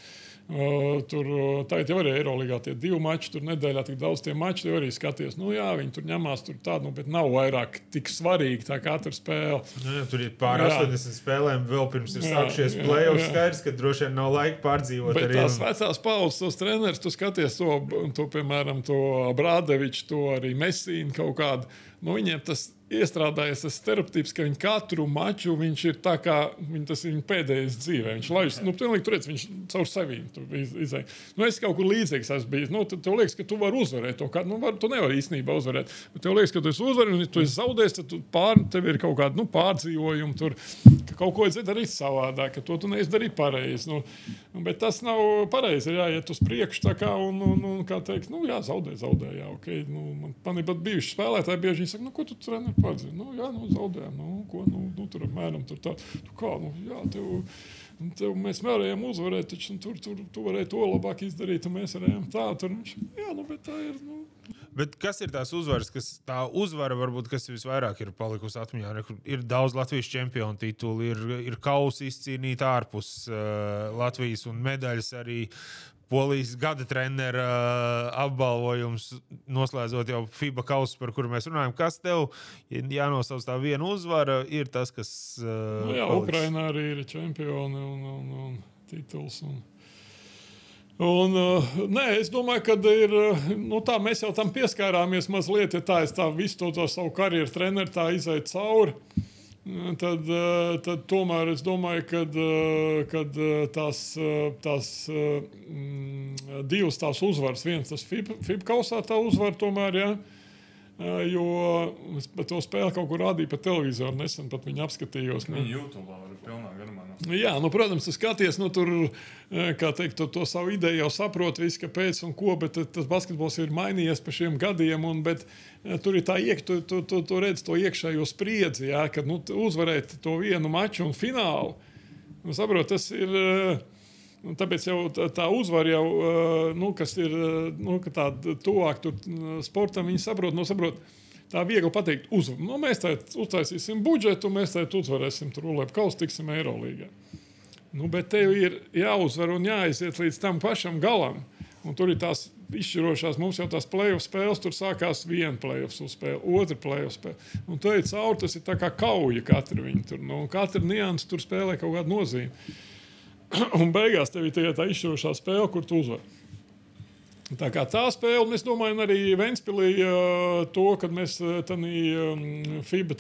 tur tagad jau arī Eirolandā tie divi mači, tur nedēļā tik daudz tie mači, jau arī skaties. Nu, jā, viņi tur ņemās tur tādu, nu, bet nav vairāk tik svarīgi tā katra spēle. Nu, jā, tur ir pār 80 spēlēm, vēl pirms ir sākušies playoffs. Skaidrs, ka droši vien nav laika pārdzīvot. Bet tās vecās pauzes, tos trenerus, tu skaties to, to piemēram, to Brādeviču, to arī Mesīnu kaut kādu. Nu, viņiem tas iestrādājies tas stereotips, ka viņi katru maču viņš ir tā kā viņa, tas viņa pēdējais dzīvē. Viņš laiž, nu, pilnīgi tur redz, viņš caur sevi iz, izēja. Nu, es kaut kur līdzīgs esmu bijis. Nu, tev liekas, ka tu vari uzvarēt to, kā, nu, var, tu nevari īstenībā uzvarēt. Bet tev liekas, ka tu esi uzvarējis, un ja tu esi zaudējis, tad pār, tev ir kaut kāda nu, pārdzīvojuma, tur, ka kaut ko vajadzēja darīt savādāk, ka to tu neesi darījis pareizi. Nu, bet tas nav pareizi. Ir jāiet uz priekšu, kā, un, un, un kā teikt, nu, jā, zaudē, zaudē. Jā, okay. nu, man, man ir pat bijuši spēlētāji, bieži viņi saka, nu, ko tu tur padzina. Nu, jā, nu, zaudējām. Nu, ko, nu, nu, tur apmēram tur tā. Tu kā, nu, jā, tev, tev mēs varējām uzvarēt, taču nu, tur, tur tu varēji to labāk izdarīt, un mēs varējām tā. Tur, jā, nu, bet tā ir. Nu, Bet kas ir tās uzvaras, kas tā uzvara, varbūt, kas visvairāk ir palikusi atmiņā? Ir daudz Latvijas čempionu titulu, ir, ir kausa izcīnīta ārpus uh, Latvijas un medaļas arī Polijas gada trenera uh, apbalvojums, noslēdzot jau FIBA kausu, par kuru mēs runājam. Kas tev jānosauc tā viena uzvara, ir tas, kas. Uh, nu, jā, paliks. Ukrainā arī ir čempioni un, un, un tituls. Un... Un, uh, nē, es domāju, ka ir, nu, tā, mēs jau tam pieskārāmies mazliet, ja tā es tā visu to, to savu karjeru treneru tā izaicu cauri. Tad, eh, tad tomēr es domāju, ka kad eh, tās, eh, tās mm, divas tās uzvaras, viens tas FIB, FIB kausā tā uzvara tomēr. Ja, Jo es to spēli kaut kur rādīju pa televizoru, nesen pat viņu apskatījos. Nu. Viņa YouTube ir pilnā garumā. Nu. Jā, nu, protams, tu skaties, nu, tur, kā teikt, to, to savu ideju jau saproti, visu, kāpēc un ko, bet tas basketbols ir mainījies pa šiem gadiem. Un, bet, tur ir tā iekšā, tu, tu, tu, tu redz to iekšējo spriedzi, jā, kad nu, uzvarēt to vienu maču un finālu. Nu, saprot, tas ir. Uh, tāpēc jau tā, uzvara, jau, nu, kas ir nu, tāda tuvāk sportam, viņi saprot, no nu, saprot. Tā viegli pateikt, uzvar. Nu, mēs tā uztaisīsim budžetu, mēs tā uzvarēsim, tur ulēp kausu, tiksim Eirolīgā. Nu, bet tev ir jāuzvar un jāiziet līdz tam pašam galam. Un tur ir tās izšķirošās, mums jau tās playoff spēles, tur sākās viena playoff spēle, otra playoff spēle. Un tu ej cauri, tas ir kā kauja katra viņa tur. Nu, katra nianses tur spēlē kaut kādu nozīmi. Un beigās tev ir tā, tā izšķirošā spēle, kur tu uzvari. Tā tā spēle, un es domāju, arī Vēnspīlī to, kad mēs tādā FIBA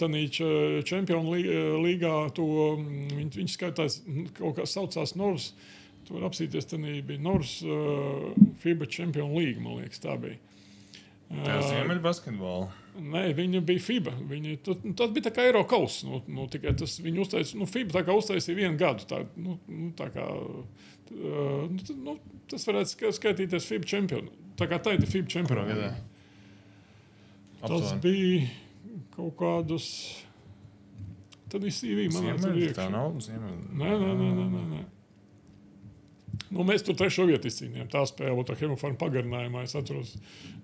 čempionu līgā, to viņi, viņi skaitās kaut kā saucās Nors. Tur apsīties, tā bija Nors FIBA čempionu līga, man liekas, tā bija. Tā ir Ziemeļbasketbola. Nē, viņa bija FIBA. Viņa, tas, tas bija kā Eiro kausa. Nu, nu, tikai tas viņa uztaisīja, nu, FIBA tā kā uztaisīja vienu gadu. Tā, nu, nu, tā kā, uh, nu, tas varētu skaitīties FIBA čempionu. Tā kā tā ir FIBA čempionu. Tas bija kaut kādus. Tad bija CV man liekas, tā nav. Ziemeļ. Nē, nē, nē. nē, nē, nē. Nu, mēs tur trešo vietu izcīnījām. Tā spēle, tā hemofarma pagarinājumā. Es atceros,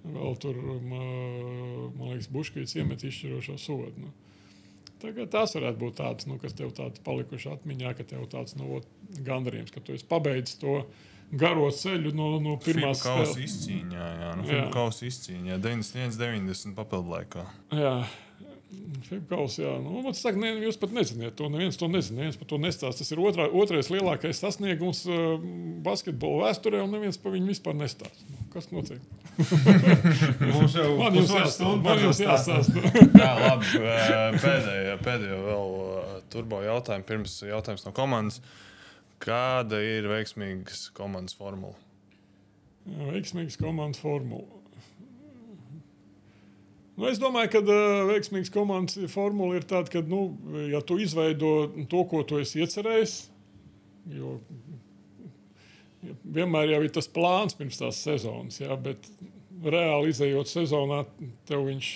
vēl tur, man liekas, Buškīts iemet izšķirošo sodu. Nu. Tagad tas varētu būt tāds, nu, kas tev tāds palikuši atmiņā, ka tev tāds nu, gandarījums, ka tu esi pabeidzis to garo ceļu no, no pirmās kausa izcīņā, jā, nu, Jā. Kausa izcīņā 91, 90 papildu laikā. Jā. Fibkaus, jā, nu, man saka, ne, jūs pat neziniet to. Neviens to nezina. Neviens par to nestāsta. Tas ir otrā, otrais lielākais sasniegums uh, basketbola vēsturē, un neviens par viņu vispār nestāsta. Nu, kas notiek? Mums jau pusotru jāstāsta. stundu Man stāstīt. jāstāsta. Jā, labi. eh, Pēdējo, pēdējo vēl eh, turbo jautājumu, pirms jautājums no komandas. Kāda ir veiksmīgas komandas formula? Veiksmīgs komandas formula. Nu, es domāju, ka uh, veiksmīgs komandas formula ir tāda, ka, nu, ja tu izveido to, ko tu esi iecerējis, jo ja vienmēr jau ir tas plāns pirms tās sezonas, jā, bet reāli izējot sezonā, tev viņš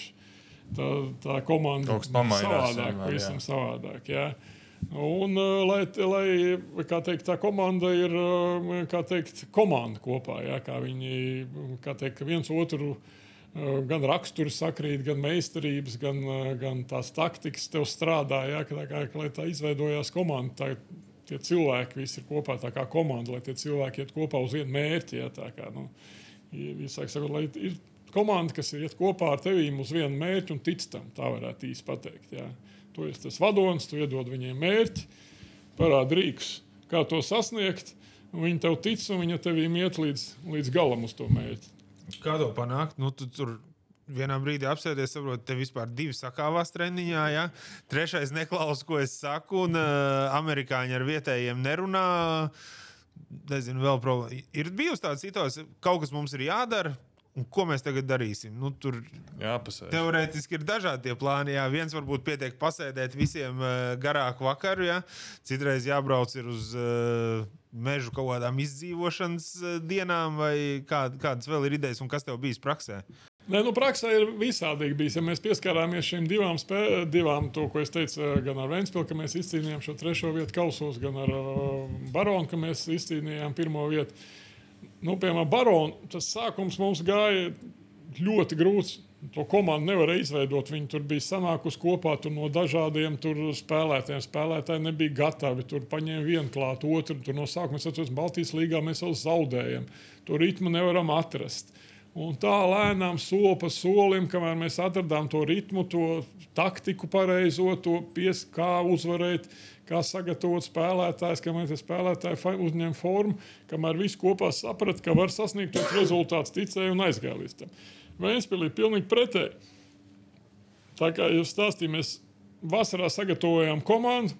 tā, tā komanda Kaut kas pamainās savādāk, pavisam savādāk. Jā. Un, uh, lai, lai teikt, tā komanda ir teikt, komanda kopā, jā, kā viņi kā teikt, viens otru uh, gan raksturi sakrīt, gan meistarības, gan, uh, gan tās taktikas tev strādā. Jā, ka, tā kā, lai tā izveidojās komanda, tā, tie cilvēki visi ir kopā kā komanda, lai tie cilvēki iet kopā uz vienu mērķi. Jā, tā kā, nu, Visāk sakot, lai ir komanda, kas ir iet kopā ar tevi uz vienu mērķi un tic tam, tā varētu īsti pateikt. Jā. Tu esi tas vadonis, tu iedod viņiem mērķi, parādi rīks, kā to sasniegt. Viņi tev tic, un viņi tevīm iet līdz, līdz galam uz to mērķi. Kā to panākt? Nu, tu tur vienā brīdī apsēties, saproti, te vispār divi sakāvās treniņā. Ja? Trešais neklausa, ko es saku, un uh, amerikāņi ar vietējiem nerunā. Nezinu, vēl problēma. Ir bijusi tāda situācija, ka kaut kas mums ir jādara. Un ko mēs tagad darīsim? Nu, tur Jā, pasēž. teorētiski ir dažādi tie plāni. Jā. Viens varbūt pietiek pasēdēt visiem garāku vakaru, ja? citreiz jābrauc ir uz mežu kaut kādām izdzīvošanas dienām, vai kā, kādas vēl ir idejas un kas tev bijis praksē. Nē, nu, praksē ir visādīgi bijis. Ja mēs pieskārāmies šīm divām, spē, divām to, ko es teicu, gan ar Vēnspilsnu, ka mēs izcīnījām šo trešo vietu kausos, gan ar Baronu, ka mēs izcīnījām pirmo vietu. Nu, piemēram, Baronu, tas sākums mums gāja ļoti grūts. To komandu nevarēja izveidot. Viņi tur bija sanākusi kopā tur no dažādiem tur spēlētājiem. Spēlētāji nebija gatavi. Tur paņēma vienu klātu, otru. Tur no sākuma es atceros, Baltijas līgā mēs vēl zaudējam. To ritmu nevaram atrast. Un tā lēnām, soli pa solim, kamēr mēs atradām to ritmu, to taktiku pareizo, to pies, kā uzvarēt, kā sagatavot spēlētājs, kamēr tie spēlētāji fa- uzņem formu, kamēr viss kopā saprata, ka var sasniegt tos rezultātus, ticēja un aizgāja līdz tam. Vēnspīlī pilnīgi pretēji. Tā kā jūs stāstījāt, mēs vasarā sagatavojām komandu,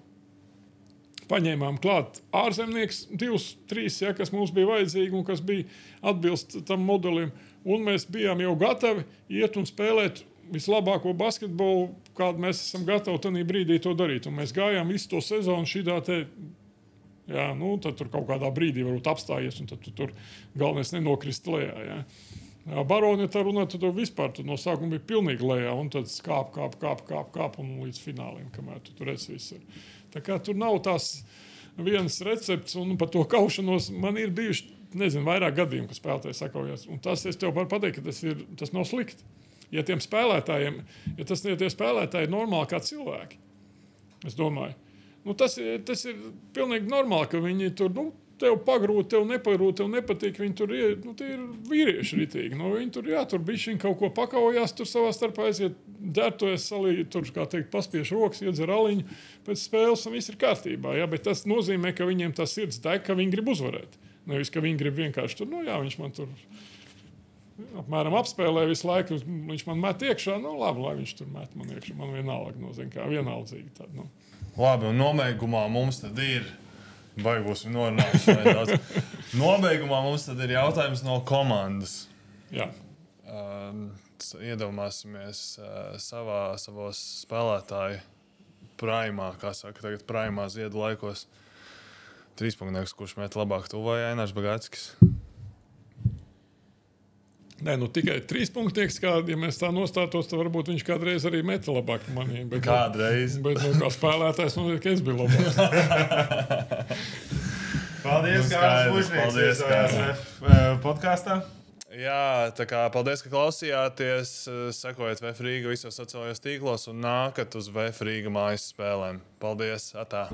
paņēmām klāt ārzemnieks, divus, trīs, ja, kas mums bija vajadzīgi un kas bija atbilst tam modelim. Un mēs bijām jau gatavi iet un spēlēt vislabāko basketbolu, kādu mēs esam gatavi tajā brīdī to darīt. Un mēs gājām visu to sezonu šitā te. Jā, nu, tad tur kaut kādā brīdī varbūt apstājies, un tad tu tur galvenais nenokrist lejā. Jā. Baroni, tā runā, tad tu vispār tu no sākuma bija pilnīgi lejā, un tad kāp, kāp, kāp, kāp, kāp un līdz finālim, kamēr tu tur esi visur. Tā kā tur nav tās viens recepts, un par to kaušanos man ir bijuši, nezinu, vairāk gadījumu, ka spēlētāji sakaujas. Un tas es tev varu pateikt, ka tas, ir, tas nav slikti. Ja tiem spēlētājiem, ja tas ja tie spēlētāji ir normāli kā cilvēki, es domāju, nu, tas, ir, tas ir pilnīgi normāli, ka viņi tur. Nu, Tev pagrūti, tev nepagrūti, tev nepatīk. Viņi tur ir, nu, ir vīrieši ritīgi. Nu, viņi tur, jā, tur bija viņi kaut ko pakaujās, tur savā starpā aiziet, ģērbtojas, salīdzināt, tur, kā teikt, paspiež rokas, iedzer aliņu pēc spēles, un viss ir kārtībā. Jā, bet tas nozīmē, ka viņiem tas sirds deg, ka viņi grib uzvarēt. Nevis, ka viņi grib vienkārši tur, nu, jā, viņš man tur apmēram apspēlē visu laiku, viņš man met iekšā. Nu, labi, lai viņš tur met man iekšā. Man vienalga, no, zin, kā vienaldzīgi. Tād, nu. Labi, un nobeigumā mums tad ir. Baigos norunāt. Nobeigumā mums tad ir jautājums no komandas. Jā. Um, iedomāsimies uh, savā, savos spēlētāju primā, kā saka, tagad primā ziedu laikos. Trīspunkts, kurš met labāk tuvoja Ainārs Bagātskis. Nē, nu tikai trīs punktieks, kā ja mēs tā nostātos, tad varbūt viņš kādreiz arī meta labāk manī. Bet, Kādreiz. Bet, nu, kā spēlētājs, man liekas, ka es biju labāks. Paldies, Nu, Kārlis paldies, viesojās Kārli. Ref, eh, podkāstā. Jā, tā kā paldies, ka klausījāties. Sekojiet Vēfrīga visos sociālajos tīklos un nākat uz Vēfrīga mājas spēlēm. Paldies! Atā!